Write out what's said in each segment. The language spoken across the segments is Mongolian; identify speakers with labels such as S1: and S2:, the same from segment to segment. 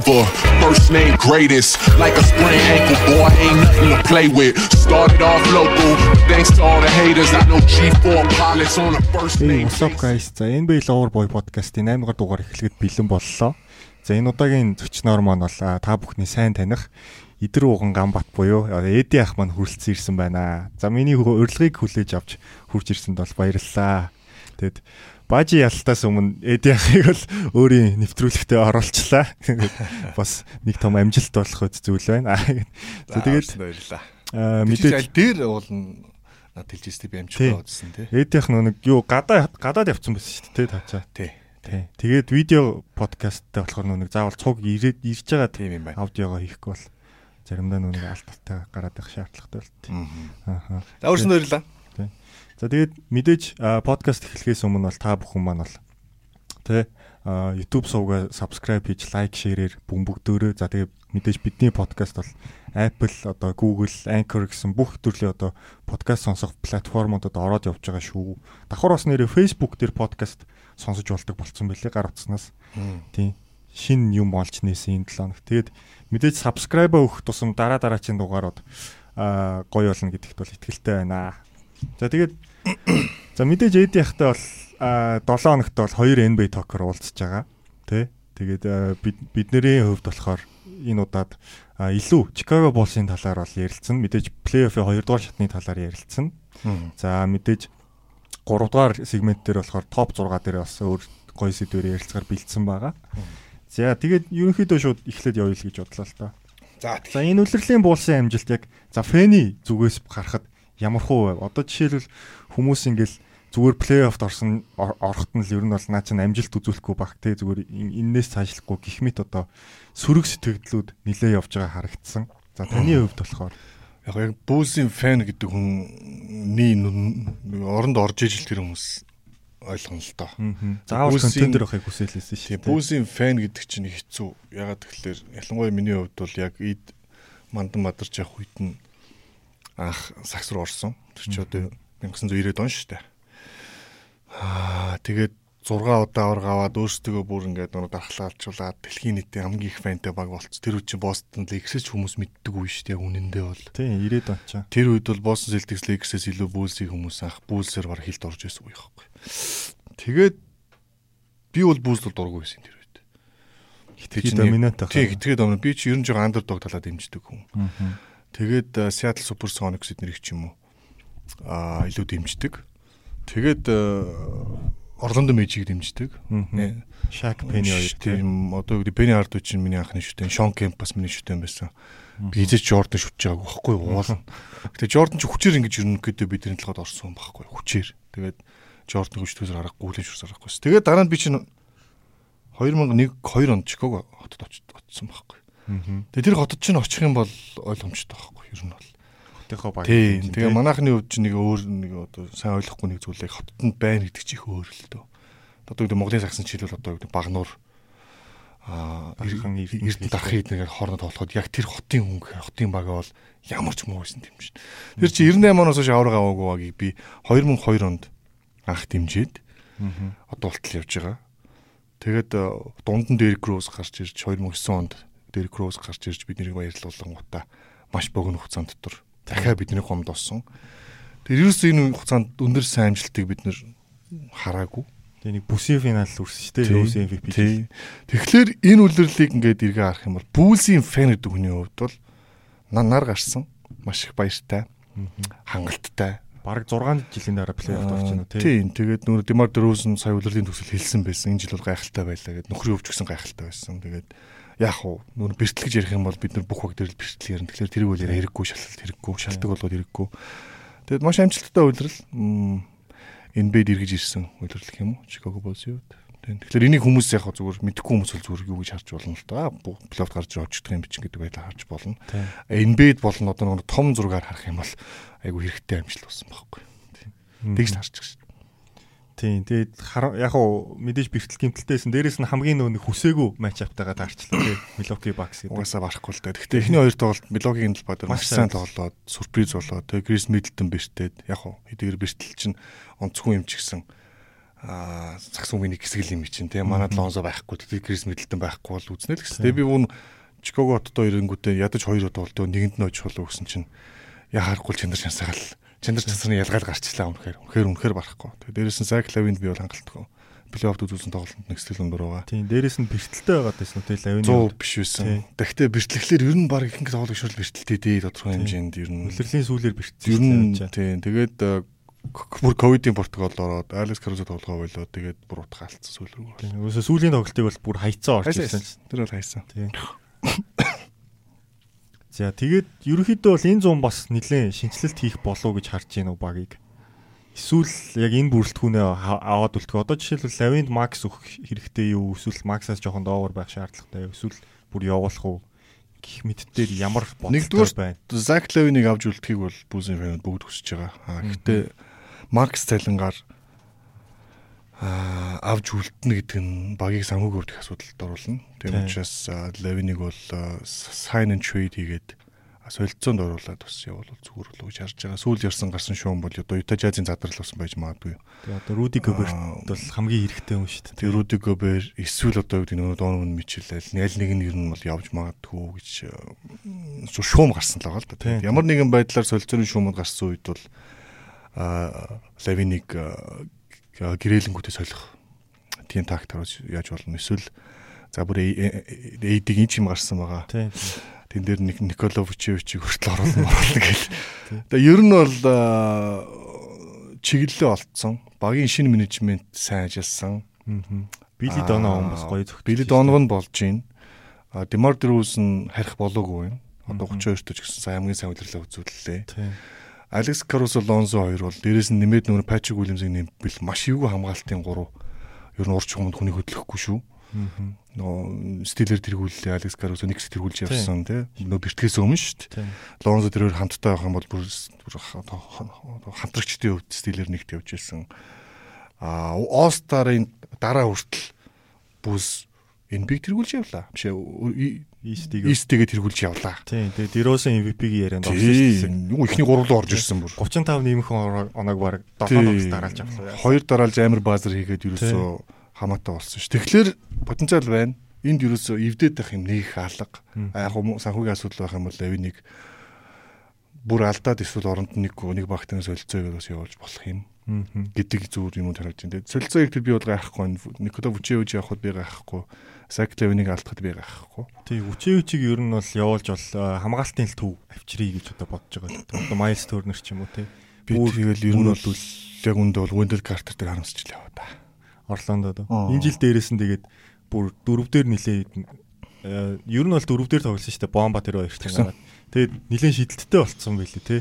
S1: forever. First name greatest, like a sprained ankle, boy, ain't nothing to play with. Started off local, thanks to all the haters. I know G4 pilots on a first name.
S2: what's up guys? За NBA Lover Boy podcast-ийн 8 дугаар дугаар эхлэхэд бэлэн боллоо. За энэ удаагийн зочноор маань бол та бүхний сайн таних Идэр ууган Гамбат буюу Эди ах маань хүрэлцэн ирсэн байна. За миний урилгыг хүлээж авч хурж ирсэнд бол баярлалаа. Тэгэд Бажи ялтаас өмнө Эди ахыг бол өөрийн нэвтрүүлэгтээ оруулчлаа. Бас нэг том амжилт болох үт зүйл байна. За тэгээд
S3: баярлаа. Мэдээж аль дээр уулна над хэлжстэй би амжилттай удсан тий.
S2: Эди ах нэг юу гадаа гадаад явцсан байсан шүү дээ таачаа.
S3: Тий.
S2: Тий. Тэгээд видео подкасттай болохоор нүг заавал цуг ирээд ирж байгаа
S3: Тийм юм байна.
S2: аудиогоо хийхгүй бол заримдаа нүг алдталтай гараад байх шаардлагатай болт. Ааха.
S3: За өөрсөнд баярлаа.
S2: За тэгээд мэдээж подкаст эхлэхээс өмнө бол та бүхэн маань бол тэ YouTube сувга subscribe хийж лайк шеэрээр бөмбөгдөөрөө. За тэгээд мэдээж бидний подкаст бол Apple одоо Google, Anchor гэсэн бүх төрлийн одоо подкаст сонсох платформудад ороод явж байгаа шүү. Давхар бас нэрээ Facebook дээр подкаст сонсож болдог болцсон байлээ гар утснаас. Тийм. Шин юм олж нээсэн энэ 7 хоног. Тэгээд мэдээж subscribe өгөх тусам дараа дараачийн дугаарууд аа гоё болно гэдэгт бол итгэлтэй байна. За тэгээд за мэдээж эд яхтай бол аа 7 хоногт бол 2 NBA токер уулзж байгаа. Тэ? Тэгээд бидний хувьд болохоор энэ удаад аа, илүү Chicago Bulls-ын талаар бол ярилцсан. Мэдээж плей-оффын 2 дугаар шатны талаар ярилцсан. За мэдээж 3 дугаар сегмент дээр болохоор топ 6 дээр бас өөр гоё сэдвээр ярилцгаар бэлдсэн байгаа. За тэгээд ерөнхийдөө шууд эхлээд явъя л гэж бодлоо л доо.
S3: За
S2: энэ үлрэлийн буулсан амжилт яг за фэний зүгээс харахад ямар хуу вэ? Одоо жишээлбэл хүмүүс ингээл зүгээр плей-оффт орсон ор- орохт нь л ер нь бол наа чинь амжилт үзүүлэхгүй баг те зүгээр энээс цаашлахгүй гих мэт одоо сөрөг сэтгэлдлүүд нилээ явж байгаа харагдсан. За таны хувьд болохоор
S3: яг яг бүүсийн фэн гэдэг нүн- нэг оронд орж ижил тэр хүмүүс ойлгоно л доо.
S2: заавал контент авахыг хүсэлээсэн шүү дээ.
S3: бүүсийн фэн гэдэг чинь хэцүү. Ягаад гэвэл ялангуяа миний хувьд бол яг ид мандан мадарч явах үед нь анх сакс руу орсон. Тэр чи одоо 1990-ад он шүү дээ. Аа тэгээд 6 удаа ор гаваад өөрсдөө бүр ингээд нөгөө дархлаалжуулаад дэлхийн нийтийн хамгийн их фэнтэй баг болц. Тэр үе чинь Бостон Лейксээс хүмүүс мэддэг үе шүү дээ үнэндээ бол.
S2: Тийм 90-ад он чаа.
S3: Тэр үед бол Boston Celtics Lakers-ээс илүү Bulls-ийг хүмүүс анх Bulls-ээр баг хилд орж ирсэн үе байхгүй. Тэгээд би бол бол дургүй байсан тэр үед.
S2: Хитрхи доминант байх.
S3: Тий, хитрхи доминант. Би чи ер нь жоо underdog талаа дэмждэг хүн. Тэгээд э, Seattle Supersonics эднэрийг ч юм уу аа илүү дэмждэг. Тэгээд э, Orlando Magic дэмждэг.
S2: Shaq Penny хоёр тийм.
S3: Одоо гэдэг Penny Hardaway чинь миний анхны шүтэн, Sean Kemp бас миний шүтэн байсан. Би эзэж Jordan шүтж байгааг байхгүй уулна. Гэтэ Jordan ч хүчээр ингэж ерөнхийдөө бидний толгойд орсон байхгүй хүчээр. Тэгээд Jordan хүчтөөсөр аргагүй л шүрс аргагүй. Тэгээд дараа нь би чинь 2001 2 онд Чикаго хотод очсон байхгүй. Тэгээд тэр хотод чинь очих юм бол ойлгомжтой байхгүй ер нь бол.
S2: Хотынхоо баг.
S3: Тийм. Тэгээ манайхны хувьд чинь нэг өөр нэг одоо сайн ойлгохгүй нэг зүйлээ хотод байна гэдэг чинь их өөр л дөө. Одоо гэдэг Монголын сагсан чийлэл одоо гэдэг багнуур аа
S2: Эрдэнэ
S3: дарахын эднэр хооронд толоход яг тэр хотын гэхээр хотын баг бол ямар ч муу байсан юм шин. Тэр чи 98 оноос хойш авраг аваагүй багийг би 2002 онд анх дэмжиж одоо болтол явж байгаа. Тэгээд э, дунд нь Дерек Роуз гарч ирж 2009 онд Дерек Роуз гарч ирж бид нарыг баярлуулсан гутаа маш богино хугацаанд дотор дахиад бидний хомд олсон. Тэр ерөөс энэ хугацаанд өндөр сайн амжилтыг бид нэр хараагүй.
S2: Тэгээ нэг бүсийн финал үрсэн шүү дээ. Rose MVP.
S3: Тэгэхээр энэ үлрэлийг ингээд эргээ харах юм бол Бүүлсийн фэн гэдэг хүний хувьд бол на- нар гарсан маш их баяртай, хангалттай.
S2: Бараг 6 жилийн дараа плей-офф орж байна тий.
S3: Тийм. Тэгээд нөр Демар Дрозен сая үлрэлийн төсөл хэлсэн байсан. Энэ жил бол гайхалтай байлаа гэд нөхрийн өвч гисэн гайхалтай байсан. Тэгээд яах вэ? Нөр бэртэл гэж ярих юм бол бид нар бүх баг дээр л бэртэл ярина. Тэгэхээр үл яриа хэрэггүй, шалгалт хэрэггүй, шалтгаан болоод хэрэггүй. Тэгээд маш амжилттай үлрэл NBA дэргэж ирсэн үлрэл юм уу? Bulls-ийн хувьд. Тийм. Тэгэхээр энийг хүмүүс яг зүгээр мэдхгүй хүмүүс бол зүгээр юу гэж харж болно л да. Плейофф гарч очдог юм бичин гэдэг байдлаар харж болно. NBA болон одоо нэг том зургаар харах юм бол айгу хэрэгтэй амжилт болсон байхгүй. Тэгж л харж байгаа шүү.
S2: Тийм. Тэгээд яг уу мэдээж бэртэл гимтэлтэйсэн. Дээрээс нь хамгийн нөө нэг хүсээгүй матч аптайгаа таарчлаа тий. Milwaukee Bucks гэдэг.
S3: Угаасаа барахгүй л да. Гэхдээ эхний хоёр тоглолт талбай дээр
S2: Маш
S3: сайн тоглоод сюрприз болоод тэгээ Крис Миддлтон бэртээд яг хуу хэдийгээр бэртэл чинь онцгүй юм ч гэсэн аа цагс үгийн нэг хэсэг юм чинь тийм манад Лонзо байхгүй тэгээд Крис Миддлтон байхгүй бол үзнэ л гэсэн. Тэгээ би үүн Чикаго хотдоо ирэнгүүтээ ядаж хоёр удаа болдоо нэгэнд нь очих болов гэсэн чинь яа харахгүй чандар шансаал чандар чансны ялгаал гарчлаа үнэхээр үнэхээр үнэхээр барахгүй. Тэгээ дээрээс нь Зак Лавинд би бол хангалтгүй. Плейофф үзүүлсэн тоглолтод нэг сэтгэл өндөр байгаа.
S2: Тийм дээрээс нь бэртэлтэй байгаад байсан үү Лавины
S3: 100 биш байсан. Тэгтээ бэртлэхлээр ер нь баг ихэнх тоглох шүүл бэртэлтэй дээ тодорхой хэмжээнд ер нь
S2: үлрэлийн сүүлээр бэртэлсэн.
S3: Ер нь тийм тэгээд бүр ковидын Португалд ороод Алекс Карузо тоглохоо болоо тэгээд бүр утга алдсан сүүл рүү.
S2: Өөөсө сүүлийн тоглолтыг бол бүр хайцсан орж ирсэн.
S3: Тэр бол хайсан.
S2: Тийм. За тэгээд ерөнхийдөө бол энэ зам бас нэлээд шинжилэлт хийх болов гэж харж байна уу багийг. Эсвэл яг энэ бүрэлдэхүүнээ аваад үлдэх. Одоо жишээлбэл Лавинд Макс өгөх хэрэгтэй юу? Эсвэл Максаас жоохон доогор байх шаардлагатай юу? Эсвэл бүр явуулах уу? гих мэдтээр ямар
S3: бодолтой байна. Зак Левинийг авч үлдэхийг бол Бүүзийн фэнүүд бүгд хүсэж байгаа. Аа гэтээ Макс цалингаар авч үлдэнэ гэдэг нь багийг санхүүг өвдөх асуудалд оруулна. Тийм учраас Левинийг бол sign and trade хийгээд солилцоонд оруулаад бас явуул зүгээр л гэж харж байгаа. Сүүл ярьсан гарсан шуум бол одоо Юта Жазын задрал болсон байж магадгүй.
S2: Тэгээ одоо Руди Гоберт бол хамгийн хэрэгтэй юм шүү дээ.
S3: Тэгээ Руди Гобер эсвэл одоо юу гэдэг нь Донован Мичэл аль нэг нь ер нь бол явж магадгүй гэж шуум гарсан л байгаа л да. Ямар нэгэн байдлаар солилцооны шуумд гарсан үед бол Лавиник гэрээлэнгүүтээ солих тийм тактикаар яаж болно эсвэл за бүр эйдиг ин ч юм гарсан байгаа.
S2: Тийм.
S3: Тэн дээр нэг Николовичевичийг хүртэл оруулна оруулна гэл. Тэгээ ер нь бол чиглэлээ олцсон. Багийн шинэ менежмент сайн ажилласан.
S2: Били Доно он бас гоё зөвхөн.
S3: Били Доног нь болж байна. Демар Дэрүүс нь харих болоогүй байна. Одоо 32 төч гэсэн сайн хамгийн сайн удирлаа үзүүллээ. Тийм. Алекс Карусо Лонзо хоёр бол дээрээс нь нэмээд нөгөө Патрик Уильямсыг нэмбэл маш эвгүй хамгаалтын гурав. Ер нь урч хүнд хүнийг хөдлөхгүй шүү. Нөгөө стилэр тэргүүлээ Алекс Карусо нэгс тэргүүлж явсан тий. Нөгөө бэртгэээс өмнө шүү дээ. Лонзо тэрээр хамттай байх юм бол бүр хамтрагчдын хувьд стилэр нэгт явж ирсэн. А Остарын дараа хүртэл бүс энэ биг тэргүүлж явлаа. Биш
S2: Истиг
S3: Истигээ тэргүүлж явлаа.
S2: Тийм. Тэгээ Дэрөөсөн MVP-гийн ярианд орсон
S3: шүү дээ. Юу ихний гурав руу орж ирсэн бүр.
S2: 35 нэмэх оног баг 7 оногс дараалж авлаа.
S3: Хоёр дараалж амир баазар хийгээд ерөөсөө хамаатай болсон шүү. Тэгэхээр потенциал байна. Энд ерөөсөө эвдээд байх юм нэг хаалга. Яг санхүүгийн асуудал байх юм бол авиг нэг бүр алдаад эсвэл оронд нэг нэг багтын солилцоо гэдэг бас явуулж болох юм гэдэг зүгээр юм тарагч байна. Солилцоог тэр би бол гайхгүй. Никола Вучевич явахд би гайхгүй. Саклевнийг алдахад би гайхгүй.
S2: Тий, Вучевичийг ер нь бол явуулж бол хамгаалтын л төв авчирий гэж одоо бодож байгаа. Одоо Майлс Төрнер ч юм уу тий.
S3: Би тэгэл ер нь бол яг үндэ бол Wendell Carter-тэй харамсч л яваа да.
S2: Орландо доо. Энэ жил дээрээс нь тэгээд бүр дөрөв дээр нилээ ер нь бол дөрөв дээр тоглосон шүү дээ. Бомба тэр чинь. Тэгээд нилээн шидэлттэй болцсон байлээ тий.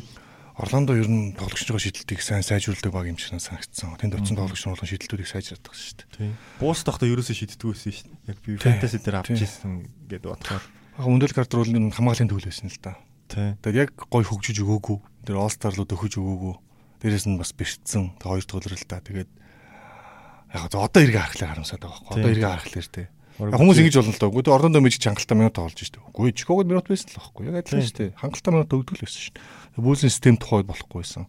S3: Орландо ер нь тоглогч байгаа шидэлтийг сайн сайжруулдаг баг юм шиг санагдсан. Тэнд очсон тоглогч нь болон шидэлтүүдийг сайжруулдаг шүү дээ.
S2: Тийм. Буус тогтоо ерөөсөө шиддэггүй байсан шүү дээ. Яг би фэнтези дээр авч ирсэн гэдэг бодохоор.
S3: Яг өндөөл картер бол хамгаалын төвл байсан л да.
S2: Тийм.
S3: Тэгээд яг гой хөгжиж өгөөгүй. Тэр All-Star руу дөхөж өгөөгүй. Дээрээс нь бас бэрцсэн. Тэг хоёр төгөлрөл та. Тэгээд яг одоо эргээ харахлаар харамсаад байгаа байхгүй. Одоо эргээ харахлаар тий. Хүмүүс ингэж болно л доо. Үгүй Орландо мэж чангалтай минут тоглож шүү дээ. Үгүй Чикагод минут байсан л байхгүй. Яг адилхан шүү дээ. Хангалттай минут өгдөг л байсан шүү дээ Бүүлсэн систем тухайд болохгүй байсан.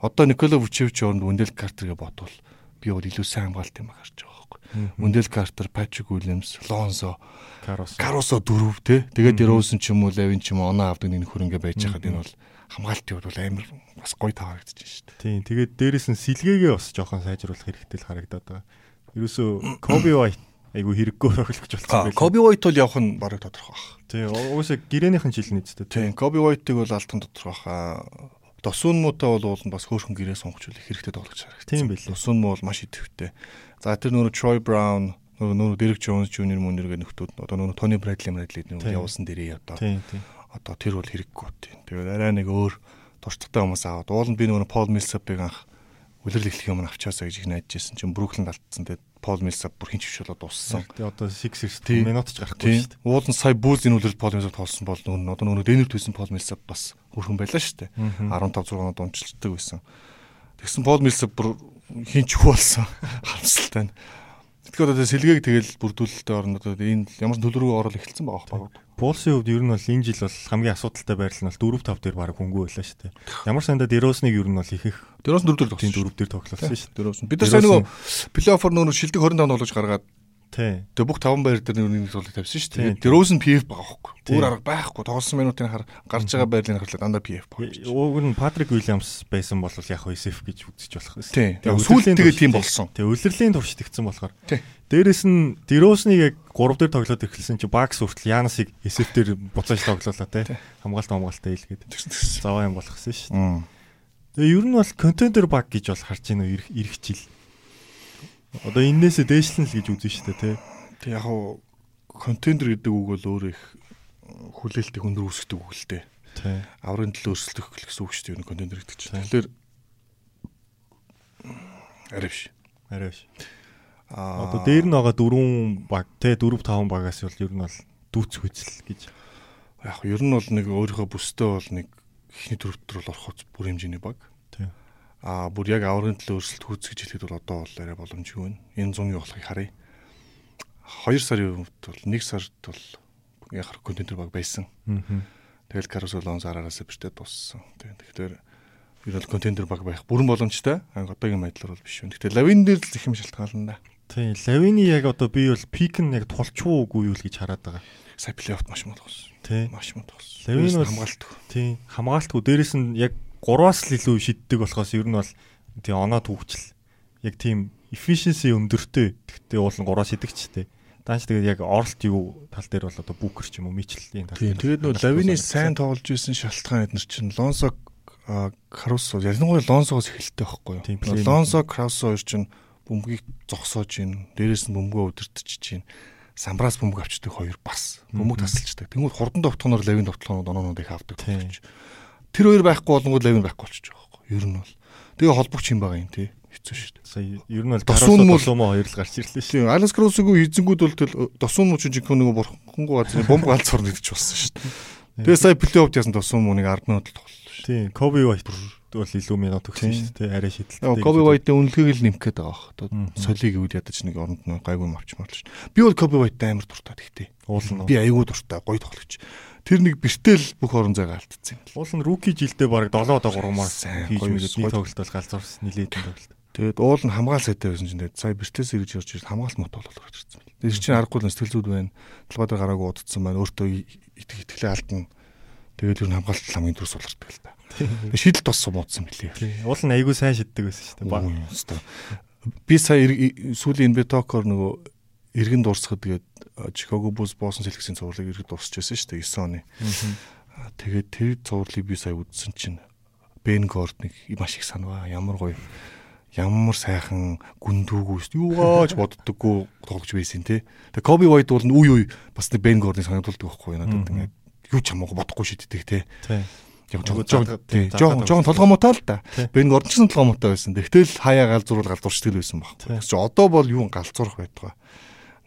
S3: Одоо Никола Вучевич оронд Вендел Картергээ бодвол би бол илүү сайн хамгаалт юм харж байгаа байхгүй. Вендел Картер, Патрик Уильямс, Лонзо,
S2: Каросо.
S3: Каросо дөрөв те. Тэгээд Дэрөөсөн ч юм уу, Лавин ч юм уу оноо авдаг нэг хөрөнгө байж хаад энэ бол хамгаалтын хувьд бол амар бас гоё таарагдаж байна шүү дээ.
S2: Тийм. Тэгээд дээрэс нь сэлгээгээ бас жоохон сайжруулах хэрэгтэй л харагдаад байгаа. Ерөөсөө Коби Вайт айгу хэрэггүй гэж болсон
S3: байх. Коби Вайт бол явах нь бараг тодорхой баг.
S2: Тийм, уусаа гэрээнийхэн жил нийцтэй.
S3: Тийм, Коби Вайтыг бол алтан тодорхой баха. Досун муутай бол уул нь бас хөөхөн гэрээ сонгоч үл хэрэгтэй тоглож харагдсан.
S2: Тийм байл.
S3: Досун муу бол маш идэвхтэй. За тэр нөр Troy Brown, нөр нөр Derek Jones Jr. мөнэр гэх нөхдүүд одоо нөр Tony Bradley Bradley нөр явуулсан дээрээ одоо.
S2: Тийм, тийм.
S3: Одоо тэр бол хэрэггүй тийм. Тэгээд арай нэг өөр туршлагатай хүмүүс аваад уул нь би нөр Paul Millsap-ыг анх үлрэл эхлэх юм авчаасаа гэж их найдаж байсан чинь Бруклинд алдсан. Тэгээд Пол Милсап бүр хинч болоод дууссан.
S2: Тэгээ одоо 6 минут ч гарахгүй шүү дээ.
S3: Уул нь сая бүүз энэ үлрэл Пол Милсап тоглосон бол нөр одоо нөр дэнэр төсөн Пол Милсап бас хөрхөн байлаа шүү дээ. 15 6 онод унчилдаг байсан. Тэгсэн Пол Милсап бүр хинч болсон. Харамсалтай нь. Тэгэхээр одоо сэлгээг тэгэл бүрдүүлэлтээр орно одоо энэ ямар төлрөө орол эхэлсэн байгаа байхгүй.
S2: Пулсын хувьд ер нь бол энэ жил бол хамгийн асуудалтай байрлал нь бол 4 5 дээр баг хөнгөө байлаа шүү дээ. Ямар санда Деросныг ер нь бол их их
S3: Дөрөс дөрөв дээр
S2: тийм
S3: тоглосон.
S2: 4 дээр тоглосон шүү дээ.
S3: Дөрөс. Бид нар сайн нөгөө плей-оффор нөгөө шилдэг 25 тоглож гаргаад
S2: Тий.
S3: Тэгээ бүх 5 баяр дээр нэг тоглолт тавьсан шүү дээ. Дөрөөс нь PF байгаа хөөхгүй. Өөр арга байхгүй. Тоглосон минутын хар гарч байгаа байдлыг харлаа дандаа PF байгаа.
S2: Уг нь Патрик Уильямс байсан бол яг SF гэж үзэж болох байсан. Тэгээ
S3: Сүүлд тэгээ тийм болсон.
S2: Тэгээ үлрэлийн турш тэгсэн болохоор.
S3: Тийм.
S2: Дээрэс нь Деросныг яг 3 дээр тоглоод эхэлсэн чи Бакс хүртэл Янасыг SF дээр буцааж тоглоулаа те. Хамгаалт.
S3: Тэгсэн тэгсэн.
S2: Заваа юм болох гэсэн шүү дээ. Тэгээ ер нь бол контендер баг гэж бол харж байна уу ирэх жил. Одоо энээсээ дээшлэн л гэж үзэн шүү дээ те.
S3: Тэг яг хуу контендер гэдэг үг бол өөр их хүлээлтийг өндөр үүсгдэг үг л дээ. Аврын төлөө өрсөлдөх гэсэн үг шүү дээ. Контендер гэдэг чинь. Тэгэхээр арай биш.
S2: Арай биш.
S3: Аа
S2: Одоо дээр нь байгаа дөрвөн баг те 4 5 багаас бол ер нь бол дүүц хүзэл гэж.
S3: яг ер нь бол нэг өөрийнхөө бүстэй бол нэг ихний дөрөвтөр бол орохоц бүр хэмжээний баг.
S2: Тий.
S3: Аа бүр яг аврын төлөө өрсөлд хүйц гэж хэлэхэд бол одоо бол арай боломжгүй байна. Энэ зуны болохыг харъя. 2 сарын үед бол 1 сард бол яг контентер баг байсан.
S2: Аа.
S3: Тэгэл Carousel он сараас биштэй дууссан. Тэгэхээр ер нь контентер баг байх бүрэн боломжтой. Аа одоогийн байдлаар бол биш. Гэхдээ лавин дээр л их юм шалтгаална да.
S2: Тий. Лавины яг одоо би бол пик нь яг тулчгүй юу л гэж хараад байгаа.
S3: Сая плей-офф маш муу болсон.
S2: Тий.
S3: Маш муу болсон.
S2: Лавин бол-
S3: хамгаалт.
S2: Тий. Хамгаалтгүй дээрэс нь яг 3-аас л илүү шиддэг болохоос ер нь бол тий оноо түүхчл. Яг тийм efficiency өндөртэй. Гэхдээ уул нь 3-аас шидэгчтэй. Даанч тэгээд яг оролт юу тал дээр бол одоо бүүкер ч юм уу мичлийн тал
S3: Тийм. Тэгээд нөө лавины сайн тоглож исэн шалтгаан эднэр чинь Лонсо Крусо ялангуяа Лонсогоос эхэлтэй байхгүй юу?
S2: Тийм,
S3: Лонсо Крусо хоёр чинь бөмбөгийг зогсоож гин, дээрээс нь бөмбөгөө удирдахж гин. Самбраас бөмбөг авчдаг хоёр бас бөмбөг тасалчдаг. Тэнгүүд хурдан довтлохоноор лавин довтлохоноор оноонууд их авдаг. Тэр хоёр байхгүй болонгууд лавин байхгүй болчих жоох байхгүй. Ер нь бол. Тэгээ холбогч юм байгаа юм тий. Хэцүү шүү дээ.
S2: сая ер нь бол
S3: мөл-
S2: тосумо хоёр л гарч ирлээ шүү.
S3: Алас Крусогийн эзэнгүүд бол тэл досон муу чинь нөгөө бурхангүй газрын бомб галц сурна гэж болсон шүү дээ. Тэгээ сая плей-офф ясан досон мууник 10 минут тоглолоо шүү.
S2: Тийм, Коби Вайт бол илүү минут өгсөн шүү дээ. Арай шидэлтэй.
S3: Яг Коби Вайтын үнэлгээг л нэмэх гээд байгаа бах. Солиг гэвэл ядаж нэг оронд нь гайгүй юм авчмаар л шүү. Би бол Коби Вайттай амар дуртай гэхдээ.
S2: Уул нь
S3: Би аягүй дуртай, гоё тоглогч. Тэр нэг бэртэл бүх орон зайгаа алдсан юм.
S2: уул нь руки жилдээ баг 7 одоо 3-аар
S3: Сайн,
S2: хийж
S3: гоё.
S2: нэг тоглолт бол галзуурс нилээдэн тоглолт.
S3: Тэгээд уул нь хамгаал сайтай байсан чинь тэгээд сая бэртээс ирж ирж ирж хамгаалт мот болоод гарч ирсэн. Тэр чинь аргагүй л сэтгэл зүйд байна. Толгой дээр гараагүй удацсан байна. Өөртөө итг итгэлээ алдна. Тэгээд юу хамгаалт хамгийн дөрөс болордог л та. Шийдэл тос сумуудсан билээ.
S2: Тийм. Уул нь айгүй сайн шиддэг байсан шүү дээ. Ба-
S3: Үгүй, өстой. Би сая сүүлийн Бетокор нөгөө иргэн дуусгад тэгээд Чикаго Булс боосон сэлгэсийн цувралыг иргэн дуусч байсан шүү дээ 9 оны. Тэгээд тэр цувралыг би сая үзсэн чинь Бен Гордныг маш их санаваа. Ямар гоё ямар сайхан гүндүүгүй шүү. Юугаач боддоггүй тоглож байсан те. Тэгээ Коби Вайт бол үе үе бас нэг Бен Гордныг санагдуулдаг байхгүй надад ингээд юу ч хамаагүй бодохгүй шийддэг те.
S2: Тийм.
S3: Яг жоохон жоохон толгомоотой л да.
S2: Тий.
S3: Бэн гордсон толгомоотой байсан. Тэгтэл хаяа галзуурал галзуурчдаг л байсан баг. Тэгс чи одоо бол юу галзуурах байдгаа.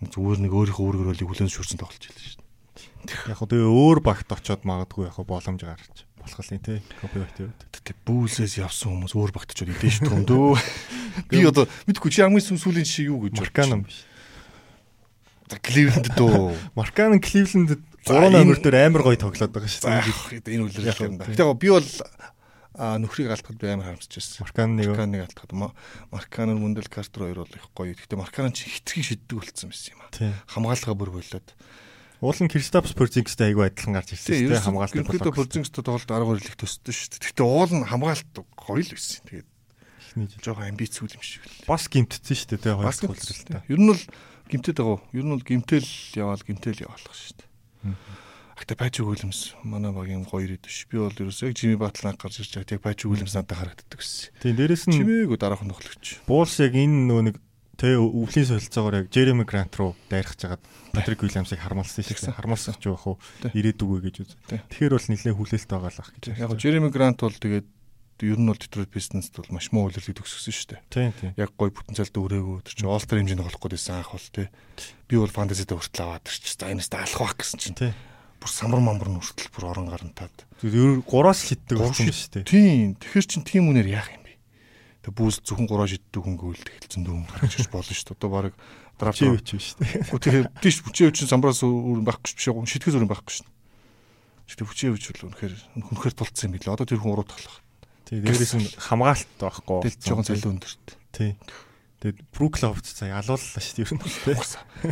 S3: Зүгээр нэг өөрийнхөө үүргэрэлийг хүлэн зөвшөөрсөн тоглож байлаа шүү дээ.
S2: Яг тэгээ өөр багт очоод магадгүй яг боломж гарч болох юм тий. Коби Вайт юу.
S3: Тэг бүүлээс явсан хүмүүс өөр багтчод идэв шүү төмдөө. Би одоо мэдгүй чи хамгийн сүүл- сүүлийн жишээ юу гэж
S2: Марканом биш.
S3: За Кливленд дөө.
S2: Марканон Кливленд 3
S3: энэ-
S2: номер дээр амар гоё тоглоод байгаа шүү дээ.
S3: энэ үлрэл
S2: Яг
S3: юм да. Тэгээ би бол нөхрийг алдахад би амар харамсаж байсан.
S2: Марканон нэг
S3: Марканыг алдахад Марканер Мөндел Картер хоёр бол их гоё. Гэхдээ Марканер чи хитрхи шиддэг болцсон байсан юм аа. Хамгаалгаа бүр болоод.
S2: Уул нь Кристопс Пөрзингстэй айгүй адилхан гарч ирсэн
S3: Тийм,
S2: шүү дээ. Хамгаалт
S3: Ерөнхийдөө Пөлзингстэй тоглолт 12 их төссөн шүү дээ. Гэхдээ уул нь хамгаалт гоё л байсан. Тэгээд
S2: жил.
S3: жоохон амбиц үл юм шиг л.
S2: Бас гимтсэн шүү дээ тий. Хоёр үлрэлтэй.
S3: Ер нь бол гимтэд байгаа. Ер нь бол гимтэл яваал гимтэл яваалах шүү дээ. Гэхдээ Патрик Уильямс манай багийн гоё ирээд ш. Би бол ерөөсөө яг Жими Батланг гарч ирж байгаа. Яг Патрик Уильямс надад харагддаг гэсэн.
S2: Тийм дээрэс нь
S3: Чимээгүй дараахан тоглогч.
S2: Буулс яг энэ нөө нэг тэ өвлийн солилцоогоор яг Джереми Грант руу дайрах жагаад Патрик Уильямсыг хармалсан дээ. Хармалсах ч байх уу
S3: Тий.
S2: ирээдүгөө гэж үз. Тэгэхээр бол нэлээд хүлээлт байгаа л ах гэж.
S3: Яг Жереми Грант бол тэгээд ер нь бол Detroit Pistons-д бол маш муу үйлрэлийг төгсгсөн шүү дээ.
S2: Тийм тийм.
S3: яг гой потенциалтай өрөөгөө тэр чинь All-Star хэмжээнд болох гэсэн анх бол тий. Би бол фэнтезидээ хүртэл аваад тэр чинь за энэс алах бах гэсэн чинь
S2: Тий.
S3: бүр самар мамбар нь хүртэл бүр орон гарантаад.
S2: Ер 3-аас шиддэг
S3: Гурав
S2: болсон шүү дээ.
S3: Тийм. Тэгэхэр чин тийм үнээр яах юм бэ? тэг бүүс зөвхөн гураа шиддэг хөнгө үлдэх хэлсэн дүүм гарч ирж болно шүү дээ. Одоо баг драфт
S2: Чивч биш үү?
S3: Тэгэхээр тийш бүчээ өчн самбраас өөр байхгүй биш үү? Шитгэс өөр байхгүй шүү. Шитгэв бүчээ өч бол үнэхээр үнэхээр тулцсан юм билээ. Одоо тэр хүн уруу талах.
S2: Тий, дээрээс нь хамгаалт байхгүй.
S3: Тэгэл жоохон цалин өндөрт.
S2: Тий. Тэгээд Брукловч цаа ялууллаа шүү дээ ер нь тий.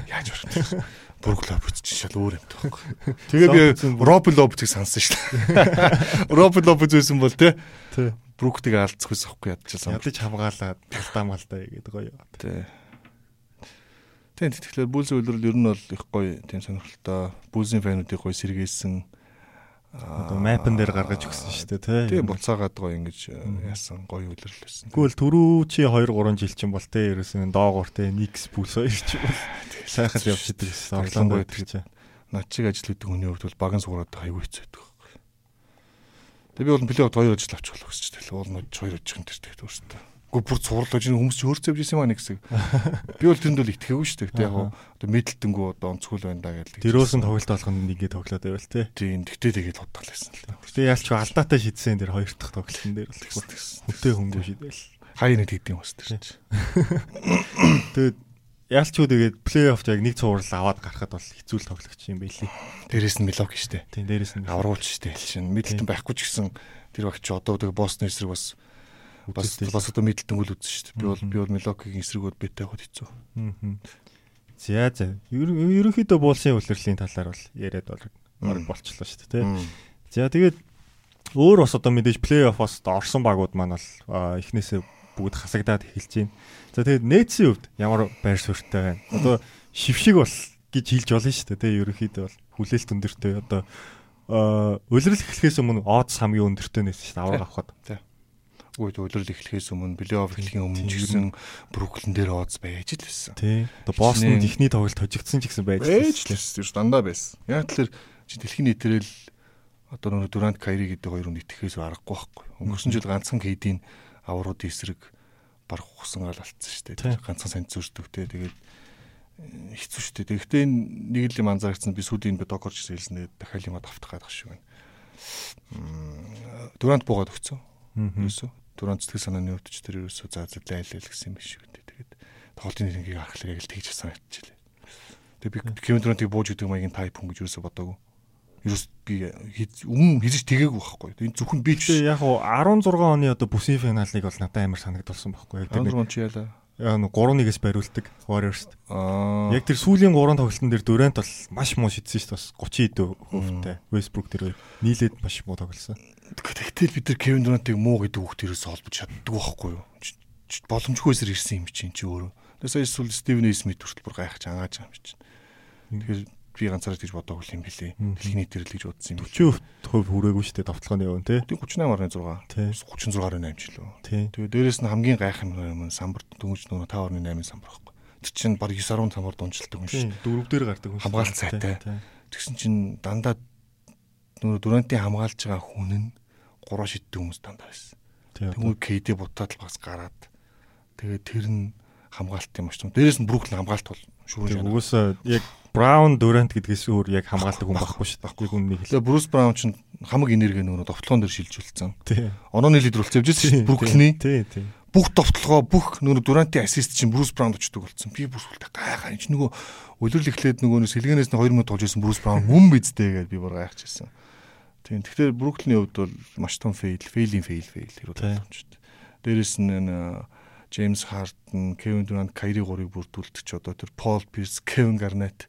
S3: Яаж барах вэ? Брукловч чинь шал өөр юм таахгүй. Тэгээ би Робин Лобцыг сансан шүү дээ. Робин Лобц байсан бол тий.
S2: Тий.
S3: Бруктыг алдчихгүй байхгүй ядчихсан.
S2: Ядаж хамгаалаад талдаа малдаа гэдэг гоё.
S3: Тий. Тийм тэгэхээр Булзийн үйлрэл ер нь бол их гоё тийм сонирхолтой. Булзийн фануудыг гоё сэргээсэн.
S2: Одоо мапн дээр гаргаж өгсөн шүү дээ тий.
S3: Тийм буцаагаад гоё ингэж яасан гоё байсан.
S2: Тэгвэл түрүү чи 2 3 жил чинь бол те ерөөсөн доогуур те Никс бүс хоёр чи бол сайхан явж идэг гэсэн орлон гоё гэж.
S3: Над чиг ажил хийдэг хүний хувьд бол баган сугараад аюу хэцүү байдаг. Тэгээ би бол плейофф 2 ажил авчих болох гэж уул нь 2 ажих юм тэр тэгт өөртөө. Гэхдээ бүр цуурлаж чинь хүмүүс ч өөрсдөө явж исэн маа нэг хэсэг. Би бол тэнд бол итгэгээгүй шүү дээ. Яг одоо мэдлэлтэнгүү одоо онцгой байна да гэдэг.
S2: Тэрөөс нь тоглолт болгоно нэгээ тоглоод байвал те.
S3: Тийм тэгтээ тэгээд тодтоглосон л.
S2: Гэтэ яалч алдаатай шийдсэн дээр хоёр дахь тоглолтын дээр бол хөтөө хөнгөө шийдэл.
S3: Хаяа нэг тэгдэм бас тэр чинь.
S2: Тэгээд яалчгүй тэгээд плей-офф яг нэг цуврал аваад гарахад бол хэцүү л тоглогч юм байли.
S3: Дээрээс нь Милок штэ.
S2: Тийм дээрээс нь
S3: авруулж штэ хэл шин. Мэдлэлтэн байхгүй ч гэсэн тэр багч одоо тэгээд Босны эсрэг бас бас бас одоо мэдлэлтэнгүүл үзсэн штэ. Би бол би бол Милокийн эсрэгүүд бэтэй хад хэцүү.
S2: Аа. За за. Ерөнхийдөө буулсын үлрэлийн талаар бол яриад бол болчлоо штэ тий. За тэгээд өөр бас одоо мэдээж плей-оффоос орсон багууд маань бол эхнээсээ бүгд хасагдаад эхэлж байна. За тэгээд нээцийн хувьд ямар байр суурьтай байна? Одоо шившиг бол гэж хэлж болно шүү дээ. Тэгээ ерөнхийдөө бол хүлээлт өндөртэй одоо улирал эхлэхээс өмнө одс хамгийн өндөртэй нээсэн шүү дээ. Авраг авахад.
S3: За. Үүд улирал эхлэхээс өмнө плей-офф эхлэхийн өмнө ч гэсэн Бруклин дээр одс байж л байсан.
S2: Тий. Одоо Бостон ихний тоглолт хожигдсан ч гэсэн байж
S3: л байсан. Дандаа байсан. Яг тэлэр чи дэлхийн нийтрэл одоо нөгөө Дурант Кайри гэдэг хоёр хүн итгэхээс аргагүй байхгүй. Өнгөрсөн жил ганцхан KD-ийн аврууд эсрэг барах ухсан гал алдсан шүү дээ. Ганцхан санд те. Тэгээд хэцүү шүү дээ. Тэгэхдээ нэг л юм анзаарчихсан би сүдийн би докорч хэлсэн. Дахиад юм давтах гэдэг шиг байна. Дурант буугаад өгцөн. Юусе. Дурант сэтгэл санааны ч тэр ерөөсөө заа лайлал гэсэн юм биш үү. Тэгээд тоглолтын нэрийг ахлах яг л тэгж санагдчихлээ. Тэгээд би Кевин Дуранттыг бууж өгдөг маягийн тайп хүн гэж ерөөсөө бодоагүй ерөөс би өмнө хийж тэгээгүй байхгүй. Энэ зөвхөн би ч
S2: яг хуу 16 оны одоо бүсийн финалыг бол надад амар санагдулсан байхгүй.
S3: Тэр 16 чи яла.
S2: Яг нэг 3-1-ээс бариулдаг Warriors. Аа. Яг тэр сүүлийн 3 тоглолтын дээр Durant бол маш муу шидсэн шүү дээ. 30 хэдэн хувьтай. Westbrook тэр нийлээд маш муу тоглосон.
S3: Тэгтэл бид тэр Kevin Durant-ыг муу гэдэг үг тэрээс холбож чаддаг байхгүй юу? Боломжгүйсэр ирсэн юм чинь чи өөрөө. Тэгээ сая эсвэл A. Smith хүртэл бүр гайхаж ангааж байгаа юм чинь. Тэгэхээр би ганцаараа тэгж бодоагүй юм билээ. Дэлхийн нийтээр л гэж бодсон юм.
S2: 40% хүрээгүй шүү дээ давталгааны явна тий.
S3: 38.6. 36.8 ч лөө. Тэгээ дээрэс нь хамгийн гайх юм самбар дөнгөж нөгөө 5.8 самбар байхгүй. Тэр чинь баг 9.5 самбар дунжилдаг юм шүү.
S2: Дөрөв дээр гардаг
S3: хүн. Хамгаалт сайтай. Тэгсэн чинь дандаа нөгөө дүрэнтийн хамгаалж байгаа хүн нь гураа шиддэг хүмүүс дандаа байсан. Тэгмээ KD бутаад л бас гараад тэгээ тэр нь хамгаалт юм шүү. Дээрээс нь Бруклин хамгаалт бол
S2: шүүрэн шанаа. Угсаа яг Браун Дүрант гэдгээс өөр яг хамгаалдаг хүн байхгүй шүү дээ. Байхгүй хүн нэг.
S3: Тэгээ Брус Браун ч хамаг энерги нөгөө товтлогоон дээр шилжүүлсэн. Онооны лидер болсон явж байсан шүү дээ. Бруклиний.
S2: Тий, тий.
S3: Бүх товтлогоо бүх нөгөө Дүрантийн ассист чинь Брус Браунд очдог болсон. Би бүрсүүлдэг гайхаа. Энд нөгөө улирал эхлээд нөгөө сэлгэнээс нь 2 минут тоглож байсан Брус Браун мөн бидтэй гэж би бүр гайхчихсан. Тийм. Тэгэхээр Бруклиний хувьд бол маш том фейл, фейлийн фейл фейл хэрэг боломжтой. Дээрээс нь Джеймс Хартон, Кевин Дурант, Кайри гурыг бүрдүүлдэг ч одоо тэр Пол Пирс, Кевин Гарнет,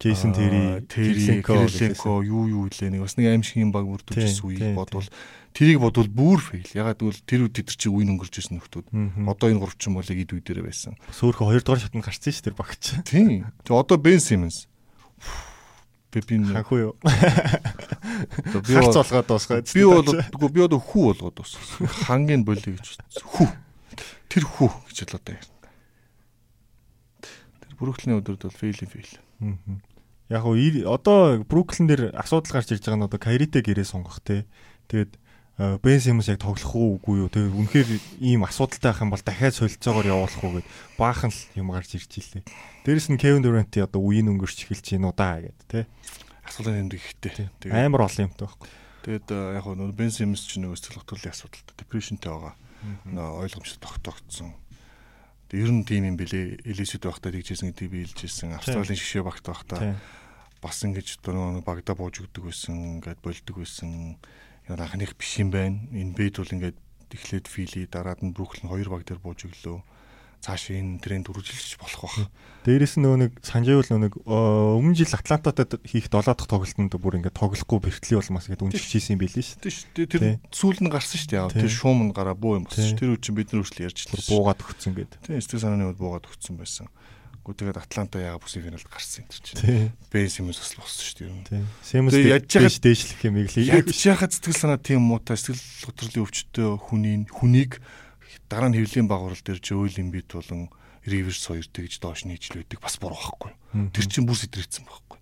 S2: Джейсон Терри,
S3: Кириленко юу юу илээ нэг бас нэг аим шиг юм баг бүрдүүлжсэн үеийг бодвол тэрийг бодвол бүр фейл. Ягаад гэвэл тэр үед тэр чинь үеийн өнгөрч ирсэн нөхдүүд. Одоо энэ гурвчин бол эд үе дээр байсан.
S2: Сөөхө 2 дугаар шатнд гарцсан шүү тэр багч.
S3: Тийм. Тэг одоо Бен Симмонс.
S2: Пепин ханхуу юу?
S3: Би
S2: харц болгоод дуусгаад.
S3: Би бол би одоо хүү болгоод дууссан. Хангийн болиё гэж хүү тэр хүү гэж л одоо юм. Тэр Бруклиний өдөрд бол фейл фейл.
S2: Яг уу одоо Бруклин дээр асуудал гарч ирж байгаа нь одоо Кайритэй гэрээ сонгох те. Тэгээд Бен Симмонс яг тоглох уу үгүй юу? Тэгээд үнэхээр ийм асуудалтай байх юм бол дахиад солилцоогоор явуулах уу гэд баахан л юм гарч ирж илээ. Дээрэс нь Кевин Дуранти одоо үеийн өнгөрч эхэлж гин удаа гэд те.
S3: Асуудал юм ихтэй.
S2: Тэгээд амар олон юмтай байхгүй.
S3: Тэгээд яг нь Бен Симмонс ч нэг сэтгэл хөдлөлийн асуудалтай, депрешнтэй байгаа ойлгомжтой тогтоогдсон. Ер нь тийм юм бэлээ. Элисэд байхдаа тэгжсэн гэдгийг би хэлжсэн. Австралийн шгшээ багт байхдаа бас ингэж нэг багада бууж өгдөг байсан, ингээд болдог байсан. Яг анхных биш юм байна. Энэ бед бол ингээд эхлээд фили дараад нь Бруклин хоёр баг дээр бууж өглөө цааш энэ тренд үргэлжлэж болох бах.
S2: Дээрээс нь нөгөө нэг санжаавал нөгөө нэг өмнө жил Атлантатад хийх 7 дахь тоглолтод бүр ингээд тоглохгүй бэртли болмас гэдэг үнэлж хийсэн юм билээ шүү
S3: дээ. Тэр сүүл нь гарсан шүү дээ. Тэр шуум нь гараа буу юм болсон шүү. Тэр үуч бид нар үргэлж ярьж
S2: лээ. Буугаад өгцөн гэдэг.
S3: Тийм сэтгэл санааны үед буугаад өгцөн байсан. Гү тэгээд Атланта яга бүсийн финалд гарсан энэ чинь. Бэс юм бас болсон шүү дээ.
S2: Сэмс дээш дээшлэх юм л.
S3: Яг яхад сэтгэл санаа тийм муутай сэтгэл хөдлөлийн өвчтөй хүний хүнийг дараа нь хэвлийн багварал дээр жөөл юм бит болон реверс хоёр тэгж доош нийжл байдаг бас буруу байхгүй. Тэр чинь бүр сэтрэгдсэн байхгүй.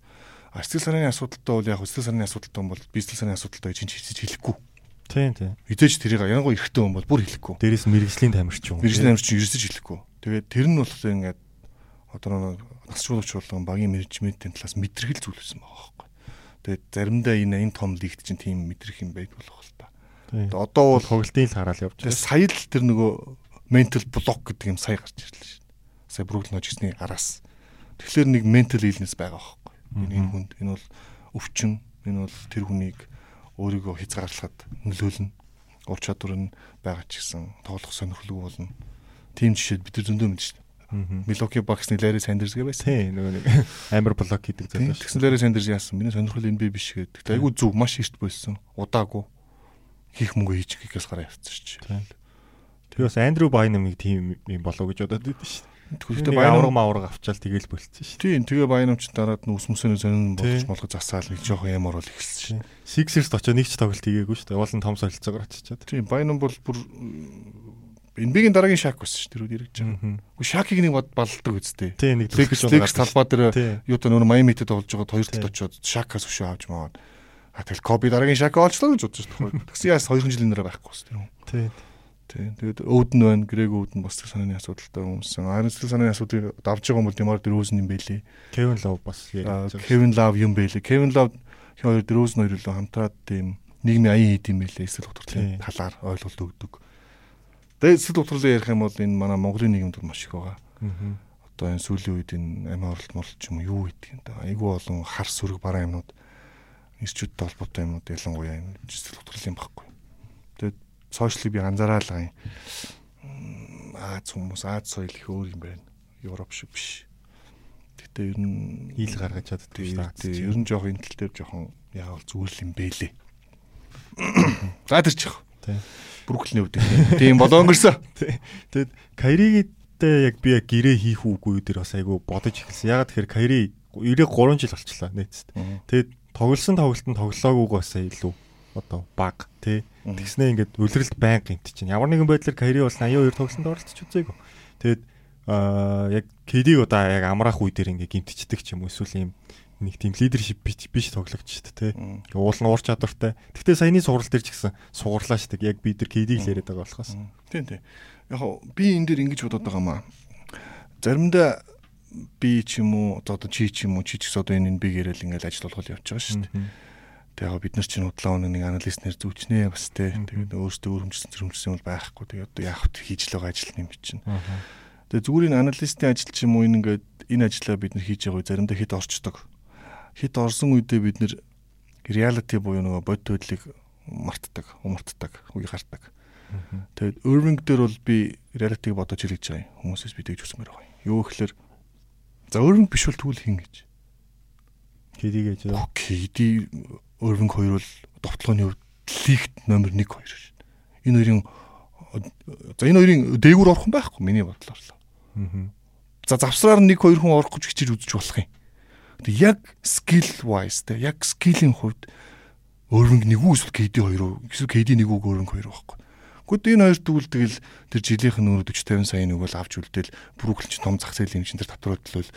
S3: А сэтгэл санааны асуудалтай бол яг сэтгэл санааны асуудалтай бол би сэтгэл санааны асуудалтай гэж хийж хэлэхгүй.
S2: Тийм тийм.
S3: Мэдээж тэрийг янгаа эрэгтэй хүн бол бүр хэлэхгүй.
S2: Дээрээс мэрэгжлийн тамирч юм.
S3: Мэрэгжлийн тамирч ерөөсөж хэлэхгүй. Тэгээд тэр нь болохоор ингээд одоо насжуулагч болон багийн менежментийн талаас мэдрэгэл зүйлсэн байгаа байхгүй. Тэгээд заримдаа энэ энэ том лигт чинь тийм мэдрэх юм байд болох л та.
S2: Одоо бол тоглолтын л хараал явж
S3: байна. Сая л тэр нөгөө mental block гэдэг юм сая гарч ирлээ дээ. Сая Бруклин Хожигсны араас. Тэгэхээр нэг mental illness байгаа байхгүй. Энэ хүнд энэ бол өвчин, энэ бол тэр хүнийг өөрийгөө хязгаарлахад нөлөөлнө. Ур чадвар нь байгаа ч гэсэн тоглох сонирхолгүй болно. Тим жишээд бид нар зөндөө мэдэн шүү Bucks-ны Larry Sanders гэ байсан.
S2: Тийм нөгөө нэг амар блок хийдэг.
S3: Тэгсэн Larry Sanders яасан? Миний сонирхол энэ би биш гэдэг. Айгу зүг маш эрт болсон. Удаагүй хийх мөнгө хийж гихээс гараа явцсан шүү дээ.
S2: Тэр бас Андрю Байнамыг тийм юм болоо гэж бодоод байдаг шүү дээ. Тэгвэл Байнам маавраг авчаал тэгэл болцсон шүү.
S3: Тийм тэгээ Байнамч дараад нь ус мөсөний зөнн болгож молгож засаал нэг жоохон ямар бол эхэлсэн шүү.
S2: Sixers очоо нэг ч тоглолт хийгээгүй шүү дээ. Уулын том солилцоогоор очичаад.
S3: Тийм Байнам бол бүр Энбигийн дараагийн шак байсан шүү дээ эргэж байгаа. Уу шакийг нэг балладаг үсттэй.
S2: Тийм нэг
S3: төлөж байгаа. талбай дээр юу та нөр Майамитэд тоглож байгаа хоёр талд очиод шакаас өшөө авч маад. А тэгэл Коби дараагийн шак олчлоо гэж бодож байна. Тэгсэн яас 2 жилийн дараа байхгүй ус тэр юм.
S2: Тийм.
S3: Тийм. Тэгээд өвдөн байна. Грэг өвдөн бас санааны асуудалтай хүмүүс. Харин сэтгэл санааны асуудыг давж байгаа юм бол Демар Дөрөөзн юм байлээ.
S2: Кевин Лав бас
S3: Кевин Лав юм байлээ. Кевин Лав хоёр Дөрөөзн хоёр л хамтраад тийм нийгмийн аян хийд юм байлээ. Эсвэл хөтөлбөрийн талаар ойлголт өгдөг. Тэгээд сэтгэл хөдлөлөө ярих юм бол энэ манай Монголын нийгэмд маш их байгаа. Аа. Одоо энэ сүүлийн үед энэ амиа оролт моролт ч юм юу гэдэг юм да. Айгүй болон хар сүрэг бараа юмнууд ирчүүдтэй холбоотой юмуд ялангуяа энэ хөтгөл юм баггүй. Тэгээд сошиалыг би анзаараа л гай. Аз хүмүүс Аз соёл их өөр юм байна. Европ шиг биш. Гэтэ ер нь
S2: ил гаргаж чаддаг
S3: шүү дээ. Ер нь жоох энэ тал дээр жоохон яавал зүйл юм бэлээ. За тэр Бруклиний үед тийм болоо өнгөрсөн.
S2: Тэгээд Кайригтэй яг би яг гэрээ хийх үгүй дээр бас айгу бодож эхэлсэн. Ягаад тэгэхээр Кайри 93 жил болчихлоо нийтд. Тэгээд тоглосон тоглолтод тоглоогүйгээс илүү одоо баг тий. Тэгснээ ингээд үлрэлт байн гинт чинь. Ямар нэгэн байдлаар карьер бол 82 тоглолтод оролцож үзээгүй. Тэгээд аа яг KD-г одоо яг амраах үе дээр ингээд гимтчдэг ч юм уу эсвэл юм нэг тийм лидершип биш тоглогч шүү дээ тий. Уул нь уур чадвартай. Гэхдээ саяны сургал дээр ч гэсэн сугарлаа шүү дээ. Яг бид нар KD-г л яриад байгаа болохоос.
S3: Тийм тийм. Яг би энэ дээр ингэж бодоод байгаа маа. Заримдаа би ч юм уу одоо чи ч юм уу чи ч гэсэн одоо энэ би гэрэл ингээл ажил болгол явж байгаа шүү дээ. Тэгээ яг бид нар чинь удлаа өнө нэг аналистнэр зүвчнээ бас те. Тэгээд өөртөө өрөмжсөн зэрэмжсэн бол байхгүй. Тэгээд одоо яах вэ хийж л байгаа ажил юм чинь. Тэгээ зүгээр энэ аналистийн ажил ч юм уу ингээд энэ ажлаа бид нар хийж байгаа заримдаа хэд орчдог. Хэд орсон үедээ бид нар реалити буюу нөгөө бод төдлийг мартдаг, умартдаг, үе гардаг. Тэгээд Irving дээр бол би реалитиг бодож хэлж байгаа юм. Хүмүүсээс би тэгж үсмээр байгаа юм. Юу гэхээр За өөрөнгө биш бол түүл хин гэж.
S2: KD гэж.
S3: KD өөрөнгө хоёр бол довтлооны хувьд лигт номер 1 2 шин. Энэ хоёрын за энэ хоёрын дээгүүр орох юм байхгүй миний бодлоор л. Аа. За завсраар 1 2 хүн орох гэж хичээж үзэж болох юм. Яг skill wise те яг скиллийн хувьд өөрөнгө нэг үү эсвэл KD 2 эсвэл KD нэг үг өөрөнгө хоёр байхгүй. Гэхдээ энэ хоёр тэгвэл тэгэл тэр жилийнх нь 40 50 сая нэг бол авч үлдээл Бруклин ч том зах зээлийн хэмжээнд тэр татварлал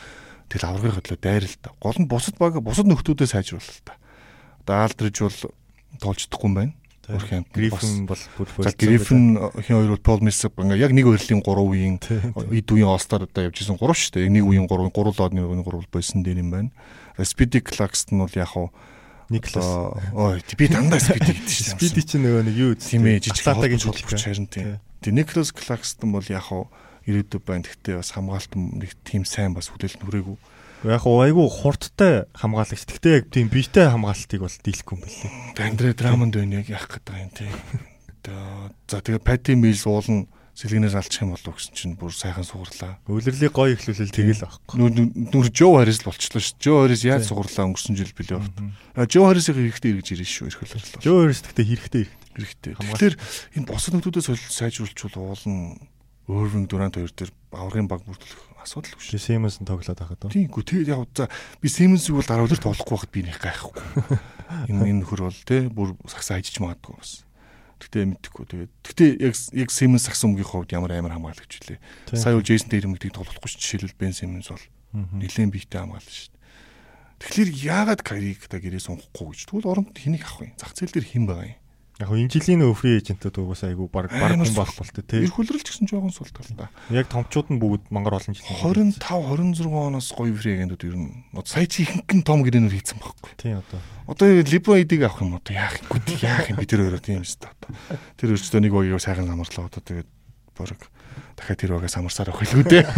S3: тэгэл аврагын хөдлөө дайр л та. Гол нь бусад баг бусад нөхдүүдээ та. Одоо Алдриж бол тоолждохгүй юм байна.
S2: Өөрхөн Гриффин бол
S3: бүр Гриффин хин хоёр бол Пол Милсап ингээ яг нэг өөрлийн 3 үеийн эд үеийн All-Star одоо явж исэн 3 шүү дээ. Нэг үеийн 3 3 лоод нэг үеийн 3 байсан дээр юм байна. Speedy Claxton бол яг хав
S2: Никлас.
S3: Ой би дандаа спиди гэдэг шүү.
S2: Спиди чинь нөгөө нэг юу
S3: тийм ээ жижиг жижиг
S2: жижиг
S3: харин тийм. Тэгээ Никлас Клакстон бол яг хав ирээдүйд байна. Гэхдээ бас хамгаалт нэг тийм сайн бас хүлээлт нүрээгүй.
S2: Яг айгүй хурдтай хамгаалагч. Гэхдээ яг тийм биетэй хамгаалтыг бол дийлэхгүй юм билээ.
S3: Андре Драмонд байна яг яах гэдэг юм тийм. За тэгээ Пати Милс уулна сэлгэнээс алдчих юм болов гэсэн чинь бүр сайхан сугарлаа.
S2: Өвлөрлийг гоё ихлүүлэл тэгэл аахгүй.
S3: Нүр Жо Харис л болчихлоо шүү. Жо Харис яаж сугарлаа өнгөрсөн жил билээ бат. Жо Харисыг хэрэгтэй эргэж ирэн шүү хөлөрлөө.
S2: Жо Харис гэхдээ хэрэгтэй
S3: хэрэгтэй. Тэгэхээр энэ босод нөтүүдээс сайжруулчвал уулна Өрвинг Дурант хоёр дээр аврагын баг бүрдүүлэх асуудал биш.
S2: Симэнс нь тоглоод байхад.
S3: Тиймгүй тэгээ яг за би Симэнсийг бол дараа үлэр тоглохгүй байхад би нэг гайхгүй. Энэ энэ нөхөр бол те бүр сагсаа ажиж магадгүй бас. Гэтэ мэдхгүй тэгээд гэтэ яг яг Симэнс сагс өмгийн хувьд ямар амар хамгаалагч үлээ. Сая бол Джейсон дээр мэгдийг тоглохгүй ч жишээлбэл Бен Симэнс бол нэлээд биетэй хамгаална шүү дээ. Тэгэхээр яагаад Кариг та гэрээ сонгохгүй гэж. Тэгвэл оронд хэнийг авах вэ? Зах зээл дээр хэн байгаа юм?
S2: Яг энэ жилийн өвфри эйжентүүд угаасаа айгу баг баг хүн болохгүй тий.
S3: Ир хөлрөлч гэсэн жоохон сул тал та.
S2: Яг томчууд нь бүгд мангар олон жил
S3: 25 26 оноос гоё фри агентууд ер нь сая чи ихэнх том гэрэнүүд хийцэн байхгүй.
S2: Тий одоо.
S3: Одоо либо эдийг авах юм одоо яах юм бэ? Яах юм бид тэр өөрөө тийм шүү дээ одоо. Тэр өөртөө нэг багийг сайхан амарлаа одоо тэгээд борог дахиад тэр багаас амарсаар авах хэлгүй дээ.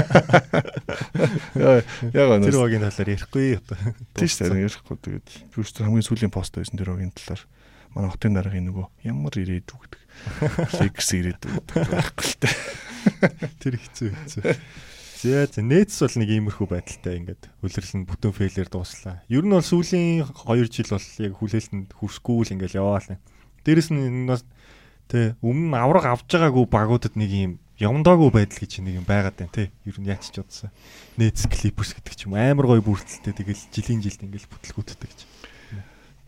S3: Яг
S2: оноо. Тэр багийн талаар ярихгүй одоо.
S3: Тийм шүү дээ ярихгүй тэгээд би өөртөө хамгийн сүүлийн пост байсан тэр багийн талаар манай хотын дараагийн нөгөө ямар ирээдүү гэдэг флекс ирээдүү байхгүй л та.
S2: Тэр хэцүү хэцүү. За за нээц бол нэг иймэрхүү байдалтай ингээд хөлөрлөн бүтэн фейлээр дууслаа. Ер нь бол сүүлийн 2 жил бол яг хүлээлтэнд хүрсгүй л ингээд яваалаа. Дээрэс нь энэ бас тэ өмнө авраг авж байгаагүй багуудад нэг юм явандаагүй байдал гэж нэг юм байгаад байна тий. Ер нь яач ч удсан. Нээц клипс гэдэг ч юм амар гоё бүрдэлтэй тэгэл жилийн жилд ингээд бүтлгүүдтэй гэж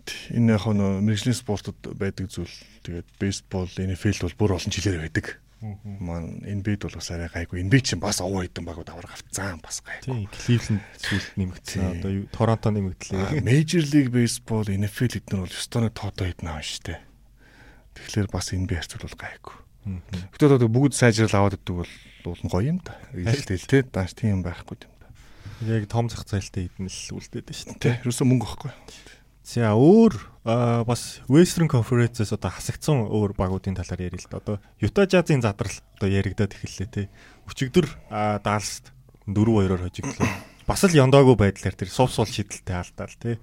S2: тэгээд
S3: энэ яг нөө мэрэгжлийн спортод байдаг зүйл. Тэгээд бейсбол, NFL бол бүр олон жилээр байдаг. Маань NBA-д бол бас арай гайгүй. NBA чинь бас овоо хідэн баг давраг авцсан бас гайгүй.
S2: Тийм, Cleveland сүлд нэмэгдсэн. Одоо Toronto нэмэгдлээ.
S3: Major League Baseball, NFL эднэр бол ёстоны тоотой хідэн аав штэ. Тэгэхээр бас NBA харьцуул бол гайгүй. Гэтэ одоо бүгд сайжрал аваад иддэг бол бол гоё юм да. Ижилтэл те дааш тийм байхгүй юм да.
S2: Яг том зах зээлтэй хідэн л үлдээд штэ.
S3: Тийм, ерөөсөө мөнгө واخгүй.
S2: За өөр бас Western Conference-ээс одоо хасагдсан өөр багуудын талаар ярил л да. Одоо Utah Jazz-ын задрал одоо яригадаад эхэллээ те. Өчигдөр Dallas-д 4-2-оор хожигдлоо. Бас л яндаагүй байдлаар тэр сувс сул шидэлтэй алдаал те.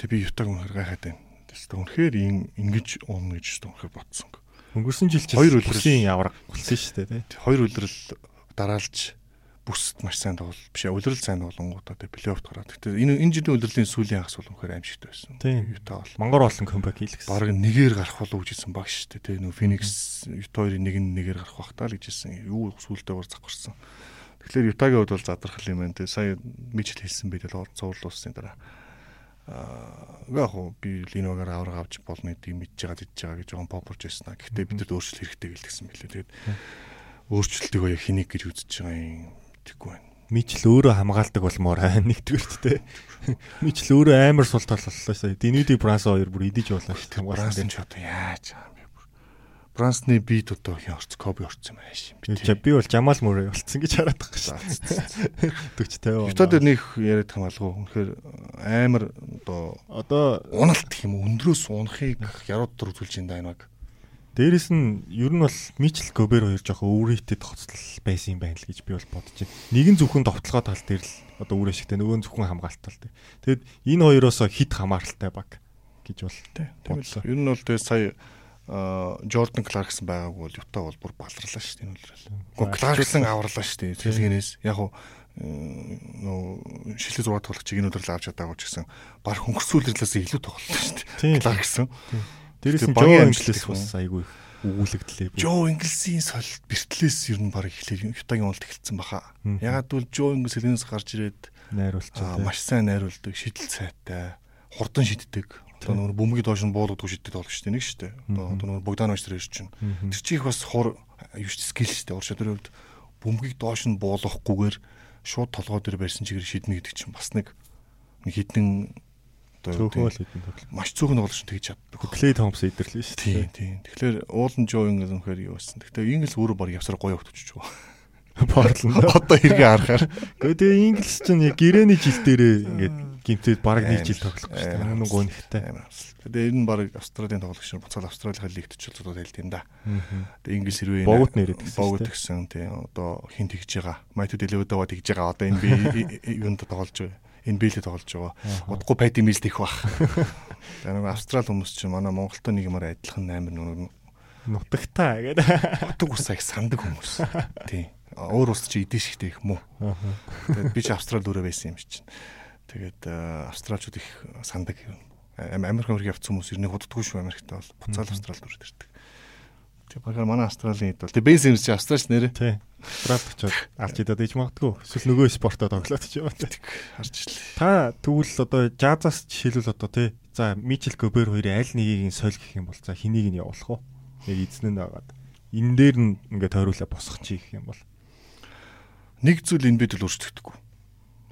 S3: Тэг би Utah-г үнээр гайхаад байна. Тэс үнэхээр ингэж уун гэж үнэхээр бодсон.
S2: Өнгөрсөн жил чинь хоёр үлрэлийн явраг болсон шүү дээ те.
S3: Хоёр үлрэл дараалж бүсд маш сайн тоглол биш үлрэл сайн тоглонгуудаа тэгээ плей-оффт гараад. Гэтэ энэ энэ жилийн үлрэлийн сүүлийн хагас бол үнэхээр аимшигтай байсан.
S2: Юта бол мангар олон комбек хийлгэсэн.
S3: Бараг нэгээр гарах болов гэж хэлсэн баг шүү дээ. Тэгээ нөө Феникс Юта хоёрын нэг нь нэгээр гарах бах таа л гэж хэлсэн. Юу сүултээ гор завхарсан. Тэгэхээр Ютагийн хувьд бол задрах юм байна те. Сая мижил хэлсэн бэ тэгэл цуврал уусны дараа. Аа яг хоо би Линогаар авраг авч болно гэдгийг мэдж байгаа дэж байгаа гэж жоохон попорч байсан. Гэхдээ бид нар өөрчлөлт хэрэгтэй гэлдэгсэн билээ. Тэгээд өөрчлөлтийг яг хэнийг гэж үзэж байгаа юм Тэгэхгүй байна.
S2: Мичл өөрөө хамгаалдаг болмоор нэгдүгээрт те. Мичл өөрөө амар сул тал боллоо сая. Динүди Бранс хоёр бүр идэж болоо шүү дээ.
S3: Бранс ч одоо яаж юм бэ? Брансны бит одоо хин орц коби орцсон юм ааш юм
S2: би. Би бол Жамал Мөрэй болцсон гэж хараад байгаа шүү. 40 50.
S3: Ютад нэг яриад хамаалгүй. Үнэхээр амар одоо
S2: одоо
S3: уналт гэх юм өндрөөс унахыг ярууд төр үзүүлж энэ даймаг.
S2: Дээрэс нь ер нь бол Мичл Гобер хоёр жоохон өөрөөтэй тогтцол байсан юм байна л гэж би бол бодож байна. Нэгэн зөвхөн товтлогоо тал дээр л одоо өөр ашигтай нөгөө нь зөвхөн хамгаалалттай л. Тэгэд энэ хоёроос хит хамааралтай баг гэж бол
S3: бодлоо. Ер нь бол тэгээ сая Jordan Clarkson байгаагүй бол Юта бол бүр баларлаа шүү дээ энэ үлрэл. Гэхдээ Clarkson аварлаа шүү дээ. Тэгэлгээс яг уу нөө шилээ зураг тоглох чигийн өдрөл авч чадаагүй ч гэсэн баг хөнгөрсүүлрлээс илүү тоглолоо шүү дээ. Clarkson.
S2: Дээрээс нь Жо Инглис бас айгүй өгүүлэгдлээ.
S3: Жо Инглисийн сол бэртлээс ер нь баг эхлэх Ютагийн уулд эхэлсэн баха. Ягаад гэвэл Жо Инглис хэлнээс гарч ирээд
S2: найруулчаа.
S3: Маш сайн найруулдаг, шидэл сайтай, хурдан шиддэг. Одоо нөгөө бөмбөгийн доош нь буулгадгүй шиддэг болох шүү дээ нэг шүү дээ. Одоо нөгөө Богданович тэр чинь. Тэр чих бас хур юу ч скил шүү дээ. Уршаа тэр хувьд бөмбөгийг доош нь буулгахгүйгээр шууд толгой дээр барьсан чигээр шиднэ гэдэг чинь бас нэг хідэн
S2: Цөөхөл хэдэн
S3: тоглолт. Маш цөөхөн тоглолт тэгж чаддаг.
S2: Клей Томпс идэрлээ шүү.
S3: Тийм тийм. Тэгэхээр уулан Жо Ингл үнэхээр юу байсан. Гэхдээ Ингл өөрөө баг явсаар гоё өгтөж байгаа.
S2: Портланд
S3: одоо хэрэгээ харахаар.
S2: Тэгээ Инглис чинь яг гэрээний жил дээрээ ингээд гимтэд баг нэг жил тоглохгүй шүү дээ. Нүг гонхтой.
S3: Тэгээ энэ нь баг Австралийн тоглогч нар буцаад Австралийн лигт ч зодод хэлт юм да. Тэгээ Инглис хэрвээ
S2: богд нэрэд гэсэн.
S3: Богд гэсэн тий одоо хин тэгж байгаа. Майту дэлөвдөва тэгж байгаа. Одоо энэ би юунд тоглож байгаа. Биелээ тоглож байгаа. Удахгүй пайди мэлд их бах. Тэгээ нэг Австрал хүмүүс чинь манай Монголтой нэг юмар адилхан амар нүг
S2: нутагтаа гэдэг.
S3: Утг усаа их сандаг хүмүүс. Тий. Өөр ус чи идэш ихтэй их мүү. Тэгээд би ч Австрал дөрөв байсан юм чинь. Тэгээд австралчууд их сандаг юм. Америк Америк явц хүмүүс ирнэ худдаггүй шүү Америкт бол буцаал Австрал дөрөв ирдэг. Тэгээ багаар манай Австралийн хэд бол тэгээ бензин чи Австралч нэрэ.
S2: Тий. Австрал очоод алж идээд иж магадгүй. Эсвэл нөгөө спортоо тоглоод ч юм.
S3: Харж ирлээ.
S2: Та тэгвэл одоо жазаас жишээлбэл одоо тий. За Мичел Гобер хоёрын аль нэгийг нь соль гэх юм бол за хэнийг нь явуулах вэ? Яг эзэн нь байгаад. Энэ дээр нь ингээд тойруулаа босох чи гэх юм бол
S3: нэг зүйл энэ бид л өөрчлөгдөхгүй.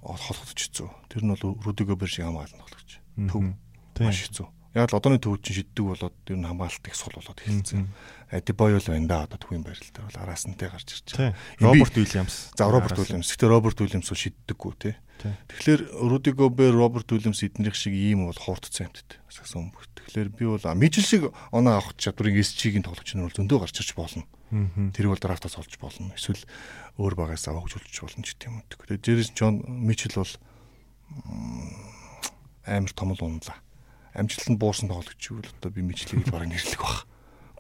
S3: Холхотч хэцүү. Тэр нь бол Рудиго Бер шиг хамгаална тоглогч. Төв. Маш хэцүү. Яг л одооны төв чинь шиддэг болоод ер нь хамгаалалт их сул болоод эхэлсэн. Адибой бол байна да одоо төвийн байрал дээр бол араасантай гарч ирж
S2: байгаа. Роберт Уильямс.
S3: За Роберт Уильямс. Гэтэ Роберт Уильямс бол шиддэггүй тий. Тэгэхээр Рудиго Бер, Роберт Уильямс эднэрх шиг ийм бол хуурдсан юмтд. Сагсан өмгт. Тэгэхээр би бол Мижил шиг оноо авах чадварыг SG-ийн тоглогч нар бол зөндөө гарч ирж болно. Тэр бол драфтаас олж болно. Эсвэл өөр багаас авахжуулж болно ч гэдэм юм. Тэгээд Джерис Джон Мичел бол амар том л унлаа. Амжилтанд буусан тоглогч гэвэл одоо би Мичелийг л бараг нэрлэх баг.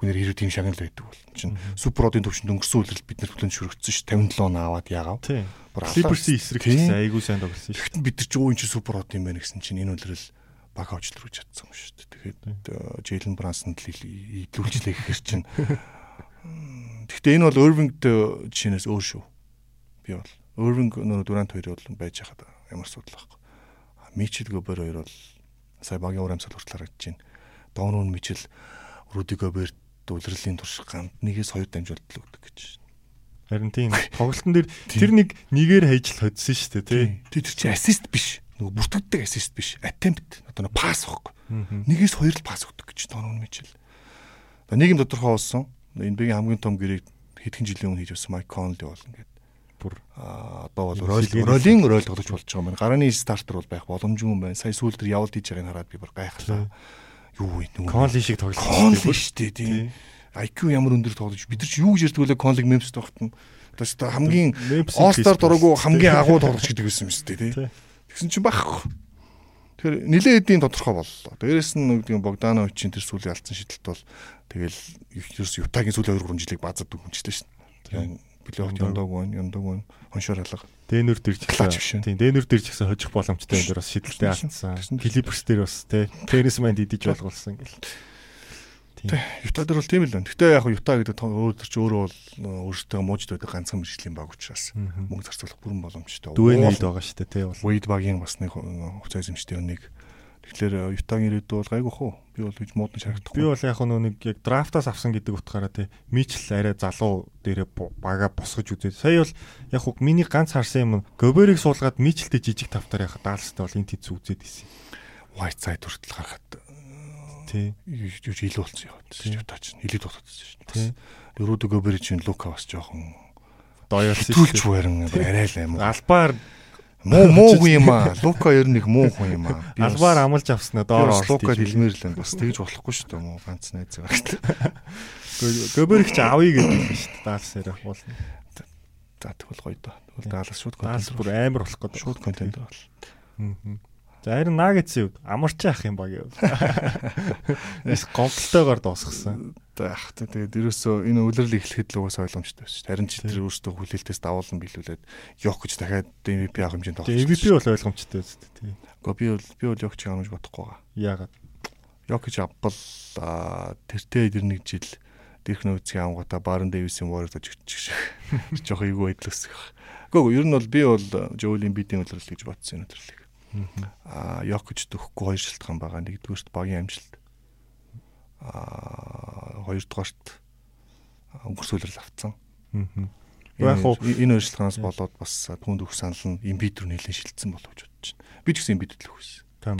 S3: Гүнээр хэрэг тийм шагнал байдаг бол чинь суперодын төвшөнд өнгөрсөн үлрэлт бид нар төлөнд шүргцсэн ш 57 он аваад яагав.
S2: Клиперсийн эсрэг гэсэн айгүй сайн тоглосон ш.
S3: Тэгэхдээ бид нар ч өө ин чи суперод юм байна гэсэн чинь энэ үлрэл баг авчлруулж чадсан юм шүү дээ. Тэгээд Джейлен Брансон идлүүлжлээ гэхэр чинь Гэхдээ энэ бол Irving-д жишээнээс өөр шүү. Би бол Irving нөгөө Durant хоёр бол байж хахад ямар асуудал байхгүй. Mitchell Gobert хоёр бол сая багийн уур амьсгал хүртэл харагдаж байна. Доонуур нь мижил Руди Гоберт үлрэлийн турш ганд нэгээс хоёр дамжуулт л өгдөг гэж.
S2: Харин тийм тоглолтын дээр тэр нэг нэгээр хайж хоцсон шүү дээ тий.
S3: Тэр чинь ассист биш. Нөгөө бүртгэдэг ассист биш. Attempt одоо нэг пасс واخгүй. Нэгээс хоёр л пасс өгдөг гэж доонуур нь мижил. Нэг юм тодорхой болсон. Энэ бигийн хамгийн том гэрээг хэдхэн жилийн өмнө хийж авсан Майк Конли бол ингээд бүр одоо бол ролын рол тоглож болж байгаа юм. Гарааны стартер бол байх боломжгүй юм байна. Сая сүүл тэр явуулт хийж байгааг хараад би бүр гайхлаа. Юу вэ?
S2: Конли шиг тоглож
S3: байгаа юм шүү дээ тийм. IQ ямар өндөр тоглож бид нар ч юу гэж ярьдаг вэ Конлиг Мемс тогтно. Одоо хамгийн All-Star дураагүй хамгийн агуу тоглож гэдэг байсан юм шүү дээ тийм. Тэгсэн чинь байхгүй. Тэгэхээр нилээ эдийн тодорхой боллоо. Дээрээс нь нэг Богдановичийн тэр сүүлийн алдсан шидэлт бол тэгэл ерөөс Ютагийн сүүлийн 2 3 жилиг базад өгөнчтэй шин. Тэгээ плейофф яндаг байна, яндаг байна. Хоншоор халга.
S2: Дэнүр дэрж гисэн. Тийм, дэнүр дэрж гисэн хожих боломжтой энэ дэр бас шидэлтэй алдсан. Клиперс дээр бас тий. Теренс манд идэж болгуулсан гэл.
S3: Тийм. Юта дээр бол тийм л байна. Гэтэ яг Юта гэдэг өөр төр чи өөрөө бол өөртөө муужд байдаг ганцхан мэржлийн баг учраас мөнгө зарцуулах бүрэн боломжтой.
S2: Дүүэн нийт байгаа шүү дээ тий.
S3: Wade багийн бас нэг хуцаа эзэмштэй өнийг Тэгэхээр Ютагийн ирээдүй бол гайгүй хөө. Би бол гэж муудаж харагдахгүй.
S2: Би бол яг нэг яг драфтаас авсан гэдэг утгаараа тий Мичл арай залуу дээрээ бага босгож үзээд. Сая бол яг хөө миний ганц харсан юм Гоберийг суулгаад Мичлтэй жижиг тавтар яхад даалстай бол энэ тийц үзээд исэн.
S3: White side хүртэл гарахад
S2: тий
S3: юу илүү болсон яваад Ютаа чинь илүү дутагдсан шүү дээ. Рудо Гобер чинь Лука бас жоохон
S2: доёлсон
S3: шүү. Түлч барин арай л юм.
S2: Албаар
S3: Муу муу хүн юм аа. Лука ер нь их муу хүн юм аа.
S2: Албаар амлж авснаа доор
S3: орлоо. Лука хэлмээр л. Бас тэгж болохгүй шүү дээ муу ганц найз байгаа.
S2: Гоберх ч авъя гэдэг юм шүү дээ. Даалс ярих болно.
S3: За тэгвэл гоё доо. Тэгвэл даалс шууд
S2: даалс бүр амар болох гэдэг.
S3: Шууд контент бол.
S2: Аа. За харин нагетсийн үед амарч яах юм баг юу. Эс гомдолтойгоор дуусгасан.
S3: Ах тэгээд ерөөсөө энэ үлрэл эхлэхэд л угаас ойлгомжтой байсан. Харин ч тэр өөртөө хүлээлтээс давуулан биелүүлээд Йок гэж дахиад MVP авах хэмжээнд
S2: тоглож. MVP бол ойлгомжтой байсан тийм.
S3: Гэхдээ би бол би бол Йок ч гэж бодохгүй байгаа.
S2: Яагаад?
S3: Йок гэж авбал тэртээ тэр нэг жил Дирк Нойцгийн амгуудаа Барн Дэвисийн Warriors очиж жоох эйгүү байдлаасах. Гэхдээ ер нь бол би бол Жоулийн бидийн үлрэл гэж бодсон энэ төрлийг. Аа Йокич төгөхгүй хоёр шалтгаан байгаа. Нэгдүгээрт багийн амжилт. Аа хоёрдугаарт өнгөрсөлрөл авцсан. Яг хуу энэ хоёр шалтгаанаас болоод бас түүнд өгөх санал нь имбид рүү нэлээд шилжсэн болов гэж бодож байна. Би ч гэсэн имбид л өгсөн.
S2: Тийм.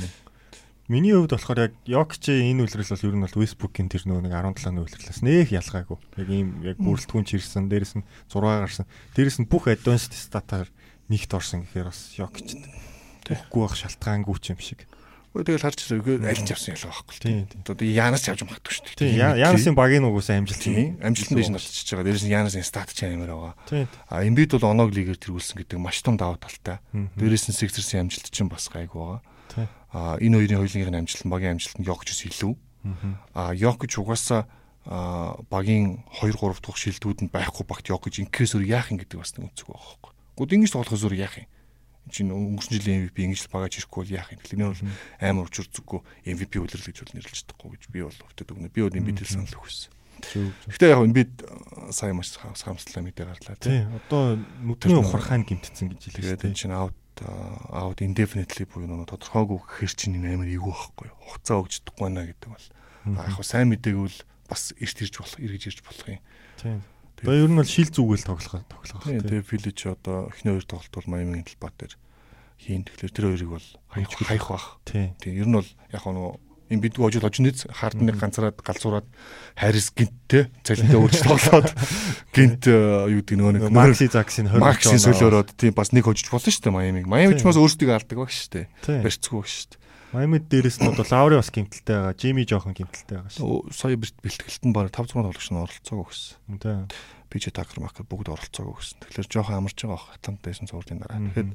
S2: Миний хувьд болохоор яг Йокчийн энэ үйлрэл бол ер нь бол Westbrook-ийн тэр нөгөө нэг 17-ны үйлрэлээс нэх ялгаагүй. Яг ийм яг бүрэлдэхүүн чирсэн, дээрэс нь 6 гарсан. Дээрэс нь бүх advanced статаар нэгт орсон гэхээр бас Йокч Үгүй байх шалтгаангүй ч юм шиг.
S3: Өө тэгэл харж байгаа аль ч явсан ялгаа байхгүй.
S2: Тийм.
S3: Одоо Янас ч явж магадгүй шүү дээ.
S2: Тийм. Янасын багийн угсаа амжилт
S3: Тийм. Амжилтанд дэш болчихж байгаа. Дээрээс нь Янасын стат ч амар байгаа. А Эмбид бол оног лигээр тэргүүлсэн гэдэг маш том даваа талтай. Дээрээс нь Сиксерсийн амжилт чинь бас гайгүй байгаа. А энэ хоёрын хоёулынхын амжилт нь багийн амжилт нь Йокчс илүү. А Йокч угаасаа а багийн 2 3 дахь шилдэгүүдэнд байхгүй багт Йокч инкээс өөр яах юм гэдэг бас нэг үнцэг байгаа байхгүй. Гүд ингэж тоглохоос өөр яах юм? Чинь өнгөрсөн жилийн MVP ингэж багаж ирэхгүй бол яах юм. Тэгэхээр энэ бол амар учир зүггүй MVP үлрэл гэж бол нэрлэж чадахгүй гэж би бол өвдөд өгнө. Би бол Embiid-ийг санал өгсөн. Гэхдээ яг Embiid сайн маш харамслаа мэдээ гарлаа
S2: Тийм. Одоо нүдний ухархаан гимтсэн гэж
S3: Тэгээд
S2: хэлээ.
S3: энэ чинь out out indefinitely буюу нөгөө тодорхойгүй гэхэр чинь энэ амар эвгүй байхгүй юу. Хугацаа өгч чадахгүй байна гэдэг бол яг хөө сайн мэдээгүүл бас эрт ирж болох эргэж ирж болох юм.
S2: Тийм. Одоо ер нь бол шил зүгэл тоглох тоглох.
S3: Тэгээ Village одоо эхний хоёр тоглолт бол Miami-ийн талбай дээр хийн. Тэгэхээр тэр хоёрыг бол хаях бах.
S2: Тийм.
S3: Ер нь бол яг нөгөө энэ бид гожил очнэц хардныг ганцраад галзуураад Харрис гинттэй цалинтай өөрч тоглоод гинт э, юу гэдэг нөгөө нэг
S2: Макси Заксийн 20
S3: Максийн солиороод тийм бас нэг хожиж болно шүү дээ Майамиг. Майами ч бас өөрсдөө алдаг баг шүү дээ. Барьцгүй баг шүү дээ.
S2: Майамид дээрээс нь одоо Лаури бас гимтэлтэй байгаа. Жими жоохон гимтэлтэй байгаа шүү.
S3: Сая бэлтгэлт нь баг 5 6 тоглогч нь оролцоог өгсөн.
S2: Тийм.
S3: Пич Такер Макер бүгд оролцоог өгсөн. Тэгэхээр жоохон амарч байгаа бах Атлантасэн цуврын дараа.
S2: Мгм.
S3: Тэгэхээр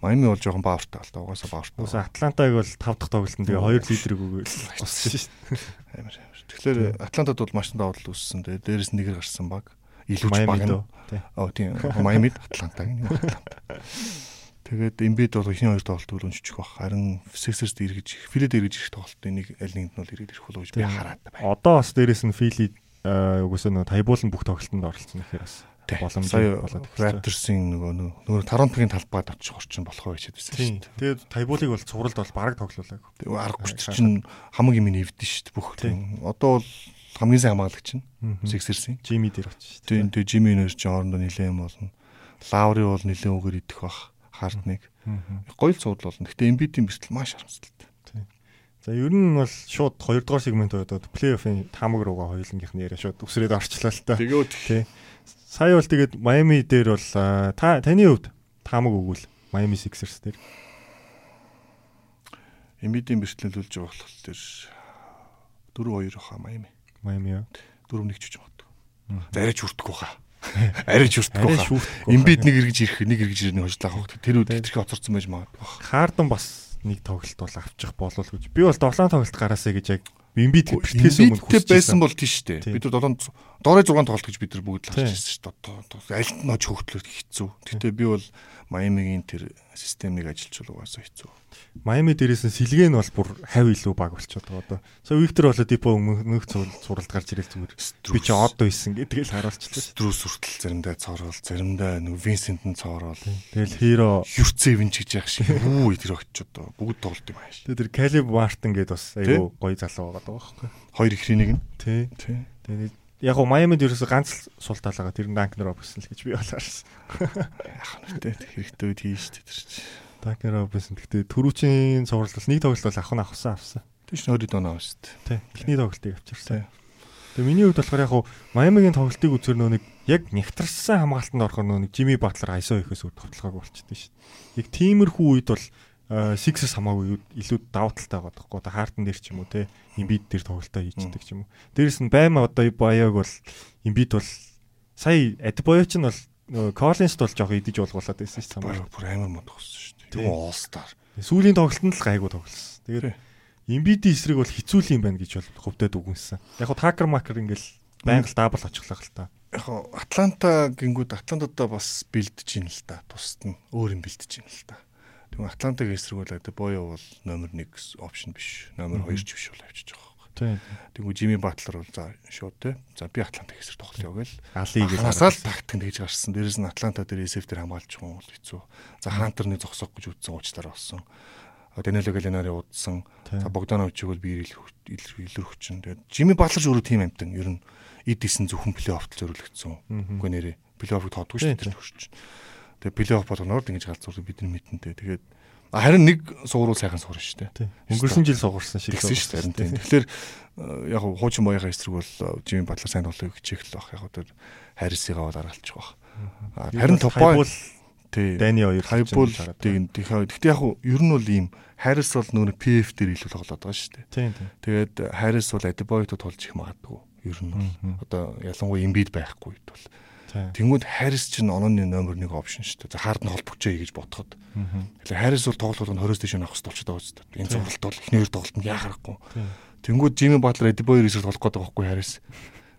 S3: Майами бол жоохон баавартай бол угаасаа баавартай.
S2: Уус Атлантаг бол 5 дахь тоглолтод тэгээ 2 литрийг өгөөл боссон шүү.
S3: Амар амар. Тэгэхээр Атлантад бол маш тал үүссэн. Тэгээ дээрээс нь нэгээр гарсан баг. Илүү баг нь. Оо тийм. Майамид Атлантаг нь Атланта. Тэгээд Эмбид бол ихний хоёр тоглолт өрөөнжчих баг. Харин Sixers-д эргэж, Philly-д эргэж ирэх тоглолтын нэг аль нэгэнд нь бол эргэж ирэх болов гэж би хараад байна.
S2: Одоо бас дээрээс нь Фили угсаа нөгөө тайбуулан бүх тоглолтод оролцсон гэхээр бас боломж
S3: Сая
S2: болоод.
S3: Raptors-ийн нөгөө нөгөө Торонтогийн талбайд очиж орчин болох байж байсан шүү дээ.
S2: Тэгээд тайбуулыг бол цувралд бол бараг тоглоулаагүй.
S3: Тэгээ арга хүч чинь хамаг юм нэвдэн шүү дээ бүх. Одоо бол хамгийн сайн хамгаалагч нь. Sixers-ийн.
S2: Жими дээр очиж шүү
S3: Тийм тэгээ Жими нэр чинь хоорондоо нилээн болно. Лаури бол нилээн үгээр идэх бах. Хардныг. Гоё л суудл болно. Гэтэ Embiid-ийн бэртэл маш харамсалтай.
S2: За ер нь бол шууд 2 дугаар сегмент бодоод плей-оффын таамаг руугаа хоёулангийнх нь яриа шууд өсрээд орчлоо л та.
S3: Тэгээд
S2: Тий. Сая бол тэгээд Майами дээр бол та таны хувьд таамаг өгвөл Майами Sixers дээр
S3: Embiid-ийн бэртлэлүүлж байгаа болох тэр 4-2 хаа Майами.
S2: Майами юу?
S3: 4-1 ч гэж магадгүй.
S2: Мгм.
S3: За арайч хаа.
S2: Арай
S3: хаа.
S2: шүүхтэхгүй.
S3: Эмбид нэг эргэж ирэх, нэг эргэж ирэх нэг хожлаа хавах. Тэр үед тэрхий оцорсон байж магадгүй.
S2: Хаардан бас нэг тоглолт бол авчих болов гэж. Би бол 7 тоглолт гараасаа гэж яг Эмбид бэртгэс өмнө
S3: Эмбидтэй байсан
S2: хүсчихсэн.
S3: бол тийш дээ.
S2: Тийм.
S3: Бид нар 7 доорой 6 тоглолт гэж бид нар бүгд л байсан шүү дээ. Аль нь оч хөгтлөд хэцүү. Гэтэ би бол Майамигийн тэр системийг ажиллаж угаасаа хэцүү.
S2: Майами дээрээс нь сэлгээ нь бол бүр хав илүү баг болчиход байгаа одоо. Сая Виктор болоо дипо өмнөх суралт гарч ирэл зүгээр. Би чи од байсан гэдгийг л харуулчихлаа.
S3: Струс хүртэл заримдаа цоорол, заримдаа нэг Винсент нь цоорол.
S2: Тэгэл хиро
S3: Юрцевин ч гэж яах шиг үү тэр очиж одоо бүгд тоглолт юм ааш.
S2: тэр Калиб Мартин гээд бас айгүй гоё залуу байгаа байхгүй.
S3: Хоёр ихрийн нэг нь.
S2: Тий. Тэгээд яг гоо Майамид ерөөсө ганц л султаал байгаа. Тэр Данкн Робинсон л гэж би болоорсон.
S3: Яах нүтэй хэрэгтэй үед хийж штэ тэр чи.
S2: Данкн Робинсон гэхдээ түрүүчийн цуврал бол нэг тоглолт бол авах нь авсан авсан.
S3: Тийш 20 доноо штэ.
S2: Тий. Эхний тоглолтыг авчирсан. Тэгээ миний хувьд болохоор яг гоо Майамигийн тоглолтыг үзэр нөө нэг яг нягтарсан хамгаалтанд орохоор нөө нэг Жими Батлер ISO ихээс өөр тоглогааг болчихдээ шүү дээ. Яг тиймэрхүү үед бол Sixers хамаагүй илүү давуу талтай байгаа байхгүй. Одоо Хартон дээр ч юм уу те Embiid дээр тоглолтоо хийждэг ч юм уу. Дээрэс нь баймаа одоо Баяг бол Embiid бол сая Адбоё ч нь бол нөгөө Collins-д бол жоох идэж уулгуулад байсан шүү дээ.
S3: Бүр амар мод төгссөн штэ. All Star.
S2: Сүүлийн тоглолтод л гайгүй тоглосон. Тэгээд
S3: Тий.
S2: Embiid-ийн эсрэг бол хэцүү юм байна гэж бол хувьдад үгэнсэн. Яг хуу Такер Макер ингээл байнга л дабл очихлаа л та.
S3: Яг хоо Атланта гингүүд Атлантадаа бас бэлдэж ийн л та. Тусад нь өөр юм бэлдэж ийн л та. Тэгвэл Атлантагийн эсрэг бол одоо Боё бол номер 1 опшн биш. Номер 2 ч биш бол авчиж байгаа. Тэгвэл Жими Батлер бол за шууд те. За би Атлантагийн эсрэг тоглоё гээл.
S2: Алиг гэж
S3: Хасаал тактик тэгж гарсан. Дээрээс нь Атланта дээр эсэв дээр хамгаалж байгаа бол хэцүү. За Хантерны зогсоох гэж үтсэн уучлаар болсон. Даниэло Галинари удсан. За Богдановичиг бол би илэрх чинь. Тэгээд Жими Батлер ч өөрөө тим амтан. Ер нь эд исэн зөвхөн плей-оффт.
S2: Мгм.
S3: Үгүй нэрээ. Плей-оффыг тоодгүй шүү дээ тэр төрч. Тэгээд плей-офф болгоноор ингэж галзуурдаг бидний мэдэнтэй. Тэгээд харин нэг сууруул сайхан суурна шүү дээ.
S2: Өнгөрсөн жил сугарсан шиг
S3: Тэгсэн шүү дээ. Тэгэхээр э, яг хуу- хуучин боёхоо эсрэг бол э, Жими Батлер сайн тоглоё гэж хэл бах. Яг хөө тэр Харрисыгаа бол аргалчих бах. А, Харин топой Тий.
S2: Дани хоёр
S3: хайбул тийм гэхдээ яг ер нь бол ийм Харрис бол нөгөө PF дээр илүү тоглоод байгаа шүү дээ.
S2: Тийм.
S3: Тэгээд Харрис бол Адебойто тулж их магадгүй. Ер нь бол одоо ялангуяа Эмбид байхгүй бол. Тэнгүүд Харрис чинь онооны номер 1 опшн шүү дээ. За хаард нь холбогчээ гэж бодоход. Тэгэхээр Харрис бол тоглолт нь 20-с дэш авах хэрэгтэй болчиход байгаа шүү дээ. Энэ цогцолт бол эхний хоёр тоглолтод яа харахгүй. Тэнгүүд Жими Батлер Адебойо эсрэг тоглох байгаа байхгүй Харрис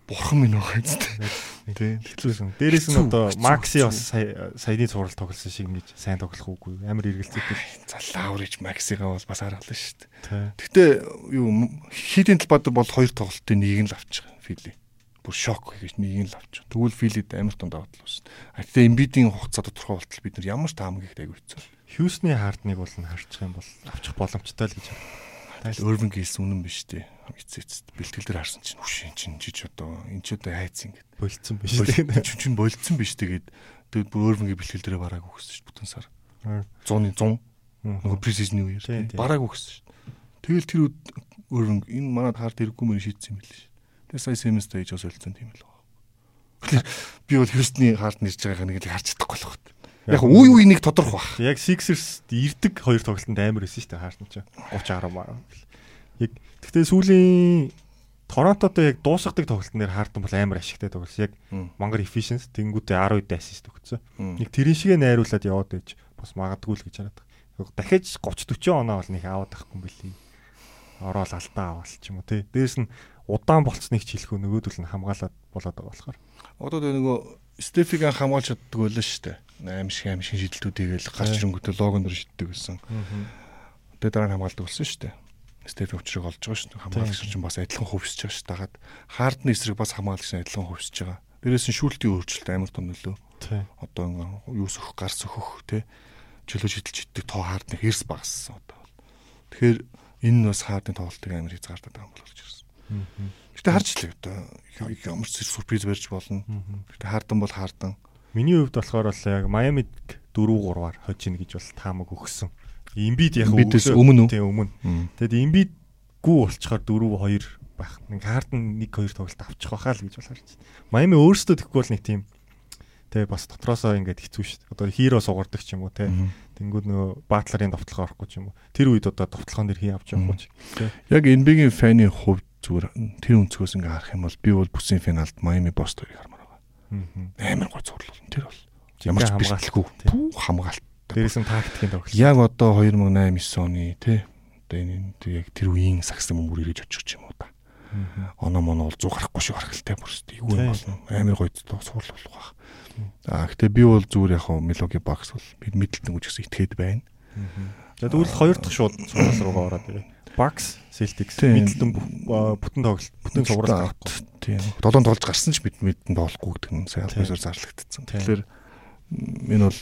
S3: бурхан минь байгаа юм.
S2: Тийм. Хэцүүсэн. Дээрээс нь одоо Макси бас саяны цуврал тоглосон шиг ингэж сайн тоглох уугүй. Амар эргэлзээтэй.
S3: Залаавар ич Максигаа бол бас харгалаа шүү дээ. Гэхдээ юу хийдийн талбад бол хоёр тоглолтын нэг нь л авчих Фили. Бүр шок гэж нэг нь л авчих. Тэгвэл Филид амар тунд автлаа шүү дээ. А гэхдээ Эмбидийн хугацаа тодорхой болтол бид нар ямар ч таамаг их айгүй хэцүү.
S2: Хьюсны хардныг бол харчих юм бол авчих боломжтой л гэж байна.
S3: Urban гэлс үнэн биш тий. Эцэст бэлтгэл дээр харсан чинь үш чинь жиж одоо энэ ч одоо хайц ингээд
S2: болцсон биш тий.
S3: Чинь чинь болцсон биш тэгээд тэгээд бүр Urban-гийн бэлтгэл дээр барааг өгсөн шүү бүтэн сар. 100-ны 100 нөгөө пресизны үеэр. Барааг өгсөн шүү. Тэгэл тэр Urban энэ манад хард хэрэггүй мөр шийдсэн юм билээ шүү. Тэгээд сая Siemens дэж бас болцсон тийм л байна. Би бол Houston-ы хард нэрж байгааг нэг л харж чадахгүй л байна. Яг үе үе нэг тодорхой баг.
S2: Яг Sixers ирдэг хоёр тоглолтод амар байсан шүү дээ хаартан ч 30 10 маа. Яг гэхдээ сүүлийн Торонтодоо яг дуусгадаг тоглолтын дээр хаартан бол амар ашигтай тоглосон. Яг мангар efficiency тэнгүүтээ 10 үдэ ассист өгсөн. Нэг тэрэн шигээ найруулад яваад байж бас магадгүй л гэж хараад. Дахиж 30 40 оноо бол нэг аваад байхгүй юм билий. Ороод алдаа авал ч юм уу тий. Дээрс нь удаан болцсныг ч хэлэхгүй нөгөөдөл нь хамгаалаад болоод байгаа болохоор.
S3: Одоо нөгөө Стефиг хамгаалж чаддаг байлаа шүү дээ аим шиг аим шиг шидэлтүүдийг л гарч ирэнгүүтээ логон дөр шиддэг гэсэн. Тэгээ дараа нь хамгаалдаг болсон шүү дээ. Степ өвчрийг олж байгаа шүү дээ. Хамгаалагч чинь бас адилхан хөвсөж байгаа шүү. Дагаад хаардны эсрэг бас хамгаалагч нь адилхан хөвсөж байгаа. Дээрээс нь шүүлтийн өөрчлөлт амар том нөлөө. Одоо юус өх гарс өхөх те чөлөө шидэлж иддэг тоо хаардны хэрс багассан одоо. Тэгэхээр энэ нь бас хаардны тоглолтыг амар хязгаартаад байгаа юм ирсэн. Гэтэ харж илээ одоо ямар ч сюрприз барьж болно. Гэтэ хаардан бол хаардан
S2: Миний хувьд болохоор бол яг Майамид 4-3-аар хожиж гэж бол таамаг өгсөн. Имбид яг
S3: өмнө
S2: тийм өмнө. Тэгэд имбид гүү болчоор 4-2 байх. Нэг хаардан 1-2 тоглолт авчих байхаа л гэж бол харж байна. Майами өөрсдөө тэгэхгүй бол нэг тийм Тэ бас дотроосоо ингээд хэцүү шүү дээ. Одоо хиро сугардаг ч юм уу те. Тэнгүүд нөгөө баатларын довтлогоо орохгүй ч юм уу. Тэр үед одоо довтлогоон дээр хий авч явахгүй ч.
S3: Яг NBA-гийн фаны хувьд зүгээр тэр өнцгөөс ингээд харах юм бол би бол бүсийн финалд Майами Бостоныг хармаар Амар гой зурлал тэр бол.
S2: Ямар ч хамгаалалгүй.
S3: Хамгаалт.
S2: Дээрээс нь тактикийн тоглолт.
S3: Яг одоо 2008 9 оны тий. Одоо энэ яг тэр үеийн юм бүр ирэж очих юм уу та. Оноо моно бол 100 гарахгүй шүү харахалтай бүрст. Юу юм бол амар гой суурлал болох байх. Аа гэтээ би бол зүгээр яг мелоги бакс бол мэдлэлтэн гэж гэсэн итгээд байна.
S2: За тэгвэл хоёр дахь шууд цуглал руугаа ороод ирээ. Bucks Celtics мэдлэн бүтэн тоглолт бүтэн цуглал гарахгүй.
S3: Тийм. Долоон тоглож гарсан ч бид мэдэн тоглохгүй гэдэг нь сайн албасаар зарлагдсан. Тэгэхээр энэ бол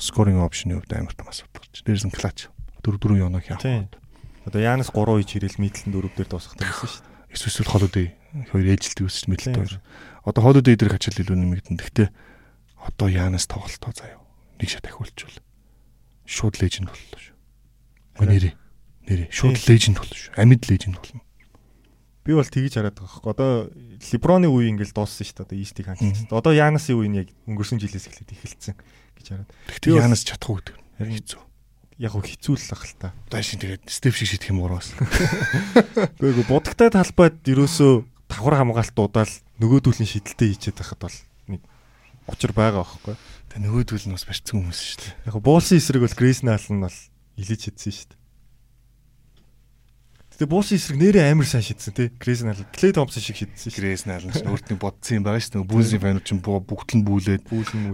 S3: скоринг опшны хувьд амар том асуудал гарч. Дээрээс нь клач 4 4 явах яах.
S2: Одоо Янас 3 ич ирэл мэдлэн 4 дээр дуусгах гэсэн шүү дээ.
S3: Эсвэл холодэй хоёр ээжилдэг үсч мэдлэлтэй хоёр. Одоо холодэй дээр хачаал илүү нэмэгдэн. Гэхдээ одоо Янас тоглолтоо заяа. Нэг шат ахиулчвал шууд леженд боллоо шүү. Нэрээ. Нэрээ. Шууд леженд боллоо шүү. Амьд леженд болно.
S2: Би бол тгийж хараад байгаа хөөе. Одоо Леброны үе ингээл дууссан шүү дээ. Одоо Истиг ханч. Одоо Янасын үе нь яг өнгөрсөн жилээс эхлээд эхэлсэн гэж хараад.
S3: Тэгтээ Янас чадахгүй гэдэг. Харин хэцүү.
S2: Яг хөө хэцүү л ах л та.
S3: Одоо шин тэгээд степ шиг шийдэх юм ураас.
S2: Гэхдээ будагтай талбайд ерөөсөө давхар хамгаалтуудаа л нөгөөдүүлийн шидэлтэй хийчихэд байхад бол нэг учир байгаа байхгүй.
S3: Тэгээ нөгөөдүүл нь бас барьцсан хүмүүс шүү дээ.
S2: Яг буулсын эсрэг бол Грейснал нь бол илэж хийдсэн шүү дээ. Тэгээ буусын эсрэг нэрээ амар сайн шидсэн тий. Грэснал, Клей Томпсон шиг шидсэн
S3: шүү. Грэснал нь өөртний бодсон юм байгаа шүү. Бүүлийн фанууд чинь бүгд л бүүлээд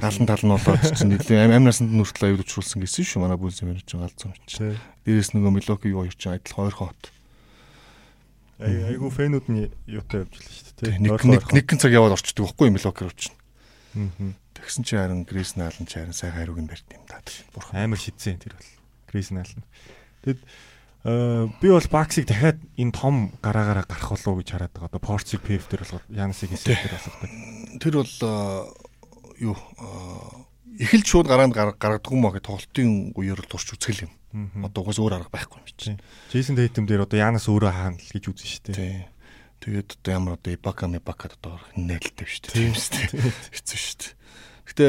S3: галан тал нь болоод чинь нэлээ амь насанд нүртэл аюул учруулсан гэсэн шүү. Манай бүүлийн фанууд чинь галзсан чинь. Дээрээс нөгөө Милоки юу хоёр чинь адилхан ойрхон хот.
S2: Айгу фэнүүд нь юутай явж лээ шүү.
S3: Нэг нэг нэгэн цаг яваад орчдөг байхгүй Милоки руу чинь. Тэгсэн чинь харин Грэснал нь чинь харин сайхан хариуг нь барьд юм даа.
S2: Бурхан амар шидсэн тэр бол. Грэснал нь. Тэгэд би бол баксыг дахиад энэ том гараагаараа гарах болов уу гэж хараад байгаа. Одоо Порциг PF дээр болохоор Янасыг эсрэг дээр болгодог.
S3: Тэр бол э, юу э, эхэлж шууд гараанд гаргадаг юм аа гэх тоглолтын үеэр л турч үзгэл юм. Одоо угаас өөр арга байхгүй юм чинь.
S2: Джейсон Тейтем дээр одоо Янас өөрөө хаана л гэж үзэн шүү дээ.
S3: Тэгээд одоо ямар одоо Ибака Мибакад одоо найдалтай шүү дээ. Тийм шүү дээ. Хэцүү шүү дээ. Гэтэ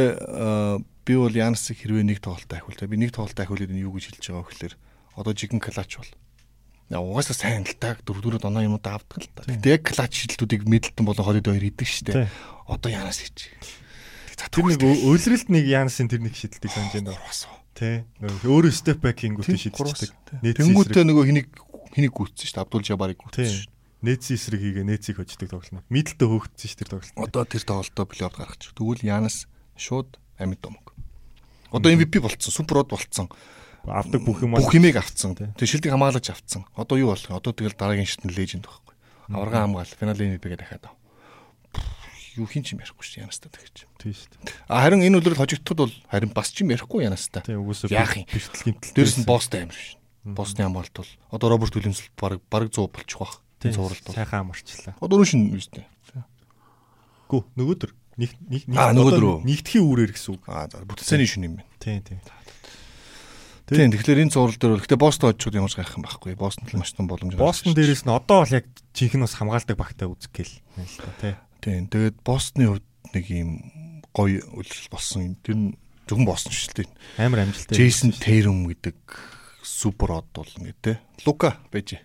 S3: би бол Янсыг хэрвээ нэг тоглолтод ахиултаа би нэг тоглолтод ахиулээд энэ юу гэж хэлж байгаа вэ гэхээр одоо жигэн клач бол. Угаасаа сайн л таг дөрвдөрөд оноо юмуд авдаг л та. Гэтэ яг клач шилдүүдийг мэдлэлтэн болон ходид хоёр идэг штэ. Одоо Янас хийж.
S2: Тэр нэг өөлрөлт нэг Янасын тэр нэг шидэлтийг санаж байна. Тэ. Өөрөө степ бэк хийнгүүтээ шидэлдэг.
S3: Тэнгүүтээ нөгөө хэнийг хэнийг гүйтсэн шүү дээ. Абдул Жабарыг гүйтсэн шүү.
S2: Нээцийн эсрэг хийгээ нээцийг хөждөг тоглоно. Мидэлдээ хөөгдсөн шүү тэр тоглолт.
S3: Одоо тэр тоглолтоо плейофф гаргачих. Тэгвэл Янас шууд амьд домог. Одоо MVP болцсон, суперод болцсон
S2: Авдаг бүх юм
S3: бүх юмыг авцсан. Тэг шилдэг хамгаалаж авцсан. Одоо юу болох вэ? Одоо тэгэл дараагийн шатны леженд байхгүй. Аварга хамгаал, финалийн MVP-гээ дахиад ав. Юу хин ч юм ярихгүй шүү Янастай тэгэж.
S2: Тийм шүү дээ.
S3: А харин энэ үлрэл хожигдоход бол харин бас ч юм ярихгүй Янастай.
S2: Тийм үгүйсээ
S3: яах юм.
S2: Бэрхтэлгийн тал.
S3: Дээрс нь босстой амир шин. Босны хамгаалт бол одоо Роберт Уильямс баг баг 100 болчих واخ.
S2: Зуралт бол сайхан амарчлаа.
S3: Одоо өрөө шин үстэй.
S2: Гү нөгөөдөр нэг нэг
S3: Аа, нөгөөдөр үү?
S2: нэгдэхийн үрээр гэсэн үг.
S3: Аа за бүтцээний шин юм байна.
S2: Тийм тийм.
S3: Тийм тэгэхээр энэ зурал дээр бол гэтээ Бостон очиод ямар ч гайх юм байхгүй. Бостон л маш том боломж.
S2: Бостон дээрээс нь одоо бол яг жинхэнэ бас хамгаалдаг багтаа үзэх гээл. Тийм.
S3: Тийм тэгээд Бостны хувьд нэг юм гоё үлрэл болсон. Тэр нь зөвхөн Бостон шүү дээ.
S2: Амар амжилттай.
S3: Джейсон Тэйрум гэдэг супер од бол ингэ те. Лука байж.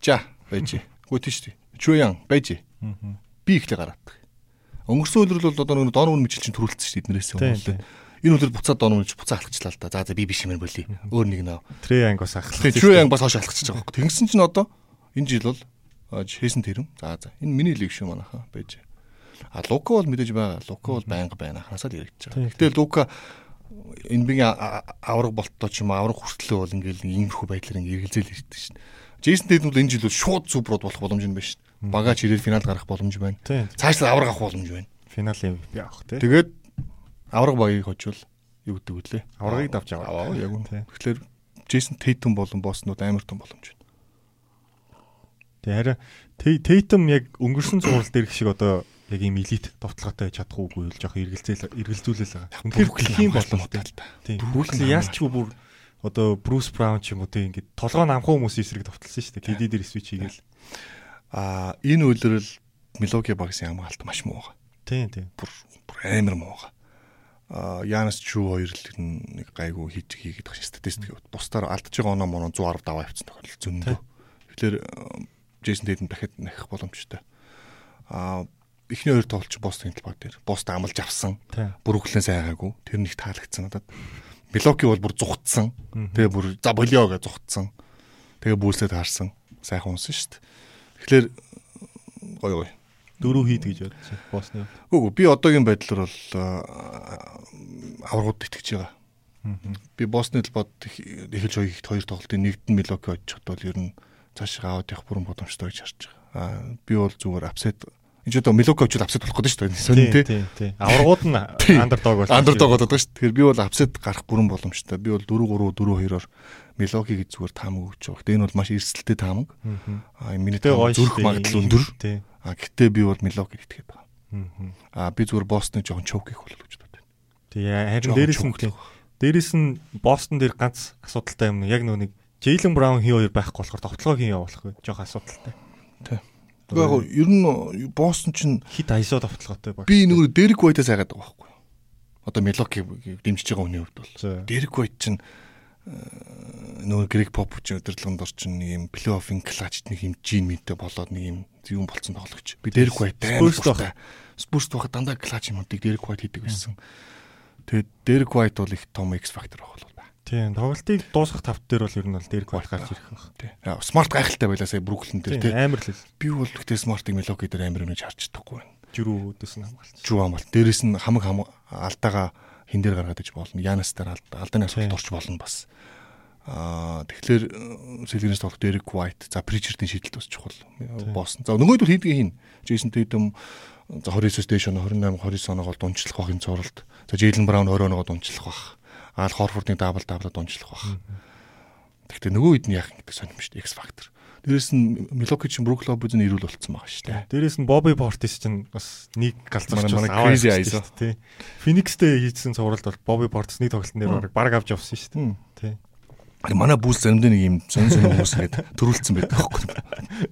S3: Жа байж. Гүтэн шүү дээ. Чуян байж. Би ихлэ гараад. Өнгөрсөн үлрэл бол одоо нэг дон үн мөчл чинь төрүүлсэн шүү дээ эднэрээс юм. Энэ үлрэл буцаад үнж буцаа алхачлаа л да. За за би биш юм болий. Өөр нэг нөө.
S2: Анги бас.
S3: Тэгээ Чуян бас хоош алхачихж байгаа байхгүй. Тэнгсэн чинь одоо энэ жил бол Джейсон Тэйрум. За за. Энэ миний лиг шүү манайхаа байж. А Лука бол мэдээж байгаа. Лука бол байнга байна. Ханасаа л яригдж байгаа. Гэтэл Лука энэ бигийн авраг болтоо ч юм авраг хүртлээ бол ингээл иймэрхүү байдлаар ингээ эргэлзээл ирдэг шин. Джейсон Тэйрум бол энэ жил шууд суперод болох боломж нь байна шин. Багаж ирээд финал гарах боломж байна. Цаашлаа авраг авах боломж байна.
S2: Финалийн MVP авах тий.
S3: Тэгээд авраг багийг хожвол юу гэдэг вүлээ?
S2: Аврагыг давж аваа.
S3: Яг үн. Тэгэхээр Джейсон Тейтум болон Боснууд амар том боломж байна.
S2: Тэг харин Тейтум яг өнгөрсөн цуврал дээр шиг одоо яг ийм элит товтлоготой чадахгүй л жоох эргэлзээл эргэлзүүлэл байгаа. Үнэхээр дэлхийн боломжтой л та. Тийм. Бүрхлээ яалчгүй бүр одоо Брус Браун ч юм уу тийм ингээд толгой намхан хүмүүсийн эсрэг товтлсон шүү дээ. KD дээр свич хийгээл.
S3: Аа энэ үйлрэл Милоки багсын хамгаалт маш муу байгаа.
S2: Тийм тийм.
S3: Бүр бүр амар муу байгаа. Янас Чу хоёр л нэг гайгүй хийж хийгээд байгаа статистик. Бусдаар алдж байгаа оноо моно 110 даваа явцсан тохиолдол зөндөө. Тэгэхээр Джейсон Дэйдэн дахиад нахих боломжтой. Аа эхний хоёр тоглолч Бостон талбай дээр Бост амлж авсан. Бүрөглэн сайгаагүй. Тэр нэг таалагдсан надад. Милоки бол бүр зүхтсан. Тэгээ бүр за болио гэж зүхтсан. Тэгээ бүүлсээ таарсан. Сайхан унсан дээ. Тэгэхээр гой гой.
S2: Дөрөв хийд гэж бодсон. Босны.
S3: Үгүй би одоогийн байдлаар бол аврагууд итгэж байгаа. Би Босны талбад эхэлж хоёрт хоёр тоглолтын нэгд нь Милоки очиход бол ер нь цааш аваад явах бүрэн боломжтой гэж харж байгаа. Аа би бол зүгээр апсет энэ ч одоо Милоки очил апсет болох гэдэг шүү дээ. Сонин тий.
S2: Тийм тийм. Аврагууд нь андердог
S3: бол андердог болоод байгаа шүү. Тэгэхээр би бол апсет гарах бүрэн боломжтой. Би бол 4 3 4 2-оор Милокиг зүгээр таамаг өгч байгаа. Тэгээ энэ бол маш эрсдэлтэй таамаг. Аа миний зүрх магадлал өндөр. А гэтээ би бол Милокиг итгээд байгаа. Аа би зүгээр Бостны жоохон чоук их болол гэж боддог.
S2: Тэгээ харин дээрээс нь дээрээс нь Бостон дээр ганц асуудалтай юм. Яг нөгөө нэг Джейлен Браун хий хоёр байхгүй болохоор товтлогоо хий явуулах вэ? Жохо асуудалтай.
S3: Тэгээ яг ер нь Бостон чинь
S2: хит айсоо товтлоготой баг.
S3: Би нөгөө Дерек Вайтаас айгаад байгаа байхгүй. Одоо Милоки дэмжиж байгаа хүний хувьд бол Дерек Вайт чинь нөгөө Грек Попович өдөрлөгөнд орчин нэг юм плей-оффын клач нэг юм жин мэдээ болоод нэг юм юм болцсон тоглогч. Би Дерек Вайт
S2: Спурс байх.
S3: Спурс байх дандаа клач юмуудыг Дерек Вайт хийдэг байсан. Тэгээд Дерек Вайт бол их том X factor байх болов.
S2: Тийм, тоглолтыг дуусгах тавт дээр бол ер нь бол Дерек Вайт гарч ирэх байх.
S3: Тийм. Смарт гайхалтай байлаа сая Бруклин дээр
S2: тийм. Амар л.
S3: Би бол гэхдээ Смартыг Мелоки дээр амар өнөж харж чадахгүй байна.
S2: Жирүү өдөөс нь хамгаалт.
S3: Жирүү хамгаалт. Дээрээс нь хамаг хам алдаага хин дээр гаргаад иж болно. Янас дээр алдааны асуудалд орч болно бас. Аа тэгэхээр Сэлгэрээс тоглох Дерек Вайт, за Причердийн шийдэлт бас чухал. Боосон. За нөгөөд бол хийдгээ хин. Джейсон Тэйдэм за 29-с дээш оноо 28 29 оноогоо дунчлах бах энэ цоролд. За Джейлен Браун 20 оноогоо дунчлах бах. Аал Хорфордын дабл даблаа дунчлах бах. Тэгэхдээ нөгөө үед нь яах гэдэг сонирм шүү дээ X factor. Дээрээс нь Милоки чинь Брук Лобезын ирүүл болцсон байгаа шүү дээ.
S2: Дээрээс нь Бобби Портис чинь бас нэг галзуурч
S3: манай crazy eyes
S2: тий. Феникстэй хийсэн цувралд бол Бобби Портис нэг тоглолтын дээр баг авч явсан шүү дээ.
S3: Манай бүүс заримдаа нэг юм сонь сонь хүмүүс ингээд төрүүлсэн байдаг байхгүй.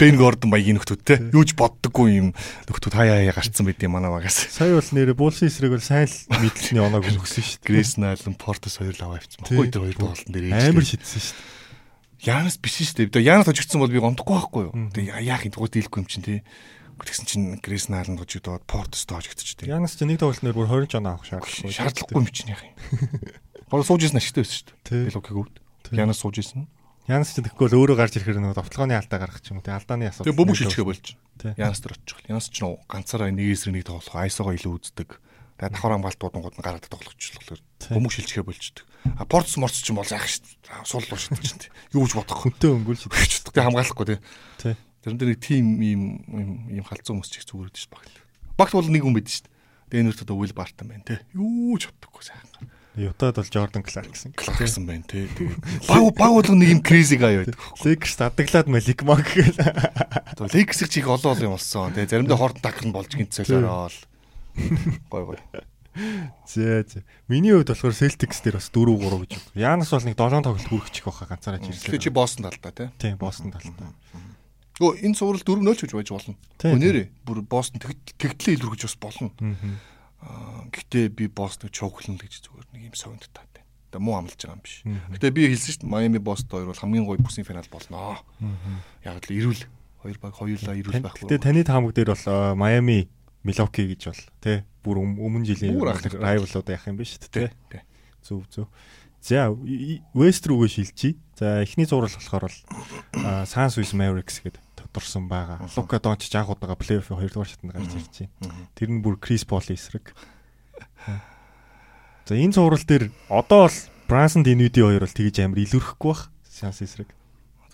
S3: Бен Гордон баягийн нөхдүүд те. Юуж боддоггүй юм нөхдүүд хаяа хаяа гарцсан байд юм манай багаас.
S2: Сая бол нэрэ буулсын эсрэг бол сайн л мэдлсний оноог өгсөн шүү дээ.
S3: Грейс Найлен Портос хоёр л аваа авчихсан. Баггүй тэр хоёр тоглолтын дээр
S2: амар шидсэн шүү дээ.
S3: Янас биш шүү дээ. Янас хожигдсан бол би гомдохгүй байхгүй юу. Тэгээ яах юм дугуй дийлэхгүй юм чинь те. Тэгсэн чинь Грейс Найлен хожигдоод Портос тоожигдчих те.
S2: Янас чинь нэг тоглолт нэр бүр 20 жон авах шаардлагагүй.
S3: Шаардлагагүй юм чинь яах юм. Гол сууж ирсэн ашигтай байсан шүү дээ. Би логик өвд. Янас сууж ирсэн.
S2: Янас ч тэгэхгүй л өөрөө гарч ирэхээр нөгөө довтлооны алдаа гаргах ч юм уу. Тэ алдааны асуудал.
S3: Тэгээ бөмбөг шилжихэ болж. Янас төр очих. Янас ч нөө ганцаараа нэг эсрэг нэг тоглох, айсогоо илүү үздэг. Тэгээ давхар хамгаалтуудангууд нь гараад тоглохчлохлоор бөмбөг шилжихэ болчдөг. А портс морц ч юм бол яах шүү. Сул болчихдог чинь. Юу ч бодох.
S2: Хөнтөө өнгөл шидэж.
S3: Тэгээ хамгаалахгүй тий.
S2: Тий.
S3: Тэрэн дээр нэг тим ийм ийм халзуу хүмүүс ч их зүгээр дээ шүү багт. Багт бол нэг хүн байдаг шүү. Тэгээ нэрт одоо Уил Бартон байна тий. Юу ч бодохгүй сайхан.
S2: Ютад бол Jordan Clark гэсэн.
S3: Байна тий. Баг баг болго нэг юм crazy guy байдаг.
S2: Lakers адаглаад Malik Monk гэл.
S3: Тэгээд Lakers-ийг чиг олон олон юм болсон. Тэгээд заримдаа хорт дагах нь болж гинцэлээрээ л. Гой гой.
S2: Зээ зээ. Миний хувьд болохоор Celtics дээр бас 4 3 гэж. Янас бол нэг 7 тоглолт хүрчих байхаа ганцаараа
S3: жирлээ. Тэгээ чи Бостон талдаа тий.
S2: Тийм, Бостон талдаа.
S3: Өө энэ цуврал 4 0 ч гэж байж болно. Өнөөрэй. Бүр Бостон тэгтлээ илрүүгэж бас болно. Гэтэ би Бостон чууглана гэж зүгээр нэг юм согндтаа байна. Тэгээ муу амлаж байгаа юм биш. Гэтэ би хэлсэн шүү дээ Майами Бостон хоёр бол хамгийн гоё бүсийн финал болно. Яг л ирүүл хоёр баг хоёулаа ирүүл байх.
S2: Гэтэ таны таамаг дээр бол Майами Милоки гэж бол тий бүр өмнө жилийн райвлууд яах юм биш үү тий. Зөв зөв. За Вест рүүгээ шилжиж. За эхний зураг болохоор бол Sans Swiss Mavericks гэдэг тодорсон байгаа. Лука Дончич анх удаага плей-оффын 2 дугаар шатнд гарч ирж байна. Тэр нь бүр Крис Поли эсрэг. За энэ цуврал дээр одоо бол Брансон Динвиди хоёр бол тэгж амар илүүрэхгүй бах. Шанс эсрэг.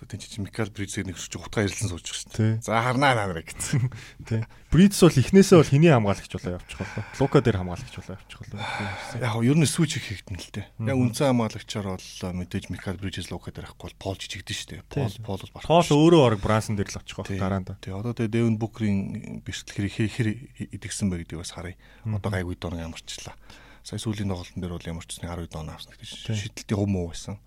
S3: Тийм чи Микал Бридсийг нэг ч утгаа ирэлсэн сууж дээ. За харнаа наараа гэсэн.
S2: Тий. Бридс бол эхнээсээ бол хэний хамгаалагч болоо явчих болоо. Лука дээр хамгаалагч болоо явчих болоо.
S3: Яг ер нь switch хийгдэн л дээ. Яг үнцэн хамгаалагчаар бол мэдээж Микал Бриджес Лука дээр ахгүй бол Пол жижигдэн шүү дээ. Пол Пол бол
S2: барах. Пол өөрөө орог Брансон дээр л авчих байх дараа нь.
S3: Тий. Одоо тэгээ Дэвин Букрийн бэрхшээл хэр идэгсэн бэ гэдгийг бас харъя. Одоо гайгүй доног ямарчлаа. Сая сүүлийн тоглолтын дээр бол ямар ч нэг 10 доног авсан гэдэг шидэлтийн хөв муу байсан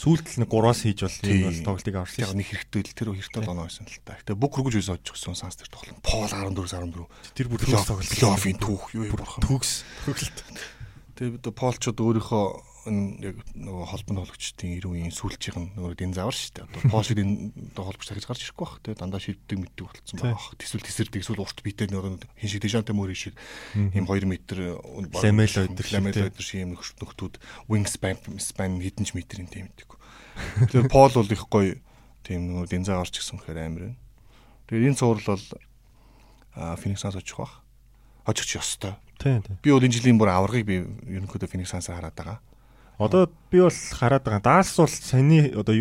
S2: сүүлдэл нэг 3-аас хийж бол энэ бол тоглолтыг аварсан.
S3: Яг нэг хэрэгтэй л тэр хэрэгтэй оноо байсан л та. Гэтэ бүх рүгж үс очихсон санс тэр тоглолт. Пол 14 14.
S2: Тэр бүр төгс тоглолт.
S3: Плей-оффын түүх юу юм бурхан.
S2: Төгс. Төгсөлт.
S3: Тэгээ Полчууд өөрийнхөө яг нөгөө холбооны хологчдын ирүүн сүүлчийн нөгөө дэн завар шүү дээ. Одоо Пол шиг энэ холбогч дахиж гарч ирэхгүй бах. Тэгээ дандаа шийддэг мэддэг болцсон байх. Тэсвэл тесэрдэг эсвэл урт битэй нөгөө хин шиг Дежанте Мори шиг ийм 2 м
S2: Ламело өдр
S3: Ламело өдр шиг ийм нөхдүүд wingspan span хэдэн ч метрийн тийм мэддэг. Тэгээ Пол бол их гоё тийм нөгөө дэнзаа орч гисэн гэхээр амар байна. Тэгээ энэ цуврал бол Фениксаас очих бах. Очих ёстой.
S2: Тийм тийм.
S3: Би бол энэ жилийн бүр аваргыг би ерөнхийдөө Фениксаас хараад байгаа.
S2: Одоо би бол хараад байгаа. Даас бол саяны одоо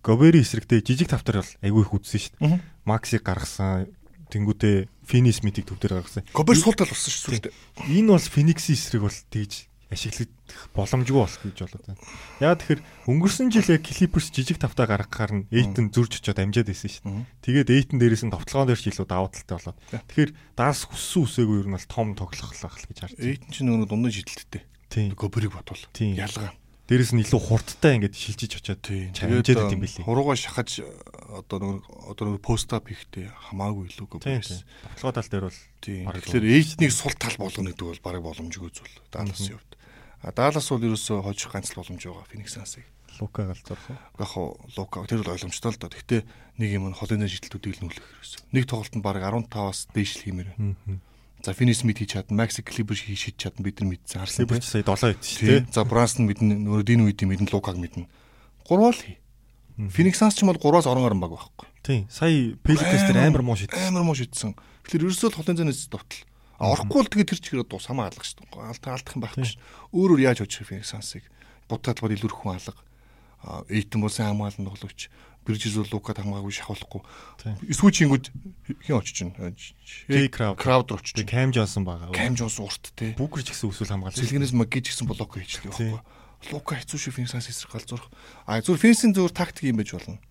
S2: Говери эсрэгтэй жижиг тавтар бол айгүй их үзсэн шүү дээ. Максиг гаргасан. Тэнгүүтээ Фиnis митиг төв дээр гаргасан.
S3: Говери суултал болсон шүү дээ.
S2: Энэ бол Фениксийн эсрэг бол тэгж ашиглах боломжгүй болох гэж болоод байна. Яа тэгэхээр өнгөрсөн жилээ Clippers жижиг тавтаа гаргахаар нь Эйтэн зурж очиод амжаад байсан шүү дээ. Тэгээд Эйтэн дээрээс нь товтлогоон дээр ч илүү даваа талтай болоод. Тэгэхээр даас хүссэн үсээгүй юу нь бол том тоглох гэж харж байна.
S3: Эйтэн ч нөгөө дундын шидэлттэй.
S2: Тийм.
S3: Гобрийг бодвол ялгаа.
S2: Дээрэс нь илүү хурдтай ингээд шилжиж очиод
S3: чамжаад идэм билий. Хуруугаа шахаж одоо нэг одоо нэг постап хийхдээ хамаагүй илүү гобрээс.
S2: Тоглоо тал дээр бол
S3: тэгэхээр эйжнийг сул тал болгоно гэдэг бол бараг боломжгүй зүйл. Даласын хувьд. А Даллас бол ерөөсөө хожих ганц л боломж байгаа Фениксаасыг.
S2: Лука галзуурах уу?
S3: Яг хоо Лука тэр бол ойлгомжтой л да. Гэхдээ нэг юм нь холын шидэлтүүдийг л нүлэх ерөөсөө. Нэг тоглолтод баг 15-аас дээш л хиймээр байна. За Финис мид хийж чадна, Макс Клибер хийж чадна бид нар мэдсэн харсан
S2: тийм. Сая 7 хэд шүү дээ.
S3: За Брансон мэднэ, нөгөө Дин Уидийн мэднэ, Лукаг мэднэ. Гурвал хий. Фениксанс ч юм бол 3-аас орон орон баг байхгүй.
S2: Тийм. Сая Пеликас тэр амар муу шийдсэн.
S3: Амар муу шийдсэн. Тэгэхээр ерөөсөө л холын зэнээс довтол. Орохгүй л тэгээд тэр чигээр дуу самаа алгах шүү дээ. Алдах алдах юм байхгүй шүү. Өөрөөр яаж очих Фениксансыг бутаалбар илүүрхэн алга. Эйтэн болсон хамгаалан тоглогч. Биржис Лукад хамгаагүй шахуулахгүй. Сүүчингүүд хин очиж байна.
S2: Крауд
S3: крауд очиж.
S2: Кам Джонсон байгаа.
S3: Кам Джонсон урт те.
S2: Бүгэр ч гэсэн өсвөл хамгаалсан.
S3: Сэлгэнээс маги ч гэсэн блок хийчихлээ байхгүй. Лука хэцүү шүү Финсанс эсрэг галзуурах. А зүгээр Финсийн зүгээр тактик юм байж болно.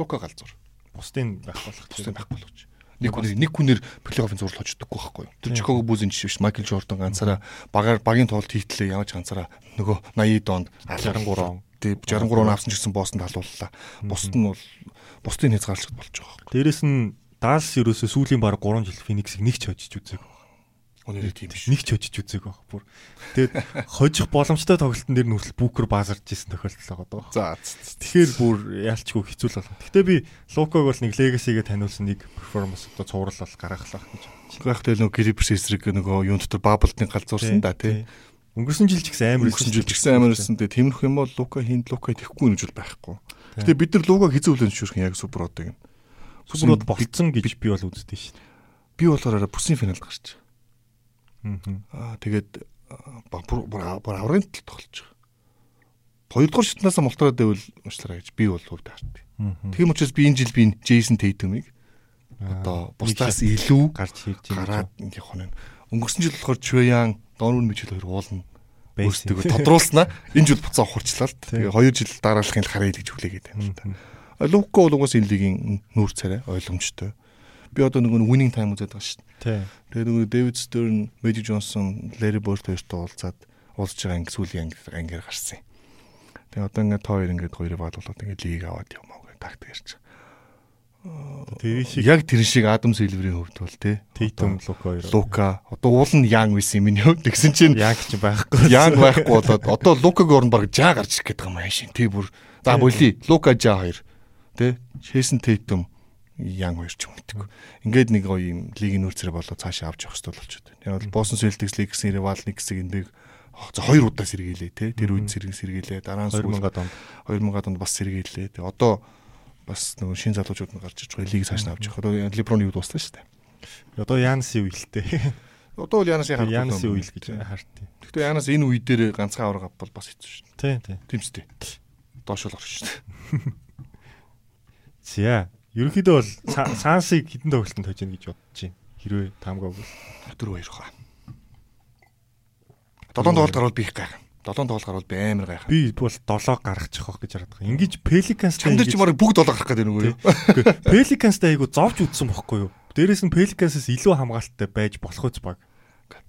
S3: Лука галзуур.
S2: Бусдын байх болох.
S3: Бусдын байхгүй болгож. Нэг хүнээр нэг хүнээр плей-оффын зурлал очдоггүй байхгүй юу. Тэр Чикаго Буллс жишээ биш Майкл Жордан ганцаараа багаар багийн тоглолт хийтлээ явж ганцаараа нөгөө 80 донд
S2: 63 он
S3: тий 63 он авсан ч гэсэн боссонд халууллаа. Бусд нь бол бусдын хязгаарлалт болж байгаа байхгүй.
S2: Дээрэс нь Далс ерөөсөө сүүлийн баг 3 жил Фениксийг нэг ч хожиж үзээг.
S3: Өнөөдөр тийм биш.
S2: Нэг ч хожиж үзээг баг. Бүр. Тэгээд хожих боломжтой тоглолтын дээр нүртэл Бүүкер баазарч исэн тохиолдол байгаа даа.
S3: За
S2: тэгэхээр бүр яалчгүй хэцүү л байна. Гэтэ би Лукаг бол нэг легаሲгээ таниулсан нэг перформанс одоо цуврал бол гаргахлаа гэж.
S3: Гэх тэгэл нөгөө Грипс эсрэг нөгөө юун дотор баблтын галзуурсан да тий.
S2: Өнгөрсөн жил ч гэсэн амар
S3: өнгөрсөн жил ч гэсэн амар ирсэн. Тэгээ тиймэрхүү юм бол Лука хинд Лука тэхгүй бол байхгүй. Гэтэ бид нар Лукаг хизүүлэн шүүрхэн яг суперодыг.
S2: Суперод болцсон гэж би бол үздэг шүү дээ.
S3: Би болохоор бүсийн финалд гарч. Аа тэгээд бүр аврагын тал тоглож байгаа. Хоёрдугаар шатнаас мултраад байвал уучлаарай гэж би бол хувьд хартыг. Тийм учраас би энэ жил би Джейсон Тейтумыг одоо бусдаас илүү
S2: гарч хийж
S3: гараад явах нь. Өнгөрсөн жил болохоор Чуян, Донрун Мичэл хоёр уулна. Өөрсдөө тодруулснаа энэ жил буцаа ухарчлаа л. Тэгээ хоёр жил дараалахын л харъя гэж хүлээгээд байна л та. Луко бол угаас энэ лигийн нүүр царай ойлгомжтой би одоо нөгөө winning time үзээд байгаа шүү
S2: дээ.
S3: Тэгээд нөгөө Дэвид Стерн, Мэди Джонсон, Лэри Борт хоёртой уулзаад уулзж байгаа анги сүүлийн анги ангиар гарсан юм. Тэгээд одоо ингээд тоо хоёр ингээд хоёрыг баалуулаад ингээд лиг аваад явмаа гэх тактик ярьж байгаа. Тэр шиг яг тэр шиг Адам Силверийн хувьд бол тий.
S2: Тейтум Лука хоёр.
S3: Лука одоо уул нь Ян байсан юм минь тэгсэн чинь
S2: Яг ч байхгүй.
S3: Ян байхгүй болоод одоо Лукагийн орн баг жаа гарч ирэх байгаа юм аашин. Тий бүр за боли Лука жаа хоёр. Тий. Шэсэн Тейтум Ян хоёр ч гэдэг. Ингээд нэг гоё юм лигийн нүүрцэрэ болоо цаашаа авч явах хэрэгтэй болчиход байна. Яг бол Boston Celtics лиг гэсэн Real нэг хэсэг энэ за хоёр удаа сэргийлээ те. Тэр үед сэргийлээ. Дараа нь
S2: 2000 онд
S3: 2000 онд бас сэргийлээ. Тэгээ одоо бас нөгөө шин залуучууд нь гарч иж байгаа лиг цааш нь авч явах. Одоо либрон юу дууссан шүү дээ.
S2: Одоо Янасын үйлтэй.
S3: Одоо бол Янасын
S2: хавь. Янасын үйл гэж хартыг.
S3: Гэхдээ Янас энэ үе дээр ганцхан авраг авбал бас хэцүү шүү.
S2: Тийм тийм.
S3: Тийм ч тийм. Доош л орно шүү.
S2: За. Ерөнхийдөө бол Сансыг хідэн тоглолтод тож гин гэж бодож байна. Хэрвээ таамгаагүй.
S3: 4 2 хаа. Долоон тоглолт гарвал би их гайхав. 7 тоглохоор бол би амар гайхаа.
S2: Би бол 7 гаргачих واخ гэж хараад байгаа. Ингиж Pelicans-тай
S3: чамдэрч марыг бүгд 7 гаргах гэдэг нүгөө.
S2: Pelicans-тай айгу зовж үдсэн бохгүй юу? Дээрээс нь Pelicans-аас илүү хамгаалттай байж болох үз баг.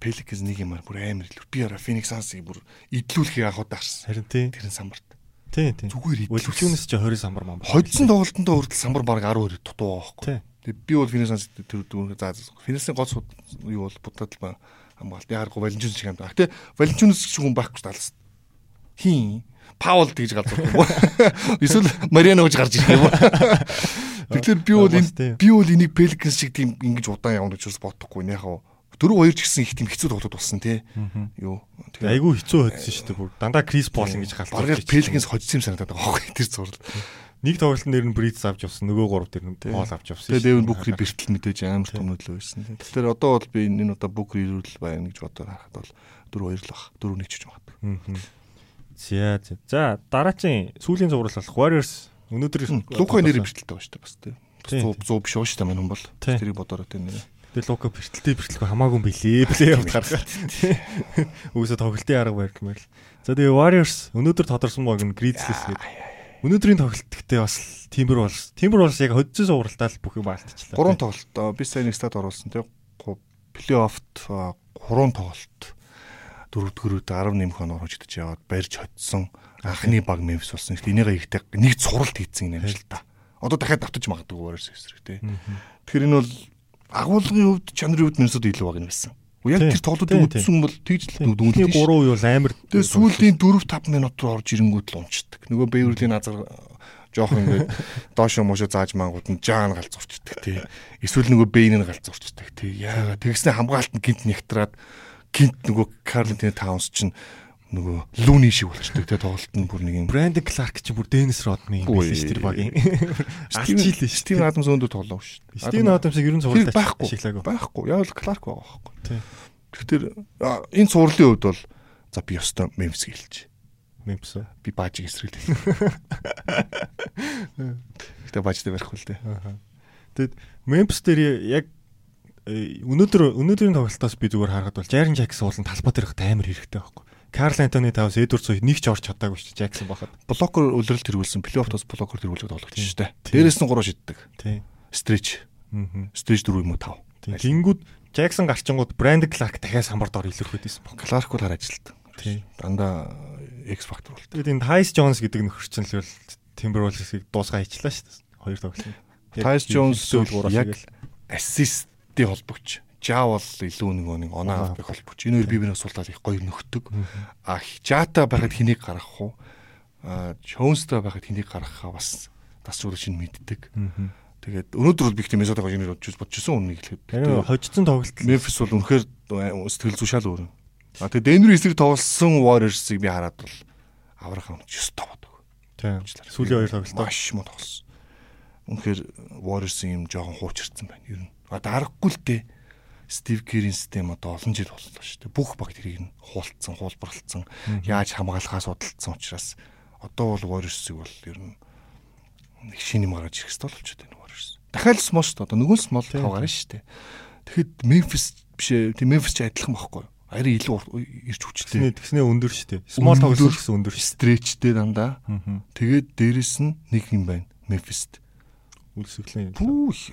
S3: Pelicans нэг юмар бүр амар илүү. Би ороо Phoenix Suns-ыг бүр идэлүүлэхийг анхудаа харсан.
S2: Харин
S3: тийм. Тэрэн самбарт.
S2: Тийм тийм.
S3: Зүгээр
S2: идэлүүлсэн. Өлөвчнөөс чи 20 самбар маа.
S3: Хоцсон тоглолтондоо хүртэл самбар баг 10 20 дутуу байгаа байхгүй. Би бол Phoenix Suns тэр дүүнээ заа. Phoenix-ийн гоц юу бол будад л байна хамгаалт яарахгүй Валентинус шиг даа. Гэтэ Валентинус шиг хүн байхгүй талаас. Хин Паул тэгж галзуу юм уу? Эсвэл Мариано гэж гарч ирэх юм уу? Тэгэхээр би бол энэ би бол энийг Пеликанс шиг тийм ингэж удаан явна гэж бодохгүй нэ яхаа дөрөв хоёр ч гэсэн их тийм хэцүү тоглоод болсон тий. Юу.
S2: Тэгээ айгүй хэцүү хоцсон шүү дээ. Дандаа Крис Пол ингэж халтаа.
S3: Бараг Пеликинс хоцсон юм санагдаад байгаа хөөе тэр зурлал.
S2: Нэг тоглолтын дээр нь Бриз авч явсан, нөгөө гурав дээр нь Пол авч явсан.
S3: Тэгээ Дэвин Бүкри бэртэл мэдээж амар томнолоо байсан. Тэгэхээр одоо бол би энэ удаа Бүкри ирүүл байна гэж бодоод харахад бол дөрөв хоёр л баг. Дөрөв нэг ч гэж магадгүй.
S2: За за дараачийн сүүлийн зурвал болох Warriors өнөөдөр
S3: Лука нэр бэртэлтэй байна шүү дээ бас тий. 100 100 биш шүү дээ мань хүн бол. Тэрийг бодороо тий нэр.
S2: Тэгээ Лука бэртэлтэй бэртэлгүй хамаагүй билээ. Плей-офф гаргаад. Үгүйсээ тоглолтын арга барьдмаар л. За тэгээ Warriors өнөөдөр тодорсон баг нь Grizzlies гэдэг. Өнөөдрийн тоглолт гэхдээ бас Timber Wolves. Timber Wolves яг hodсон сууралтаа л бүх юм алдчихлаа.
S3: Гурван тоглолт. Би сайн нэг стад оруулсан тэгээ плей-оффт гурван тоглолт. Дөрөвдүгээрүүд 10 нэмэх он орж идэж яваад барьж hodсон. Анхны баг Memphis болсон. Гэхдээ энийгээ ихтэй нэг суралт хийцэн юм л та. Одоо дахиад давтаж магадгүй Warriors эсрэг тий. Тэгэхээр энэ бол агуулгын хувьд чанарын хувьд Миннесота илүү баг юм байсан. Яг тэр тоглолтыг үтсэн бол тэгж л
S2: дүүнлээ. 3 үе бол амар.
S3: Тэгээ сүүлийн 4 5 минут руу орж ирэнгүүт л унцдаг. Нөгөө Бэйвэрлийн назар жоохон ингээд доошо мошо зааж мангууд нь жаан галзуурчдаг тий. Эсвэл нөгөө Бэйн нь галзуурчдаг тий. Яагаад тэгснэ хамгаалт нь гинт нэгтраад гинт нөгөө Карлентин Таунс чинь нөгөө лүүний шиг болчихдог те тоглолт нь бүр нэг юм.
S2: Брэндон Кларк ч бүр Денис Родны юм биш тэр багийн.
S3: Алчил Стивен Адамс өндөр тоглоо шүү
S2: дээ. Стивен Адамсыг ер нь цувралтай.
S3: Байхгүй. Яг л Кларк байгаа байхгүй. Тийм. Тэгэхээр энэ цувралын хувьд бол за би ёстой Мемфис гэлж.
S2: Мемфис үү?
S3: Би баажиг эсрэглээ. Гэтэ баажтай барих үл дээ.
S2: Тэгэд Мемфис дээр яг өнөөдөр өнөөдрийн тоглолтоос би зүгээр харахад бол Jaren Jackson уулын талбай дээрх амар хэрэгтэй байхгүй. Карл Антони Тавс Эдвардс хоёр нэг ч орч чадаагүй шүү дээ Jackson бахад.
S3: Блокер үлрэлт тэргүүлсэн, плей-оффтоос блокер тэргүүлээд тоглогч шүү дээ. Дээрээс нь 3 шиддэг.
S2: Тий.
S3: Стреч. Аа. Стреч 4 юм уу 5.
S2: Тэнгүүд Jackson гарчингууд Брэнд Кларк дахиад самбард ор илэрх байдсэн баг.
S3: Кларк бол хараажилт.
S2: Тий.
S3: Дандаа X factor бол.
S2: Тэгээд энэ Tyce Jones гэдэг нөхөр чинь л Timberwolves-ийг дуусгаа хийчлаа шүү дээ. Хоёр тоглолт.
S3: Tyce Jones
S2: гурав
S3: яг ассистийн холбогч. Жа бол илүү нэг нэг оноо авах холбогч. Энэ хоёр бие биенээ суултаад их гоё нөхдөг. А Жата байхад хэнийг гаргах уу? А Jones-тай байхад хэнийг гаргахаа бас тасруулж чинь мэддэг. Тэгээд өнөөдөр бол би их тийм Месотаг хожиныг бодож бодчихсон үннийг хэлэхэд.
S2: Тэр хожицсон тоглолт.
S3: Memphis бол үнэхээр сэтгэл зүй шал өөр. А тэгээд Denver эсрэг тоглосон Warriors-ыг би хараад бол аврах юм 9 таваад.
S2: Тийм. Сүүлийн хоёр тоглолт
S3: маш муу тоглосон. Үнэхээр Warriors-ийн юм жоохон хуучирсан байна. Ер нь. А дарахгүй л дээ. Стив Керийн систем одоо олон жил боллоо шүү дээ. Бүх баг тэрийг нь хуулцсан, хуулбарлалцсан, яаж хамгаалахаа судалсан учраас одоо бол Warriors-ыг бол ер нь нэг шинэ юм гаргаж ирэх хэрэгтэй болчиход байна Warriors. Дахиад смол шүү дээ. Одоо нөгөө смол тав гарна шүү дээ. Тэгэхэд Memphis биш ээ. Тэг Memphis ч адилхан байхгүй юу? Арийн илүү ирч хүчтэй.
S2: Тэгснээ өндөр шүү дээ. Small тоглосон гэсэн өндөр.
S3: Стрэчтэй дандаа. Тэгээд дээрэс нь нэг юм байна. Memphis-т.
S2: Үлсэглэн.
S3: Пүүх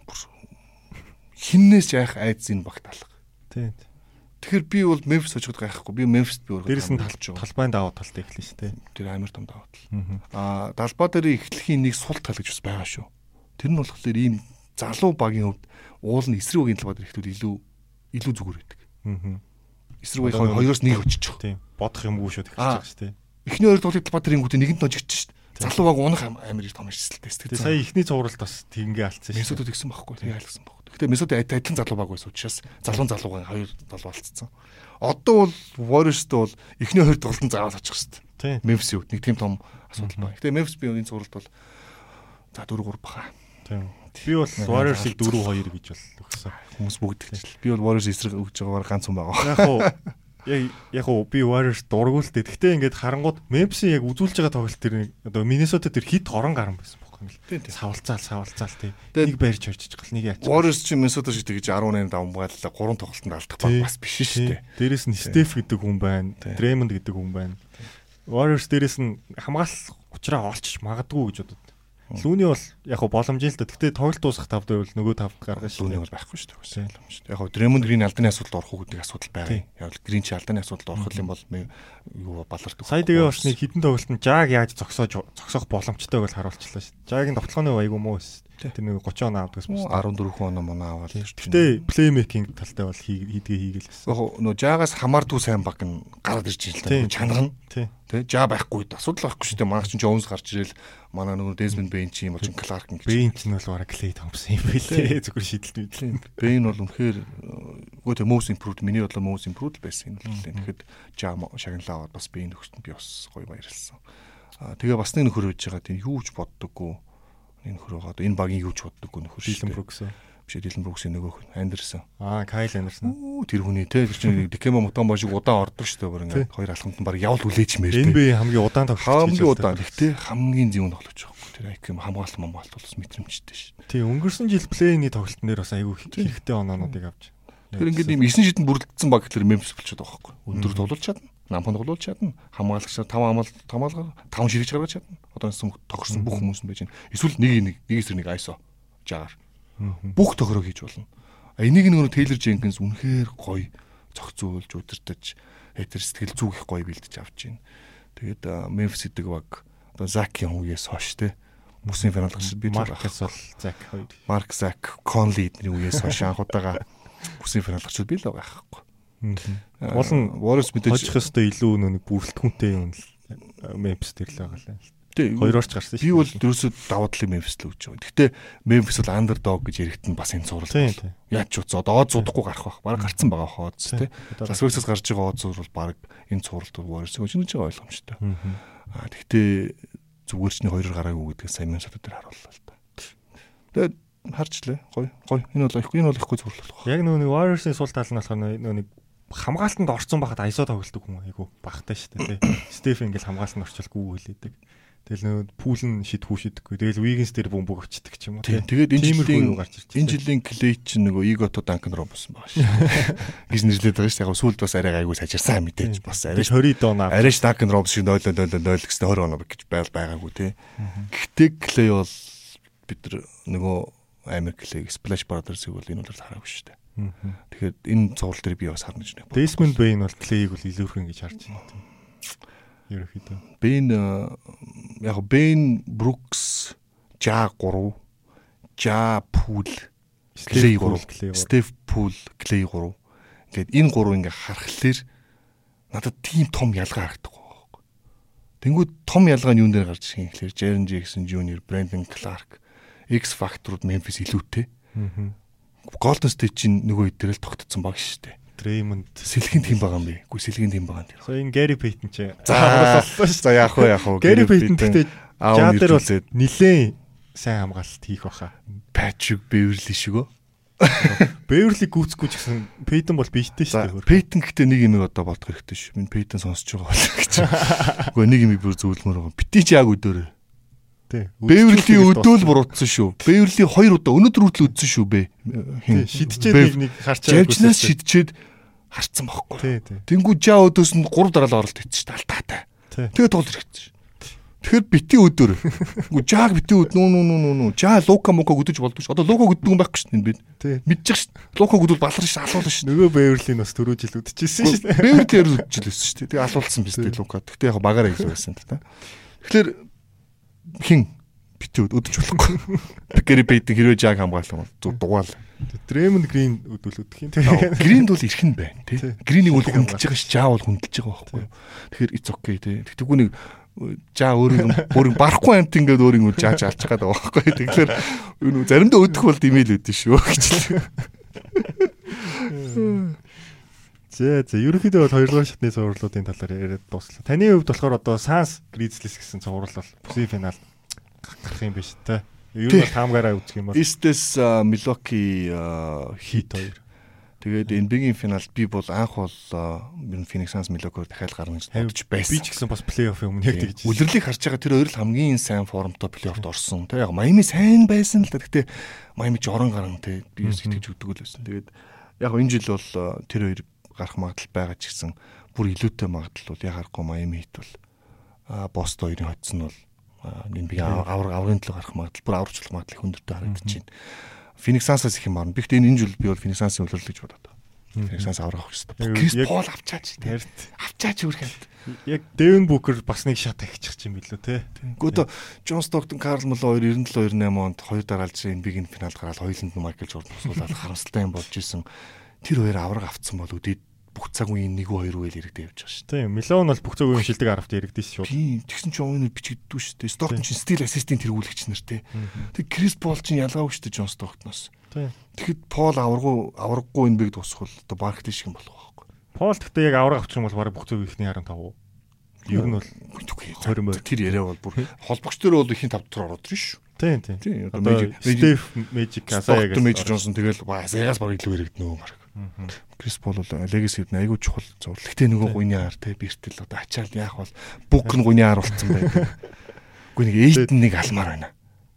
S3: хиннээс яах айдс энэ багт алга.
S2: Тийм.
S3: Тэгэхээр би бол Memphis очиод гайхгүй. Би Memphis би өөрөө
S2: дээрэс нь талж талбайн даваа талтай эхлэн шүү дээ.
S3: Тэр амар том даваа тал. Аа далбаа дээр эхлэхийн нэг сул тал гэж бас байгаа шүү. Тэр нь болохоор ийм залуу багийн хувьд уул нь эсрэг үгийн талбай дээр ихтүүд илүү илүү зүгээр байдаг.
S2: Аа.
S3: Эсрэг үеийн хоёроос нэг очиж.
S2: Тийм. Бодох юмгүй шүү байгаа шүү дээ.
S3: Эхний хоёр тоглолт талбай дээр ингүүтээ нэгэнд ножигч шүү дээ. Залуу баг унах амар том ирсэлтэй
S2: сэтгэл. Сая ихний цувралт бас тиймгээ алдсан
S3: шүү. Месодод игсэн байхгүй. Тэгээ айлгсан байхгүй. Гэхдээ Месод адилхан залуу баг байсан учраас залуун залуугийн хоёр залуу алдсан. Одоо бол Warriors-д бол эхний хоёр тоглолтын заавал очих дээ. Memphis-ийн үед нэг тийм том асуудал байна. Гэхдээ Memphis би энэ цувралт бол за 4 3 баха.
S2: Тийм. Би бол Warriors-ыг 4 2 гэж бол өгсөн.
S3: Хүмүүс бүгд тэгж. Би бол Warriors эсрэг өгж байгаагаар ганц хүн байгаа.
S2: Яг уу яг яг уу би Warriors дургуул тээ. Гэхдээ ингээд харангууд Memphis-ийг яг үзүүлж байгаа тоглолт тэр одоо Minnesota тэр хит орон гарan байсан байхгүй юм. Савалцаал савалцаал тий. Нэг байрч орчиж гал нэг яач.
S3: Warriors чи Minnesota шиг тэгж 18 давмгааллаа 3 тоглолтод алдах баг бас биш шүү дээ.
S2: Дээрээс нь Steph гэдэг хүн байна. Draymond гэдэг хүн байна. Warriors дээрээс нь хамгаалах учраа олчих магадгүй гэж бодод. Лүүний бол яг го боломжтой л да. Гэхдээ тоглолт дуусах тавд байвал нөгөө тав гаргаж
S3: шүү. Лүүний бол байхгүй шүү дээ. Яг го Дремонд Грин алданы асуудалд орох уу гэдэг асуудал байгаа. Яг л Грин чи алданы асуудалд орох юм бол юу балардаг.
S2: Сая бас нэг хідэн тоглолтод Жаг яаж зогсоож зогсоох боломжтой байл харуулчлаа шүү. Жагийн тоглооны айгу муу байсан. Тэр нэг 30 он авдаг
S3: гэсэн. 14 он мөн аваад.
S2: Гэтэ плеймейкинг талтай бол хийдгээ хийгээл байсан.
S3: Яг нөө жаагаас хамаардгүй сайн баг нь гараад ирж байгаа л та. Чанга нь. Тэ. Жаа байхгүй асуудал байхгүй шүү дээ. Манай чинь Jones гарч ирэл манай нөгөө Desmond Bain чи юм бол чин Clark
S2: гэж. Bain ч нь бол бараг Clay Thompson юм билээ. Зүгээр шийдэлт
S3: мэдлээ. Bain бол үнэхээр үгүй тэг most improved миний бодлоо most improved байсан юм л тэгэхээр жаа шагналаа аваад бас Bain өгсөнд би бас гоё баярлсан. Аа тэгээ бас нэг нөхөр үж байгаа тийм юу ч боддоггүй энэ нөхөр байгаа. Энэ багийн юу ч боддоггүй нөхөр
S2: шүү. Дилэн Брукс.
S3: Биш Дилэн Бруксийн нөгөө хүн Андерсон.
S2: Аа, Кайл Андерсон.
S3: Тэр хүний те тэр чинь Дикемо Мутамба шиг удаан ордог шүү дээ бүр ингээд хоёр алхамд нь баг явал хүлээж мээр.
S2: NBA хамгийн удаан
S3: тоглогч. Хамгийн удаан. Гэхдээ хамгийн зүүн тоглож байгаа. Тэр IQ хамгаалалт мамгаалт бол бас мэдрэмжтэй шүү.
S2: Тий, өнгөрсөн жил плейний тоглолтын дээр бас айгүй хэрэгтэй оноонуудыг авч.
S3: Тэр ингээд ийм 9 шидэн бүрдэлсэн баг гэхэлэр мемс болчиход байгаа байхгүй. Өндөр тоглож чадна. Нампан тоглож чадна. Хамгаалагч 5 хамгаал хамгаалгаар 5 ширэж гаргаж чадна. Одоо тохирсон бүх хүмүүс нь байж байна. Эсвэл нэг нэг нэг эсрэг нэг ISO жаагаар бүх тохироо хийж болно. Энийг нөгөө Тейлор Дженкинс үнэхээр гоё зохицуулж удирдах хэтэр сэтгэл зүгэх гоё бэлдэж авч байна. Тэгээд Memphis гэдэг баг одоо Закийн үеэс хойш те бүсийн финал гарч
S2: би Маркс бол Зак хоёр.
S3: Марк Зак Конли эдний үеэс хойш анхудаага бүсийн финал гарч би л байгаа байхгүй.
S2: Уул нь Warriors мэдээж хожих ёстой илүү нэг бүрэлдэхүүнтэй юм л Memphis тэр л байгаа л. Хоёроор ч гарсан
S3: шүү. Би бол дөрөөсөө даваа талын Memphis л өгч байгаа. Гэхдээ Memphis бол underdog гэж яригдсан бас энэ цуврал. Яаж ч уцаа одоо одз удахгүй гарах байх. Бараг гарцсан байгаа одз тий. Лас Вегасаас гарч байгаа одз бол бараг энэ цувралд Warriors нэгж байгаа ойлгомжтой. Аа гэхдээ зүгээр ч нэг хоёроор гараагүй гэдгийг сайн Minnesota дээр харууллаа л да. Тэгээд харчлаа. Гой. Гой. Энэ бол ихгүй энэ бол ихгүй болох.
S2: Яг нөгөө Warriors-ийн сул тал нь болохоор нөгөө нэг хамгаалтанд орцсон байхад айсоо тоглолдог хүн айгу багтай шүү дээ тий. Стеф ингээл хамгаалтанд орчуулгүй хэлээдэг. Тэгэл нөгөө пул нь шидхүү шидэхгүй. Тэгэл Wiggins дээр бөмбөг өчтдөг ч юм уу.
S3: Тэгээд энэ жилийн энэ жилийн Clay чинь нөгөө Igoto Duncan Robinson байгаа шүү. Гэж нэрлээд байгаа шүү. Яг сүүлд бас арай гайгүй сажирсан мэдээж бас
S2: арай 20 доноо.
S3: Арай Duncan Robinson 0 0 0 0 гэсэн 20 оноо гэж байл байгаагүй тий. Гэхдээ Clay бол бид нөгөө Америк Clay Splash Brothers-ыг бол энэ бол хараагүй шүү дээ. Тэгэхээр энэ цуврал дээр би бас харна гэж
S2: байна. Desmond Bain бол Clay-ийг бол илүүрхэн гэж харж байна. Ерөнхийдөө.
S3: Бен э, яг Бен Брукс Жа 3 Жа Пул Клей 3 Стеф Пул Клей 3 ингээд энэ гурав ингээ харахлаар надад тийм том ялгаа харагддаг. Тэнгүүд том ялгаа нь юун дээр гарч ирэх юм гэхээр Jaren Jackson Jr, Brandon Clark, X Factor-ууд Memphis илүүтэй. Golden State чинь нөгөө хэдэрэл тогтцсон баг шүү дээ.
S2: Draymond
S3: Сэлгийн тийм байгаа юм би. Үгүй сэлгийн тийм байгаа юм.
S2: So энэ Gary Payton ч
S3: За хурлаа. За яах вэ яах вэ?
S2: Gary Payton жаа дээр бол нилээн сайн хамгаалалт хийх баха.
S3: Patrick Beverly шиг өө.
S2: Beverly гүцэхгүй ч гэсэн Payton бол бийтэй шүү дээ.
S3: Peyton гэхдээ нэг юм одоо бодох хэрэгтэй шүү. Минь Peyton сонсож байгаа бол гэж. Үгүй нэг юм бүр зөвлөмөр байгаа. Бити ч яг өдөөрөө.
S2: Тий.
S3: Beverly өдөөл буруутсан шүү. Beverly хоёр удаа өнөөдөр хүртэл үдсэн шүү бэ.
S2: Шидчээд нэг нэг харчаа.
S3: Жавжнаас шидчээд харцсан байхгүй.
S2: Тий, тий.
S3: Тэнгүү жаа өдөөс нь 3 дараал оролт хийсэн шүү. Алтаатай.
S2: Тий.
S3: Тэгээ тоол хэрэгцсэн шүү. Тэгэхээр бити өдөр. Үгүй жааг бити өд нүү нүү нүү нүү. Жаа лука мука өдөж болдог шүү. Одоо лука өддөг юм байхгүй шүү дээ.
S2: Тий.
S3: Мэдчих шүү. Лука өдөл балар шүү. Алуулна шүү.
S2: Нөгөө Beverly бас төрөө жил үдчихсэн
S3: дээр үдчихлээсэн шүү дээ. Тэгээ алуулсан биз дээ лука. Гэхдээ яг багаараа илүү байсан та. Тэгэхээр хин бити өд өдөж болохгүй. Гэри бейт хэрвээ жааг хамгаалсан бол дугаал.
S2: Draymond Green өдөлөдөх юм.
S3: Гринд бол ирэх нь байна тий. Гринийг бол хүндэлж байгаа ш, жаа бол хүндэлж байгаа байхгүй юу. Тэгэхээр it's okay тий. Тэгтгүү нэг жаа өөрийн өөрийн барахгүй амт ингээд өөрийн үл жааж алж байгаа байхгүй. Тэгэхээр юу заримдаа өдөх бол димэл өдөн шүү гэж.
S2: За за ерөнхийдөө бол хоёрдугаар шатны цувралуудын талаар яриад дуслаа. Таны хувьд болохоор одоо Sans Grizzlies гэсэн цуврал бол бүсийн финал гарах юм биш те. Ер нь таамгаараа үзэх юм бол
S3: East-с Milwaukee
S2: хит хоёр.
S3: Тэгээд NBA-гийн финалд би бол анх бол ер нь Phoenix Suns Milwaukee-оор дахиад гарна гэж бодож байсан.
S2: Би ч гэсэн бас плей-оффын өмнө яг тэгж.
S3: Үлрэлийг харж байгаа тэр хоёр л хамгийн сайн формтой плей-оффт орсон. Тэ яг Майами сайн байсан л да. Гэхдээ Майами ч орон гарan тэ би юу сэтгэж өгдөг л байсан. Тэгээд яг энэ жил бол тэр хоёр гарах магадлал байгаа ч гэсэн бүр илүүтэй магадлал бол яхахгүй Майами хит бол а Бостон хоёрын хоцсон бол энэ би авраг аврагын төлөө гарах магадлал бүр аварчлах магадлал их өндөртэй харагдаж байна. Phoenix Suns-аас их юм. Би гэхдээ энэ жил би бол Phoenix Suns-ын үлрэл гэж бодоод байна. Phoenix Suns аврах авах хэрэгтэй. Крис Пол авчаач тэ.
S2: Харт.
S3: Авчаач үргэлж.
S2: Яг Devin Booker бас нэг шат ахичих юм билүү те.
S3: Гүдө Джон Стоктон, Карл Муло 2 97 28 онд хоёр дараалж NBA-гийн финалд гараад хоёуланд нь Майкл Жордан усуулаад харамсалтай юм болж исэн. Тэр хоёр авраг авцсан бол үдээд бүх цаг үеийн 1 2 үйл иргэдэй явж байгаа шүү
S2: Тийм, Милон бол бүх зөв үеийн шилдэг аравт яригдсэн шүү.
S3: Тийм, тэгсэн чинь өнөө бичигддүү шүү. Стоктон чинь стил ассистент тэргүүлэгч нар те. Тэг Крис Пол чинь ялгаагүй шүү Джон Стоктоноос.
S2: Тийм.
S3: Тэгэхэд Пол авраггүй авраггүй энэ биг тусхал одоо Баркли шиг юм болох байхгүй.
S2: Пол гэхдээ яг авраг авчих юм бол бараг бүх зөв ихний 15. Ер нь бол 20 морь.
S3: тэр яриа бол бүр холбогч дээр бол ихийн тав дотор ороод ирж шүү.
S2: тийм тийм.
S3: Одоо
S2: Steph Magic Asaya
S3: Стоктон Мэйж Джонсон тэгэл Азагаас баг илүү ирэгдэнэ баг. Крис Пол бол Legacy-д айгүй чухал зур. Гэтэ нөгөө гуйны ар те бэртэл одоо ачаал яах бол бүк нь гуйны ар болцсон байдаг. Үгүй нэг эйт нэг алмаар байна.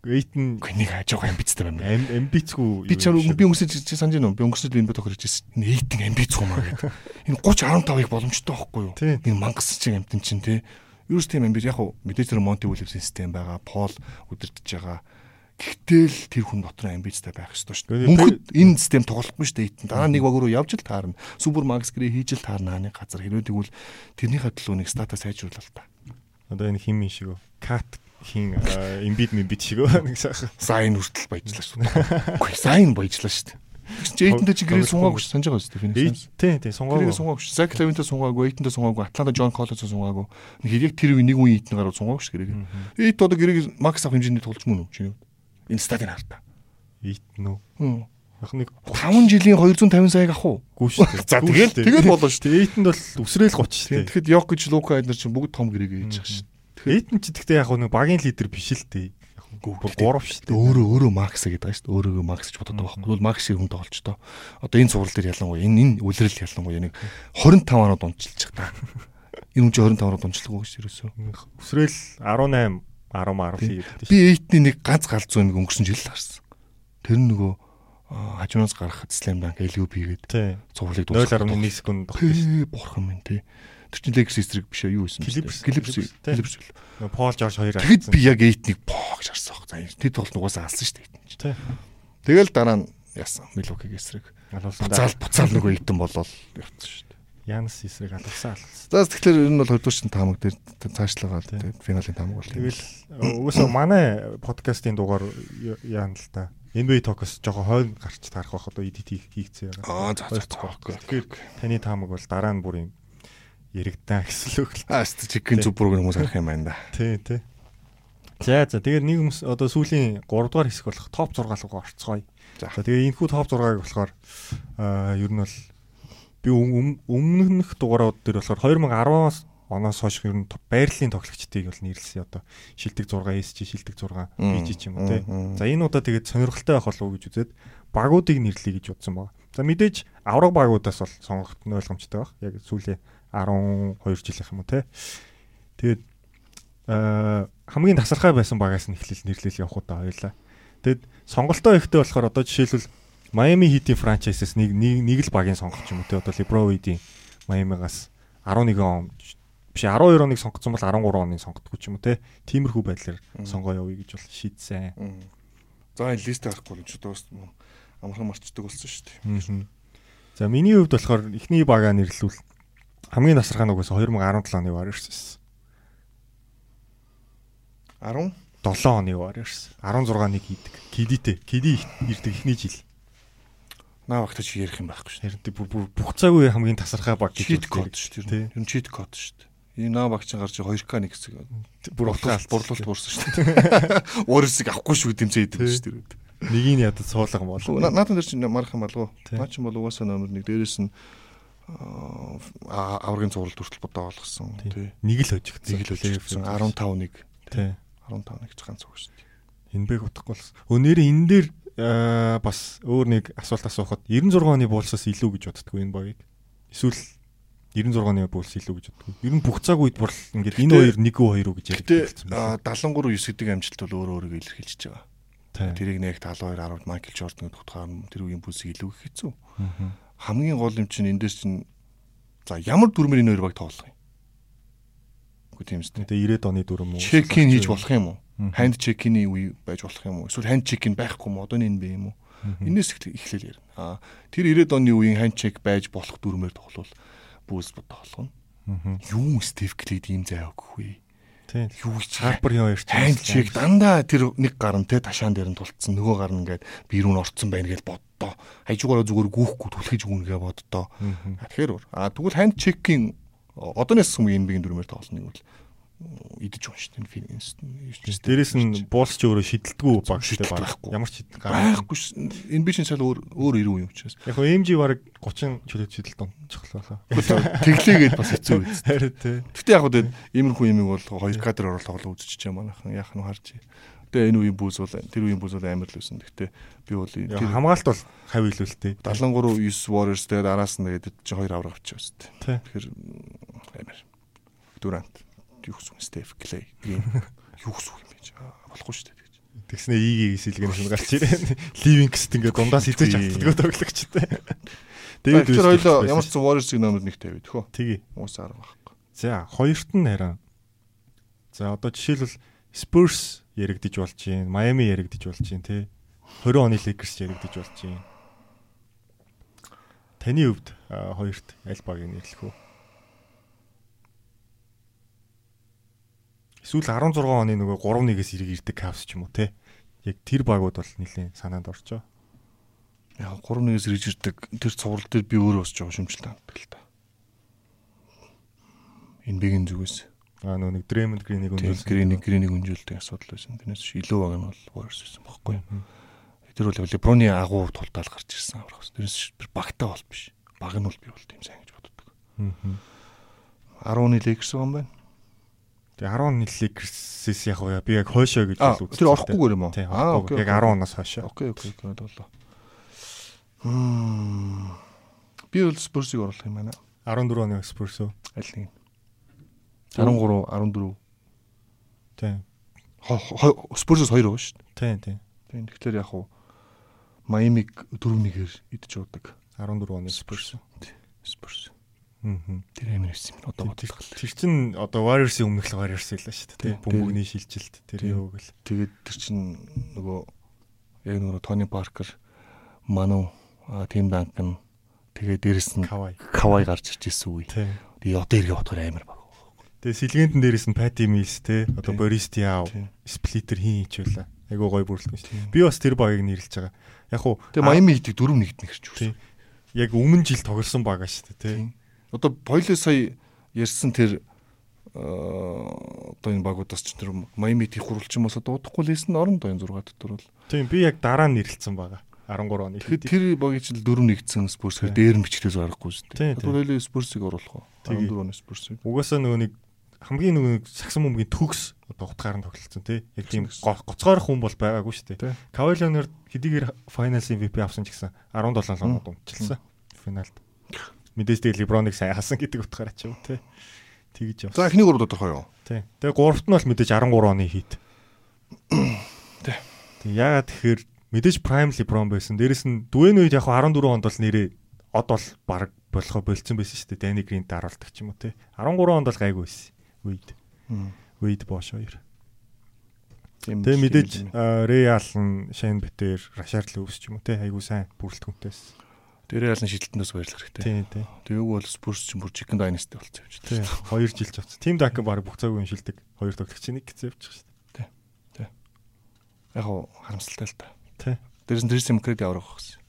S2: Эйтэн
S3: Үгүй нэг хажуугаа амбицтай байна.
S2: ам амбицгүй.
S3: Би чам би өнгөрсөн чи санаж байна уу? Би өнгөрсөн би энэ бод тохирч ирсэн. Энэ эйтэн амбиц гомаа гэдэг. Энэ 30 15-ыг боломжтой байхгүй юу? Энэ мангас чиг амтэн чинь те. Юу ч тийм амбиц яг уу мэдээж тэр Монти Уильямсын систем байгаа. Пол удирдах байгаа. Гэхдээ л тэр хүн дотор амбицтай байх ёстой шүү дээ. Мөнхөд энэ систем тоглохгүй шүү дээ. Эйтэн дараа нэг баг руу явж л таарна. Супер макс гэрээ хийж л таарна хааны газар. Хэрвээ тэгвэл тэрнийхээ төлөө нэг стата сайжруулалт та.
S2: Одоо энэ хим шиг үү? Кат хин имбид мимбид шиг? Нэг сайхан.
S3: Сайн хүртэл баяжлаа шүү дээ. Үгүй сайн баяжлаа шүү дээ. Тэгс чи гэрээ сунгаагүй шүү санаж байгаа шүү. Феникс.
S2: Тийм тийм
S3: Гэрээ
S2: сунгаагүй.
S3: сунгаагүй шүү. Зак Левинтэй сунгаагүй, эйтэндээ сунгаагүй, Атланта Джон Коллинсоо сунгаагүй. Нэг яг тэр үе нэг үе эйтэн гараад сунгаагүй шүү гэрээг. Эйт одоо гэрээг макс авах хэмжээний тулж мөн үү чиний. Энэ стадийн хартаа. Хм.
S2: Яг нэг
S3: 5 жилийн 250 саяг авах уу?
S2: гүү шүү дээ.
S3: За
S2: Гүү
S3: тэгэл
S2: дээ.
S3: тэгэл болоо шүү.
S2: Тэгээ эйтэнд бол үсрээл 30 шүү дээ.
S3: Тэгэхэд Йок гэж Лука эднэр чинь бүгд том гэрээг хийж байгаа шүү.
S2: Эйтэн ч гэхдээ яг нэг багийн лидер биш л дээ. Бүр гурав шүү дээ.
S3: өөрөө өөрөө Макс гэдэг байгаа шүү дээ. Өөрөөгөө Макс гэж боддог байхгүй. Тэгвэл Макс шиг хүн тоглож тоо. Одоо энэ цуврал дээр ялангуяа энэ энэ үлрэл ялангуяа нэг 25 оноод унчилж байгаа. Энэ хүн чинь 25 оноод унчлахгүй шүү ерөөсөө.
S2: Үсрээл 18 10 10 хийдэг
S3: Би эйтний нэг ганц галзуу нэг өнгөрсөн жил л харсан. Тэр нөгөө аа, хажуунаас гарах Slam Dunk LUB гээд
S2: Тийм.
S3: цувралыг
S2: 0.1 секунд тогтсон.
S3: Бурхан минь тий. Тэр чинь Lakers эсрэг биш ээ юу байсан бэ?
S2: Clippers.
S3: Clippers.
S2: Clippers, Пол Жорж хоёр
S3: Тэгэд би яг эйтнийг поо гэж харсан баг. За тэд бол нугасаа алсан шүү дээ.
S2: Тий.
S3: Тэгэл дараа нь яасан Milwaukee эсрэг. Буцаал буцаал нөгөө эйтэн болол явцсан шүү.
S2: Янс эсрэг алгасан алгасан.
S3: За тэгэхээр ер нь бол 20 дугаар шин таамаг дээр цаашлаагаа тэгээд финалийн таамаг бол.
S2: Тэгэл угсаа манай подкастын дугаар яана л та. NBA Talk-оос жоохон хойно гарч тарах байх одоо edit хийгцээ
S3: Аа
S2: байгаа.
S3: за за за.
S2: Тэгэхээр таны таамаг бол дараа нь бүр юм яригдаа гэсэн үг л.
S3: Аа чигэн зүг програм хүмүүс харах юм байна да.
S2: Тий, тий. За за тэгээд нэг хүмүүс одоо сүүлийн 3 дугаар хэсэг болох топ 6 руу орцгоё.
S3: За
S2: тэгээд энэ хүү топ 6-ыг болохоор аа ер нь бол би өмнөх дугаарууд дээр болохоор 2010-аас оноос хойш ер нь байрлалын тоглогчдыг бол нэрлсэн одоо шилдэг 6 SG шилдэг 6 BG ч юм уу тий. За энэ удаа тэгээд сонирхолтой байх болов уу гэж үзээд багуудыг нэрлэе гэж бодсон байна. За мэдээж авраг багуудаас бол сонгох нь ойлгомжтой байх. Яг сүүлийн 12 жилийнх юм уу тий. Тэгээд аа хамгийн тасархай байсан багаас нь эхлэл нэрлэл явах удаа хоёлаа. Тэгэд сонголтоо ихтэй болохоор одоо жишээлбэл Miami Heat-ийн франчайзээс нэг нэг л багийн сонгох юм уу те одоо LeBron Wade-ийн Miami-гаас 11 он биш 12 оныг сонгоцсон бол 13 оныг сонгохгүй ч юм уу те тиймэрхүү байдлаар сонгоо явъя гэж бол шийдсэн.
S3: За энэ лист гарахгүй юм ч дуус амархан марчдаг болсон шүү дээ.
S2: За миний хувьд болохоор эхний багаа нэрлүүл хамгийн насархаа нугаас 2017 оны Warriors байсан.
S3: 10
S2: 7 оны Warriors 16-ыг хийдэг. Кидитэй. Киди ирдэг эхний жил.
S3: Наа багтаж ярих юм байхгүй шүү.
S2: Харин бүр бүх цагийн хамгийн тасархай баг
S3: гэж чит код шүү дээ. Ер нь чит код шүү дээ. Энэ наа багч гарч 2К нэг хэсэг.
S2: Бүр
S3: утгаал бурлуулт буурсан шүү дээ. Өөрөөсөө авахгүй шүү дэмцээ идэв шүү дээ.
S2: Нэгийг ядад суулга бол.
S3: Наатан дээр чинь марах юм болов? Наа чинь бол угаасаа номер 1 дээрээс нь аврагын зурвал хүртэл бодоо болгосон тий.
S2: Нэг л хожигдсон.
S3: Нэг л хожигдсон 15 нэг.
S2: Тий.
S3: 15 нэг ганц үг шүү дээ.
S2: Энэ бэг утгахгүй болсон. Өнөөдөр энэ дээр бас өөр нэг асуулт асуухад 96 оны буулсаас илүү гэж боддгоо энэ багийг. Эсвэл 96 оны буулс илүү гэж боддгоо. Ер нь бүх цаг үед бол ингээд энэ хоёр нэг үү хоёр үү гэж
S3: ярьдаг. 73 9 гэдэг амжилт бол өөрөө өөрийгөө илэрхийлж байгаа. Тэрийг нэг 72 10-д Майкл Жордан гэдэг утгаар тэр үеийн бүсийг илүү их хэцүү. Хамгийн гол юм чинь энэ дээр чинь за ямар дүрмээр энэ хоёр баг тоглох юм? Үгүй тийм үстэй.
S2: Тэгээ 90-ад оны дүрм үү?
S3: Чекин хийж болох юм уу? Ханд чекины үе байж болох юм уу? Эсвэл ханд чекин байхгүй юм одоо энэ бэ юм уу? Энээс эхлээл ярина. Аа тэр 90-ад оны үеийн ханд чек байж болох дүрмээр тоглол бүүс бодох болгоно. Юу Стив Клейд ийм зай өгөхгүй.
S2: Тийм.
S3: Юу
S2: Харпер юм ярьж
S3: ханд чек дандаа тэр нэг гар нь те ташаан дээр нь тулцсан нөгөө гар нь ингээд бирүүн орцсон байна гэж боддоо. Хажуугаараа зүгээр гүүхгүй түлхэж өгнөгээ боддоо. Тэгэхээр аа тэгвэл ханд чекийн одооноос хамгийн биеийн дүрмээр тоглоно нэг идэж уншд энэ фильм.
S2: Дээрээс нь буулч өөрөө шидэлдэггүй багштай
S3: байхгүй.
S2: Ямар ч
S3: байхгүй энэ би чинь цаал өөр өөр ирүү юм учраас.
S2: Яг хөө MG баг 30 чөлөөт шидэлт онцглоо.
S3: Тэглээгээд бас хэцүү үст.
S2: Харин тий.
S3: Гэтэ яг хөө иймэрхүү юмыг бол 2 кадр орол тоглоо үзчихэж байгаа манайхан яах нь харж. Гэтэ энэ үеийн бүүз бол тэр үеийн бүүз бол амар л байсан. Гэтэ би бол
S2: хамгаалт бол хав илүүлтэй.
S3: 73 9 Warriors тэгээд араас нь тэгээд чи 2 авраг авчихсан. Тэгэхээр амар. Дүрант юу гэсэн Стеф Клей Грин юу гэсэн юм бэ? Болохгүй шүү дээ.
S2: Тэгснэ ийгийн сэлгэн юм гарч ирээ. Ливингст ингээ дундаас хизээж автдаг тоглогчтой.
S3: Тэгээд тэр хоёлоо ямар ч Warriors-ийн номер 1 тавиад хөө.
S2: Тгий.
S3: Уус арга байхгүй.
S2: За хоёрт нь хараа. За одоо жишээлбэл Spurs яригдж болж байна. Miami яригдж болж байна тий. 20 оны Lakers яригдж болж байна. Таны хувьд хоёрт аль багийг нэрлэх вэ? Эсвэл 16 оны нөгөө 3-1-ээс эрг ирдэг Cavs ч юм уу те. Яг тэр багууд бол нэлийн санаанд орчоо.
S3: Яг 3-1-ээс ирж ирдэг тэр цуврал дээр би өөрөө бас жоо шимжилт авдаг л та. Энэ бигийн зүгээс.
S2: Аа нөгөө нэг Draymond Green-ийг
S3: өнжүүлсэн. Green-ийг Green-ийг өнжүүлдэг асуудал байсан. Тэрнээс илүү баг нь бол Warriors байсан байхгүй юу? Тэр бол LeBron-ы агуу тултаал гарч ирсэн аврах. Тэрнээс багтаа бол биш. Баг нь бол би бол тийм сайн гэж боддог. Аа. 10-ны Lakers байгаа юм байна.
S2: Тэгээ 10 Lakers-с яг уу би яг хойшоо гэж
S3: үзсэн. Тэр орохгүйгээр юм уу?
S2: Аа окей. Яг 10 оноос хойшоо.
S3: Окей окей окей болоо. Мм. Би бол Spurs-ыг оруулах юм байна.
S2: 14 оны Spurs үү?
S3: Аль нэг. 13 14.
S2: Тийм.
S3: Spurs-с 2 байгаа шүү дээ.
S2: Тийм тийм.
S3: Тийм. Тэгэхээр яг уу Miami-г 4-1-ээр идэж удаг.
S2: 14 оны Spurs.
S3: Spurs. Тэр амар байсан юм. Одоо бодлоо.
S2: Тэр чин одоо Warriors-ийн өмнөх л Warriors байлаа шүү дээ. Бөмбөгний шилжилт тэр юу гэл.
S3: Тэгээд тэр чин нөгөө яг нөгөө Тони Паркер, Ману, Тим Данкан Тэгээ дээрэс нь
S2: Кавай.
S3: гарч ирж ирсэн үе.
S2: Тий.
S3: Тэгээ одоо эргээ бодохоор амар баг.
S2: Тэгээ сэлгээнд дээрээс нь Пати Милс те одоо Диав,
S3: Тий.
S2: Сплитер хийн хичүүлээ. Айгуу гоё бүрэлдэхүүн шүү. Би бас тэр багийг нэрлэж байгаа. Яг уу
S3: Тэгээ Майами Хитийг 4-1-д нэгэрч
S2: Тий.
S3: өгсөн.
S2: яг өмнө жил тоглосон баг шүү дээ те.
S3: Одоо Пойло сая ярьсан тэр э, одоо энэ багуудаас ч тэр Майами Хитийг хурулч юм болоо дуудахгүй лээсэн нь орон доо энэ 6 дотор бол.
S2: Тийм би яг дараа нь нэрлэлсэн байгаа. 13 оны.
S3: Тэгэхээр тэр багийн жил 4-1-сэн Спурс хэр дээр нь бичгдээс гарахгүй шүү дээ. Одоо Пойло Спурсыг оруулах уу?
S2: Тэгээ.
S3: 14 оны Спурсыг.
S2: Угаасаа нөгөө нэг хамгийн нөгөө сагсан бөмбөгийн төгс одоо утгаар нь тоглолцсон тий. Яг тийм го- гоцгойрох хүн бол байгаагүй шүү дээ. Кавалионер хэдийгээр финалс MVP авсан ч гэсэн 17 лонод унтчихсан. Финалд. Мэдээж тэгээ Леброныг сайн хасан гэдэг утгаараа ч юм тий. Тэгж
S3: За
S2: явсан.
S3: эхний гурав тодорхой юу?
S2: Тий. Тэгээ гуравт нь бол мэдээж 13 оны хит.
S3: Тий.
S2: Тэг яагаад тэгэхээр мэдээж Prime LeBron байсан. Дээрэс нь Dwayne Wade яг хаа 14 онд бол нэрээ од бол баг болохоо болцсон байсан шүү дээ. Danny Green даруулдаг ч юм уу тий. 13 онд бол гайгүй байсан. Wade. Wade Bosch хоёр. Тэгээ мэдээж. Ray Allen, Shane Better, Rashard Lewis ч юм уу тий. Айгуу сайн бүрэлдэхүүнтэйс.
S3: Дээрээ ялна шилтэнээс баярлах хэрэгтэй.
S2: Тий, тий.
S3: Тэгээ үг бол Спурс ч бүр Chicken Dynasty болцсон юм
S2: Тий.
S3: чинь.
S2: 2 жил ч авсан. Team Duncan баг бүх цаг үеийн шилдэг. Хоёр тоглогчийн нэг гэсэн явчих шүү дээ.
S3: Яг хуу харамсалтай л та.
S2: Тий.
S3: Дээрээс нь Tracy McGrady аврах гэсэн.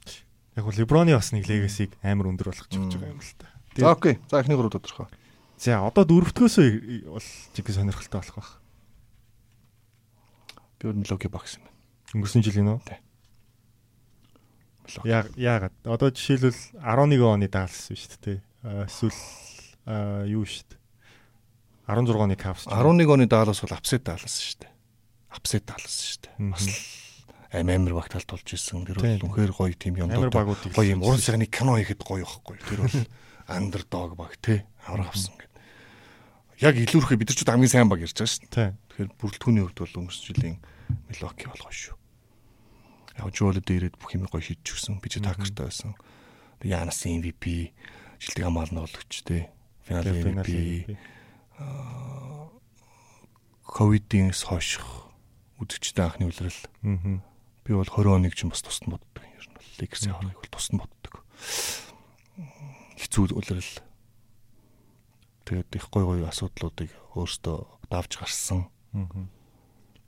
S2: Яг гоо LeBron-ы бас нэг legacy-г амар өндөр болгож явж байгаа юм л та.
S3: За окей. За эхний гурав тодорхой.
S2: За одоо дөрөвдгөөсөө бол жиг сонирхолтой болох байх.
S3: Би бол Milwaukee Bucks юм байна.
S2: Өнгөрсөн жилийн үү?
S3: Тий.
S2: Яг яагаад? Одоо жишээлбэл 11 оны даалс шүү дээ. Аа, Эсвэл аа, юу шүү дээ. 16 оны уу.
S3: 11 оны Dallas бол апсет Dallas шүү дээ. Апсет Dallas шүү дээ. Бас л аим амар багтаал тулж исэн. Тэр бол үнэхээр гоё тим юм
S2: багуудыг
S3: гоё юм. Уран цагны кино хийхэд гоё байхгүй. Тэр бол underdog баг тий. Аврах авсан гэдэг. Яг илүүрхээ бид нар ч хамгийн сайн баг ярьж байгаа шүү дээ. Тэгэхээр бүрэлдэхүүний хувьд бол өнгөрсөн жилийн Milwaukee бол гоё шүү. Joel дээрээд бүх юм гоё хийж өгсөн. Би ч такертай байсан. Тэгээ Янас MVP, жилдэг хамгаална болгоч тий. Финал MVP, ковидын хойших үзэгчтэй анхны үлрэл.
S2: Мгм.
S3: Би бол 20 оныг ч бас тусад боддог. Ер нь бол Lakers-ийн аврагыг бол тусад боддог. Хэцүү үлрэл. Тэгээд их гой гой асуудлуудыг өөртөө давж гарсан.
S2: Мгм.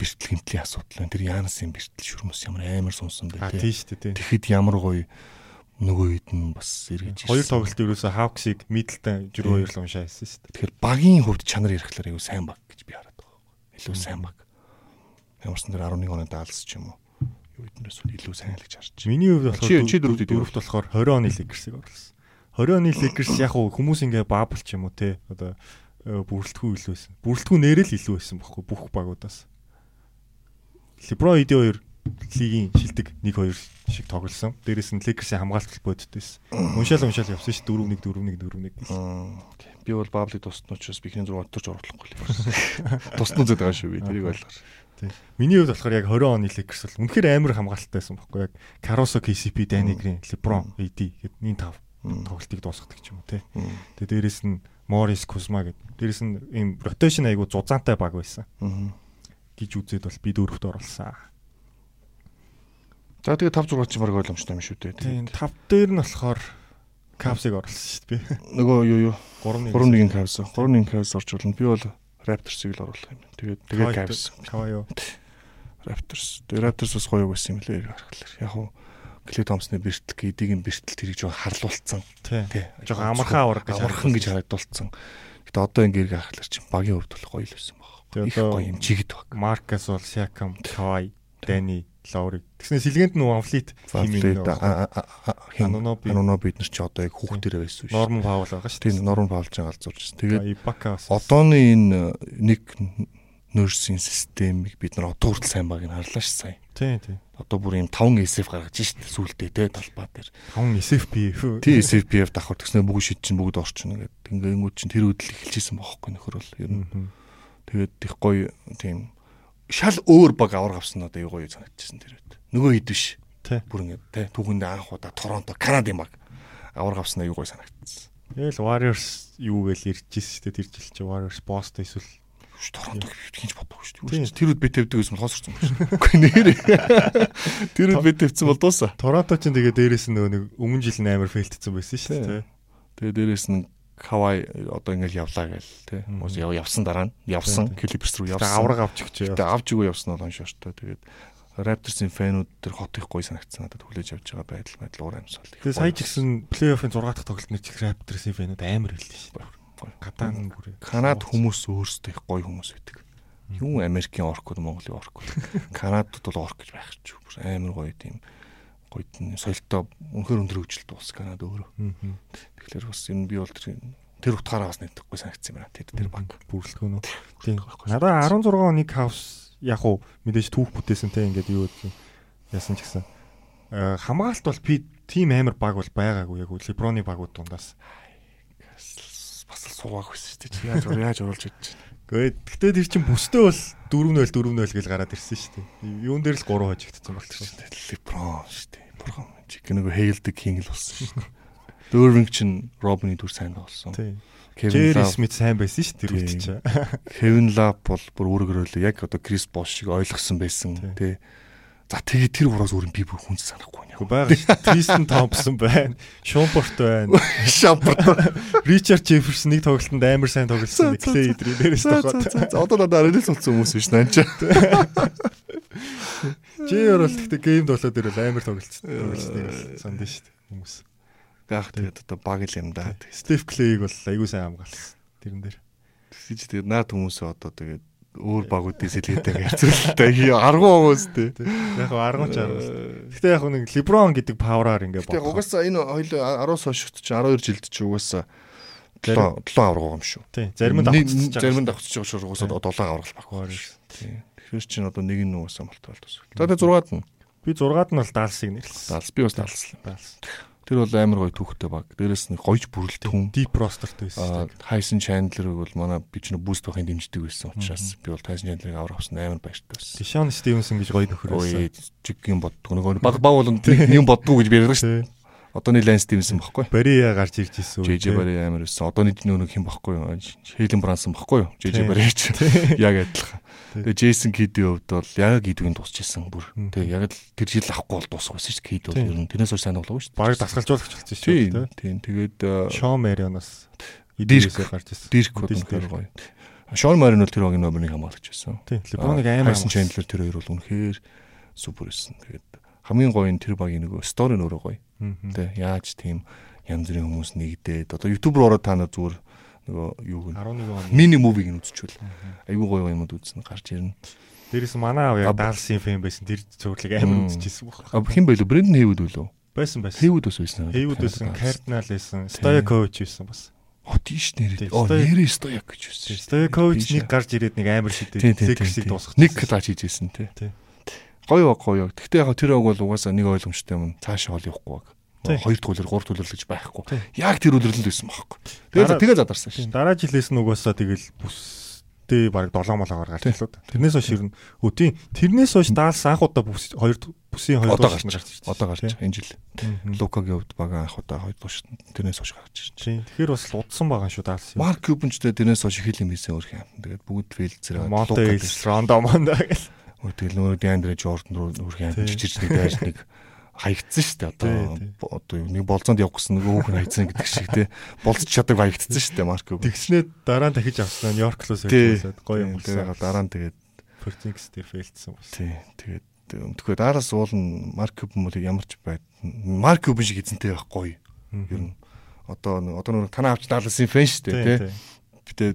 S3: Бэртэл хэмтлийн асуудал байна. Тэр Янасын бэртэл шүрмөс ямар амар сунсан бэ
S2: тий
S3: тий.
S2: шүү дээ.
S3: Тэгэхэд ямар гоё нөгөө хэд нь бас эргэж
S2: Хоёр тоглолт ерөөсөө Hawks-ыг Middleton жирүү хоёр л уншаа хийсэн шүү дээ.
S3: Тэгэхээр багийн хувьд чанар ярихлаар аюу сайн баг гэж би хараад байгаа. Илүү сайн баг. Ямарсан тэр 11 оны даалс ч юм уу. Юу эднээс илүү сайн л гэж харж байна.
S2: Миний хувьд болохоор
S3: Чи- дөрөвд
S2: дөрөвт болохоор 20 оны Lakers-ыг оруулсан. 20 оны Lakers яг хуу хүмүүс ингээ баабл ч юм уу те одоо э, бүрэлдэхүүн илүү байсан. Бүрэлдэхүүн нэрэл илүү байсан бохгүй бүх багуудаас. LeBron ID 2 лигийн шилдэг 1-2 шиг тоглосон. Дээрээс нь Lakers-ийн хамгаалалт бодд байсан. Уншаал уншаал явсан ш 4-1 4-1 4-1 гэл.
S3: Мм, окей. Би бол баблыг тусна учраас бихний зураг отторч оруулахгүй л. Тусна үзээд байгаа шүү би. Тэрийг ойлгоо.
S2: Миний хувьд болохоор яг 20 оны Lakers бол үнэхээр амар хамгаалалттай байсан бохгүй яг Caruso, KCP, Danny Green, LeBron, AD гэд энэ тав тоглолтыг дуусгадаг ч юм уу те. Тэгээ дээрэс нь Morris, Kuzma гэд дээрэс нь ийм rotation айгу зузаантай баг байсан
S3: Аа.
S2: Гэж үзээд бол би дөрөвт оруулсан.
S3: За тэгээ 5 6 ч баг ойлгомжтой юм шүү дээ.
S2: Тийм тав дээр нь болохоор Cavs-ыг оруулсан шүү дээ би.
S3: Нөгөө юу юу
S2: 3-1
S3: 3-1 Cavs. 3-1 Cavs орж болно. Би бол Raptors-ыг л оруулах юм. Тэгээд тэгээд Cavs.
S2: Каваа юу?
S3: Raptors. Тэгээд Raptors бас гоё байсан юм лээ харахаар. Яг уу Клей Томсны бэртэл гэдгийг нь бэртэл тэрийг жоо харлуулсан.
S2: Тий. Жохоо амархан авраг гэж
S3: амархан гэж харагдуулсан. Гэтэ одоо ингэ эрг харахаар чинь багийн хувьд бол гоё л байсан баг.
S2: Тэгээ одоо
S3: юм чигд баг.
S2: Marcus бол Siakam, Kawhi, Danny, Lowry. Тэгснэ Van Fleet
S3: Флэт хин
S2: Anunoby.
S3: Аnuно бид нар чи одоо яг хүүхдэрээ байсан шүү.
S2: Norman Powell байгаа шүү
S3: Тийм Норм Паулж галзуурч байсан. Тэгээд
S2: Ibaka бас
S3: одооны энэ нэг нөрсийн системийг бид нар одоо хүртэл сайн баг нь харлаа ш сая.
S2: тий тий.
S3: Одоо бүр юм 5 SF гаргаж штт сүултээ те талбай дээр.
S2: 5 SFP.
S3: Тий SFPF давхар тэгснэ бүгд шид чинь бүгд орчихно гэдэг. Ингэнгүүт чинь тэр үдэл эхэлжсэн бохоггүй нөхөр бол ер нь. Тэгээд их гоё тийм шал өөр баг авраг авсан одоо юу гоё санагдчихсан тэр үед. Нөгөө хэд биш.
S2: Тий.
S3: Бүр ингэ те түүхэндээ анх удаа Торонто Канадын баг авраг авсан аюу гоё санагдчихсан.
S2: Тэгэл Warriors юу гээл ирж ирсэн шүү дээ тэр жил чи Warriors Boston эсвэл
S3: Торонто хинч боддог шүү дээ. Тэр үед бит тавьдаг гэсэн бол хоосорсон байна шүү. Үгүй нэрээ. Тэр үед бит тавьсан бол дуусаа.
S2: Торонто ч тэгээ дээрээс нь нэг өмнө жил нь амар фейлтсэн байсан шүү дээ.
S3: Тэгээ дээрээс нь Кавай одоо ингээл явлаа гээл тий. Уус яв явсан дараа нь явсан Клиперс руу явсан.
S2: Авраг авч өгч.
S3: Тэгээ авч өгөө явсан бол оншоортой. Тэгээд Raptors-ын фэнүүд тэр хот их гоё санагдсан надад хүлээж авч байгаа байдал байдал уур амьсгал.
S2: Тэгээ сая ч гэсэн плей-оффын 6 дахь тоглолтны чих Raptors-ын фэнүүд амар хэлсэн шүү дээ. Гадаан бүр.
S3: Канад хүмүүс өөрсдөө их гоё хүмүүс байдаг. Юу Америкийн оркууд Монголын оркууд. Канадад бол орк гэж байх ч амар гоё тийм гоё соёлтой өнхөр өндөр хөгжилт ус Канада өөрөө. Тэгэхээр бас энэ би бол тэр тэр утгаараа бас нэтгэхгүй санагдсан юм байна. Тэр тэр баг
S2: бүрэлдэхүүн үү. Тийм. Надаа 16 оны каус яг уу мэдээж түүх бүтээсэнтэй ингээд юу гэдэг яасан ч гэсэн хамгаалт бол би тим амар баг бол байгаагүй яг либроны багууд дундаас
S3: бас л суугаах байсан шүү дээ. Яаж яаж оруулж идэж байна.
S2: Гэхдээ тэр чинь бүстэй бол 4-0 4-0 гэж гараад ирсэн шүү дээ. Юун дээр л 3 хожигдсон болчихсон шүү
S3: дээ. Либрон шүү дээ. Бурхан чиг нэг хейлдэг кинг л болсон шүү дээ. Дөрвинг чин Робины дүр сайн болсон.
S2: Кевин Смит сайн байсан шүү тэр үед чинь.
S3: Кевин Лав бол бүр өөрөөрөө яг одоо Крис Бош шиг ойлгосон байсан тий. За тэгээ тэр бураас өөр би бүр хүнс санахгүй
S2: нэ. Бага Тристен Томпсон байна. Шумпорт байна.
S3: Шампорт.
S2: Ричард Джефферсон нэг тоглолтод амар сайн тоглосон. Клей идрийн дээрээс тохоод.
S3: Одоо надад арилс болсон хүмүүс биш наа
S2: Жээр бол гэхдээ геймд болоод ирэл амар тоглолцсон. Санд шүү дээ хүмүүс.
S3: Гаах тэгээд одоо баг л юм да.
S2: Стеф Клейг бол айгүй сайн хамгаалсан. Тэрэн дээр.
S3: Тэгсэж тэгээд наад хүмүүсээ одоо тэгээд өөр багуудын сэлгээтэйгээ харьцуулалтаа хий аргу хүмүүстэй.
S2: Яг аргу ч аргу. Гэхдээ яг нэг Леброн гэдэг павераар ингээ
S3: боо. Тэгээ угаасаа энэ хоёул 10-аас хойш чи 12 жилд чи угаасаа 7 7 авраг юм шүү.
S2: Тий. Зарим нь давхцаж
S3: байгаа. Зарим нь давхцаж байгаа шүү. Угаасаа 7 авраг баггүй. Тий. Тэгэхээр чинь одоо нэг нь угаасаа малтал тус. За тэгээ 6-аад нь.
S2: Би 6-аад нь бол даалсыг нэрлсэн.
S3: Даалс би бас даалсан. Даалс. Тэр бол амар гоё түүхтэй баг. Дээрээс нь гойж бүрэлдэхүүн.
S2: Deep rosterтэй байсан.
S3: Tyson Chandler-ыг бол манай би ч нэг boost байхын дэмждэг байсан учраас би бол Tyson Chandler-ыг аврах авсан амар баяртай байсан.
S2: Sean Stevenson гэж гоё нөхөр байсан.
S3: Жиг юм боддог. Нөгөө баг баг бол юм боддгоо гэж би ярьдаг шүү дээ. Одооний Lance Stevenson баггүй.
S2: Бария гарч ирж ирсэн.
S3: JJ Бария амар байсан. Одооний нөө нэг хэм баггүй? Хейлен Брансон баггүй юу? JJ Бария ч яг адилхан. Тэгээ Джейсон Кидийн хувьд бол яг Кидгийн дуусчихсан бүр. Тэгээ яг л тэр жил авахгүй бол дуусах байсан шүү дээ. Кид бол ер нь тэрнээс хойш сайн тоглоо шүү дээ.
S2: Баг дасгалжуулагч болсон шүү дээ.
S3: Тийм. Тэгээд
S2: Шон Марионоос
S3: Дирк гарч ирсэн. Дирк үнэхээр гоё. Шон Марион бол тэр хогийн номерыг хамгаалагч байсан.
S2: Тийм. Леброныг амар
S3: Хайсон Чендлер тэр хоёр бол үнэхээр супер байсан. Тэгээд хамгийн гоё нь тэр багийн нөгөө стори нөрөө гоё. Тэ яаж тийм янз бүрийн хүмүүс нэгдээд одоо YouTube руу ороод та нар зүгээр нөгөө юу гэнэ 11 он мини мувиг нь үзчихвэл айгүй гоё юмуд үзсэн гарч ирнэ.
S2: Дээрээс манай аав яг Далсын фэн байсан тэр цувралыг амар үзчихсэн баг.
S3: А хэн байлоо? Брэндон Хэвүүд үлээ?
S2: Байсан байсан.
S3: Хэвүүд бас байсан.
S2: Хэвүүд байсан, Кардинал байсан, Стоякович байсан бас.
S3: О тийш нэрээ. О нэрээ Стоякович байсан.
S2: Стоякович нэг гарч ирээд нэг амар шидэв.
S3: Секси дуусгах. Нэг клач хийжсэн тий. Гоё гоё. Гэхдээ яг тэр баг бол угаасаа нэг ойлгомжтой юм. Цаашаа хол явахгүй баг. Хоёр төлөөр, гурав төлөөр гэж байхгүй. Яг тэр үлрэлэнд байсан байхгүй. Тэгээд тэгээд задарсан шин.
S2: Дараа жилээс нь угаасаа тэгэл бүстэй баг 7 молоогоор гарч ирлээ. Тэрнээс хойш ирнэ. Өтийн тэрнээс хойш даалс анх удаа бүс хоёр бүсийн хоёр
S3: удаа гарч ирж байна. Одоо гарч энэ жил. Лукагийн хувьд баг анх удаа хоёр дууш тэрнээс хойш гарч ирж
S2: байна. Тэгэхээр бас удсан байгаа шүү даалс.
S3: Марк Кюбенчтэй тэрнээс хойш их юм хийсэн өөр юм. Тэгээд бүгд фейлзэр
S2: Монте Рондо Монда гэл.
S3: Тэгэл нөгөө Диандре Жордан руу үргэлж амжиж нэг дайж нэг хаягдсан шүү дээ одоо одоо нэг болзоонд явах гэсэн нөгөө хүүхэн хайцсан гэдэг шиг тий. Болцож чаддаг хаягдсан шүү дээ Марко
S2: тэгснээ дараа нь дахиж авсан Нью-Йорк руу сольжуулаад гоё юм
S3: болсон. дараа нь тэгээд
S2: Фортинкс дээр фейлдсэн
S3: бас тий тэгээд өмтгөө дараас уулна Марко юм бол ямар ч байд Марко биш шиг эзэнтэй байх гоё. Ер нь одоо одоо нөгөө танаа авч даалсан фэн шүү дээ тий битээ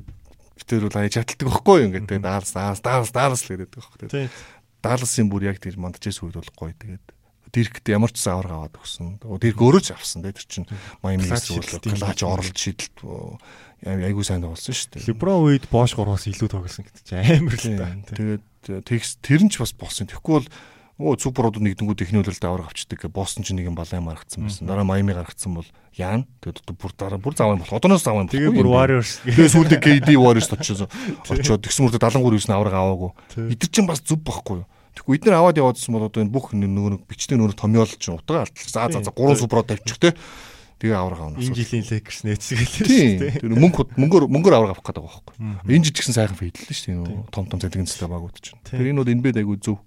S3: битээр бол аяа чаддаг байхгүй юу ингээд даалс даалс даалс даалс л гэдэг байхгүй тий. Даалсын бүр яг тэр монтажээс үед бол гоё тэгээд Диркт ямар ч заавар аваад өгсөн. Дирк өөрөө ч авсан дээ. Тэр чинь Майамигээс зөвлөө клач оролт шидэлт айгуу сайн тоглосон шүү дээ.
S2: Леброн үед Бош 3-аас илүү тоглосон гэдэг чинь амар л та.
S3: Тэгээд текст тэр нь ч бас болсон. Тэгэхгүй бол оо суперодууд нэгдэнгүүд ихний үлэлд аваар авчдаг. Босton ч нэг юм балай маргацсан байсан. Дараа Майами гаргацсан бол яан. Тэгээд одоо бүр дараа бүр заваа болох. Одоноос заваа.
S2: Тэгээ бүр Warriors.
S3: Тэгээ сүүлдээ KD Warriors очсон. Очоод тэгсэн мөрдө 73 9-ний авраг аваагүй. Эдгээр чинь бас зүв байхгүй юу? Тэгэхгүй эдгээр аваад яваадсан бол одоо энэ бүх нөгөө нэг бичдэг нөгөө томьёол чинь утга алдлаа. За за за гурван супрод тавьчих те. Тэгээ авраг авна.
S2: Энэ жилийн Lakers нээцгээл шүү
S3: Тийм.
S2: дээ.
S3: Тэр мөнгө мөнгөөр мөнгөөр авраг авах гэдэг байхгүй. Энэ жижигсэн сайхан фейдэл шүү дээ. Том том цэцтэй багууд чинь.
S2: Тийм.
S3: Тэр энэ бол NBA айгу зөв.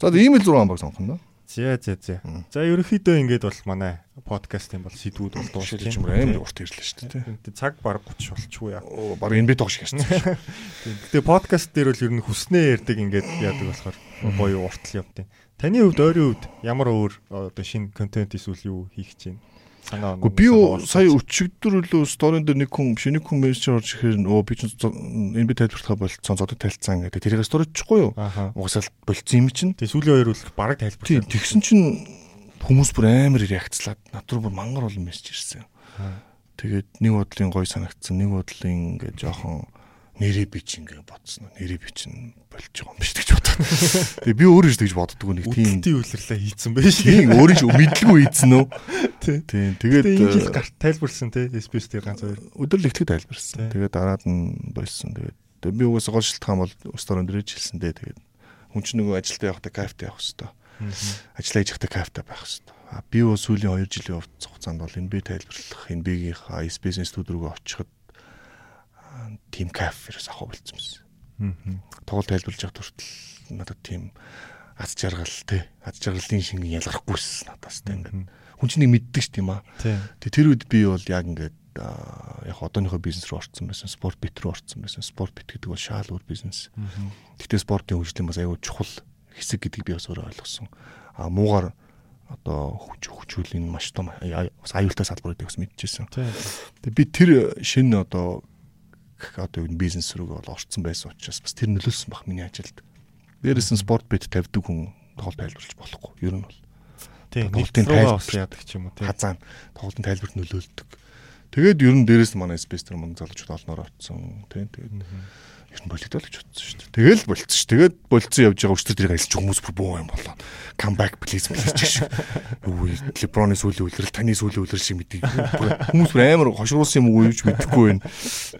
S3: За ийм л 6 баг сонгоно.
S2: За за за. За ерөнхийдөө ингээд бол манай подкастын бол сэдвүүд бол дуусч
S3: Шилж юм амар урт ирлээ шүү дээ.
S2: Цаг баг 30 болчихгүй яа.
S3: Оо баг NBA тоглож гэрсэн.
S2: Гэтэ подкаст дээр бол ер нь хүснээ ярьдаг ингээд яадаг болохоор гоё уртл явдیں۔ Таны хувьд ойрын хувьд ямар өөр одоо шинэ контент эсвэл юу хийх гэж байна? Санаа
S3: Гэхдээ би сая өчигдөр үлээ сторийн дээр нэг хүн биш нэг хүн мессеж орж ихээр өө би чинь энэ би тайлбарлахаа болцсон зодод тайлцсан гэдэг тэрийг сторижчихгүй юу?
S2: Ааха.
S3: Угсаал болцсон юм чинь.
S2: Тэг сүүлийн хоёр бол бараг
S3: Тийм
S2: тайлбарлаа.
S3: тэгсэн чинь хүмүүс бүр амар реакцлаад над руу бүр мангар олон мессеж ирсэн. Тэгээд нэг бодлын гой санагдсан, нэг бодлын ингээ жоохон нэрээ би чи ингээ бодсон. Нэрээ би чинь болж байгаа юм биш гэж бодсон. Тэгээ би өөрөө ч тэгж боддгоо нэг тийм
S2: Үтэлтийн үйлрлээ хийцэн байж.
S3: тийм өөрөө ч мэдлгүй ийдсэн үү.
S2: Тий.
S3: Тийм
S2: Тэгээд энэ жил
S3: э,
S2: гарт тайлбарсан те SPS дээр ганц хоёр.
S3: өдөрлө ихтгэд тайлбарсан.
S2: Тий.
S3: Тэгээд дараад нь болсон. Тэгээд би угаасаа гол шилтгаан бол устдаар өндөрөж хэлсэн дээ. Тэгээд хүн чинь нөгөө ажилдаа явахдаа кайфтай явах хэрэгтэй. Ажлаа хийж явахдаа кайфтай байх хэрэгтэй. А би бол сүүлийн 2 жилийн хугацаанд бол энэ би тайлбарлах энэ бигийн SPS студ руугаа очиход тим кайф ерөөс авах болсон юмсан. Тоглолт тайлбарлаж явах хүртэл надад тийм аз жаргал тий аз жаргалын шингэн ялгархгүйсэн надаас тий ингээд хүн чинь мэддэг ш тийм аа. Тэгээ тэр үед би бол яг ингээд яг одооныхоо бизнес руу орцсон байсан, спорт бит рүү орцсон байсан. Спорт бит гэдэг бол шаал өөр бизнес. Гэхдээ спортын хөгжлийн бас аюул чухал хэсэг гэдгийг би бас өөрөө ойлгосон. А муугар одоо хүч хөгжүүлийн маш том аюултай салбар гэдгийг бас мэдчихсэн. Тэгээ би тэр шинэ одоо одоо юу бизнес рүү бол орцсон байсан учраас бас тэр нөлөөлсөн баг миний ажилд. Дээрээс нь спорт бит тавьдаг хүн тоглолт тайлбарлаж болохгүй. Ер нь бол
S2: Тий.
S3: Тоглолтын тайлбар.
S2: яадаг ч юм уу тий.
S3: хазаан тоглолтын тайлбарт нөлөөлдөг. Тэгээд ер нь дээрээс манай спейс төр мөнгө залуучууд олноор очсон. Тийм тэгээд ер нь болигдол гэж бодсон шүү дээ. Тэгэл болцсон шүү. Тэгээд болцсон явж байгаа өчтөр тэрийг альч хүмүүс бүр буу юм болоо. Back please please гэж. Юу Леброны сүүлийн үлрэл таны сүүлийн үлрэл шиг мэдээ. Хүмүүс бүр амар хошруулсан юм уу юу ч мэдэхгүй байна.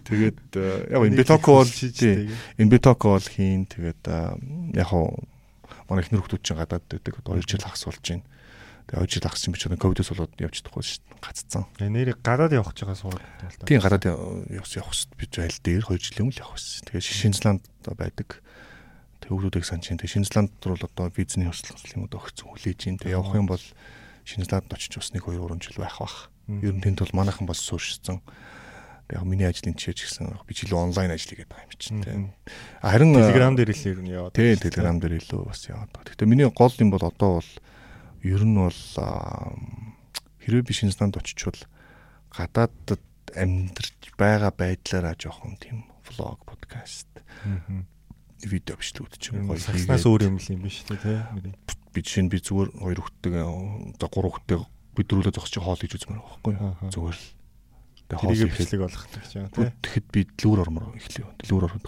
S3: Тэгээд э, яг энэ битоко бол. Энэ битоко бол хийн тэгээд э, яг хоо манай ихнэр хүмүүс чинь гадаад байдаг. Одоо 2 жил хагас болж байна. Тэгээ 2 жил хагас юм биш одоо ковидос болоод явж чадахгүй шүү дээ. Гаццсан.
S2: Нэрийг гадаад явах гэж байгаа сургууль бол та.
S3: Тийм гадаад явах явах шүү би зайл дээр 2 жилийн өмнө явах байсан. Тэгээ Шинзланд байдаг. Тэгээ хүүхдүүдийг санаж чинь. Тэгээ Шинзланд руу л одоо визний хөсөл юм одоо өгсөн хүлээж чинь. Тэгээ явах юм бол Шинзланд очиж бас нэг 2 3 жил байх бах. Ер нь тэнд бол манайхан бас сууршсан. Тэгээ яг миний ажлын ч гэсэн яг би ч илүү онлайн ажил хийгээд байгаа юм чинь. Тэгээ. Харин
S2: Телеграм дээр л ер нь яваад.
S3: Тий, Telegram дээр илүү бас яваад. Гэхдээ миний гол юм бол одоо бол ер нь бол аа, хэрвээ би Шинзланд очичвол гадаадд амьдарч байгаа байдлаараа жоохон тийм влог, подкаст, видео бичлүүд ч юм уу
S2: Сагснаас өөр юм л юм биш үү. Мэдээ.
S3: би жишээ нь би зүгээр хоёр хүүхдтэй за гурав хүүхдтэй бидрүүлээ зогсож хоол хийж үзмээр байгаа байхгүй. Зүгээр л. Тэгээ хоол
S2: бичлэг болгох гэж байгаа тий.
S3: Тэгэхэд би дэлгүүр ормор эхлэв. Дэлгүүр орох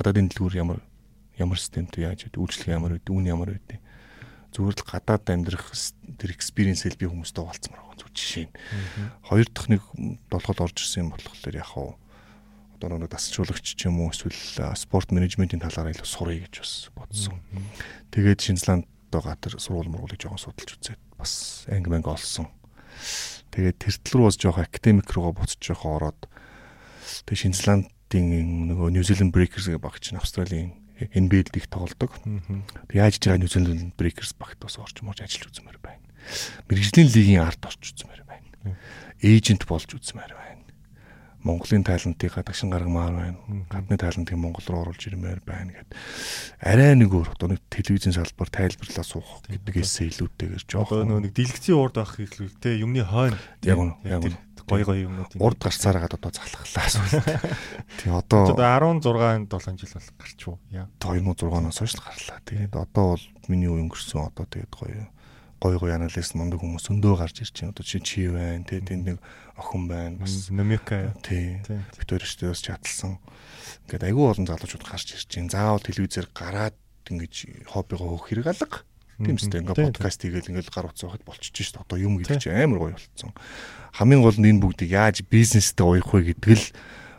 S3: гадаадын дэлгүүр ямар ямар системтэй яаж вэ? Үйлчлэг ямар вэ? Үн ямар вэ? Зүгээр л гадаад амьдрах тэр экспириенсэл би хүмүүстэй уулзмаар байгаа зүг жишээ нь. Хоёр дахь нэг долгол орж ирсэн юм болохоор яг хаа одоо нэг дасчуулагч ч юм уу эсвэл спорт менежментийн талаар илүү сурыг гэж бас бодсон. Тэгээд Шинзланд гатар сургууль мургуулыг жоохон судалж үзээд бас анги манг олсон. Тэгээд тэртэл рүү бас жоохон академик руугаа буцаж жоохон ороод тэгээд Шинзландын нөгөө New Zealand Breakers гэх баг чинь Австралийн NBA-д их тоглодог. Тэг яаж хийж байгаа Zealand Breakers багт бас орж морж ажиллаж үзмээр байна. Мэргэжлийн лигийн арт орж үзмээр байна. Эйжент болж үзмээр байна. Монголын талантыг гадагшин гаргамаар байна. Гадны талантыг Монгол руу оруулж ирмээр байна гэд. Арай нэг өөр одоо нэг телевизийн салбар тайлбарлаа суух гэдгээс илүүтэйгээр
S2: Одоо
S3: жоохон
S2: нөгөө нэг дэлгэцийн урд авах хэлбэл тий юмны хойно.
S3: Яг үнэ, яг үнэ.
S2: Гой гой юмнууд.
S3: урд гарцаараад одоо залхаллаа эсвэл. Тэг одоо
S2: Одоо 16 7 жил бол гарчв. Яа.
S3: 2006-оноос хойш гарлаа. Тэгээд одоо бол миний үе өнгөрсөн одоо тэгээд гоё гоё гоё аналист мундаг хүмүүс өндөө гарч ирж байна. Одоо чи чи байна, тэгээд тэнд нэг охин байна. Бас
S2: Номика.
S3: тий.
S2: Тий.
S3: Бид хоёр ч бас чадсан. Ингээд айгүй олон залуучууд гарч ирж байна. Заавал телевизээр гараад ингэж хоббигоо хөөх хэрэг алга. Тийм үстэй
S2: Тий,
S3: ингээд подкаст хийгээл ингээд гар утсаа байхад болчихж шít. Одоо юм гэдэг чинь амар гоё болцсон. Хамгийн гол нь энэ бүгдийг яаж бизнестэй уяах вэ гэдэг л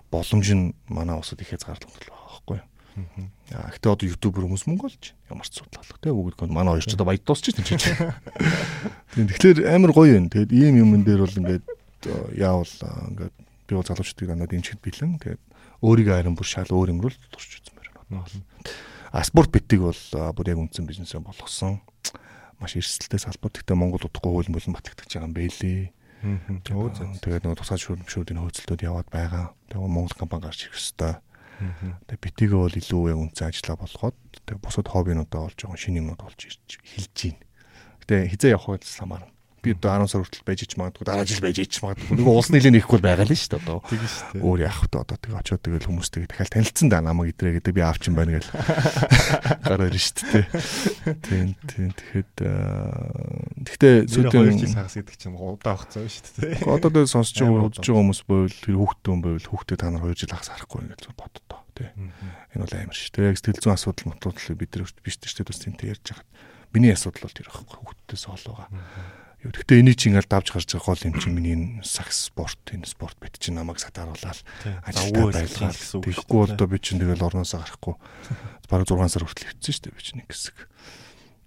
S3: боломж нь манай усад ихээс гардаг бол байгаа байхгүй юу. Аа гэхдээ одоо ютубер хүмүүс мөнгө олж байна. ямар ч асуудал те бүгд гоо манай хоёр ч одоо баяд дуусч чинь ч. Тэгэхээр амар гоё юм. Тэгээд ийм юмн дээр бол ингээд яавал ингээд би бол залуучдыг дандаа дэмжихэд бэлэн. Тэгээд өөрийгөө харин бүр шал өөр юм руу турч үзмээр байна. А спорт битиг бол бүр яг үндсэн бизнесээ болгосон. Маш эрсдэлтэй салбар. Гэхдээ Монгол удахгүй хууль болон батлагдаж байгаа юм бэлээ. Тэгээд нөгөө тусгай шүүмшүүдийн хөөцөлтөд яваад байгаа. Тэгээд Монгол компани гарч ирэх ёстой. Тэгээд битигээ бол илүү яг үндсэн ажиллаа болгоод тэгээд бусад хоббинуудаа олж байгаа шинэ юмнууд олж ирж хэлж байна. Гэтэ хизээ явах байдлаас хамаарна би одоо 10 сар хүртэл байж ич магадгүй дараа жил байж ич магадгүй. Нөгөө улс нийлэн нэхгүй байгаа л шүү дээ одоо.
S2: Тийм шүү дээ.
S3: Өөр яах вэ одоо тэгээ очиод тэгэл хүмүүстэй дахиад танилцсан да намайг идрээ гэдэг би аавчин байна гэл. Гараар шүү дээ тийм тийм тэгэхэд гэхдээ
S2: сүүлийн 2 жил хагас гэдэг чинь удаа хугацаа шүү дээ
S3: одоо тэгээ сонсож байгаа удаж байгаа хүмүүс байвал тэр хүүхдэн байвал хүүхдээ та нар 2 жил хагас харахгүй гэж боддоо тийм энэ бол амар шүү дээ. Яг сэтгэл зүйн асуудал мотодлыг бид нар биш шүү дээ тийм ярьж байгаа. Миний асуудал бол тэр байхгүй хүүхдээс олоогаа Гэхдээ энийг чинь ингээл давж гарч байгаа гол юм чинь миний энэ сакс спорт энэ спорт бит чинь намайг сатааруулаад ажилтаа байлгаад тэгэхгүй одоо би чинь тэгэл орноосоо гарахгүй бараг 6 сар хүртэл хэвчсэн шүү дээ би чинь ингэсэг.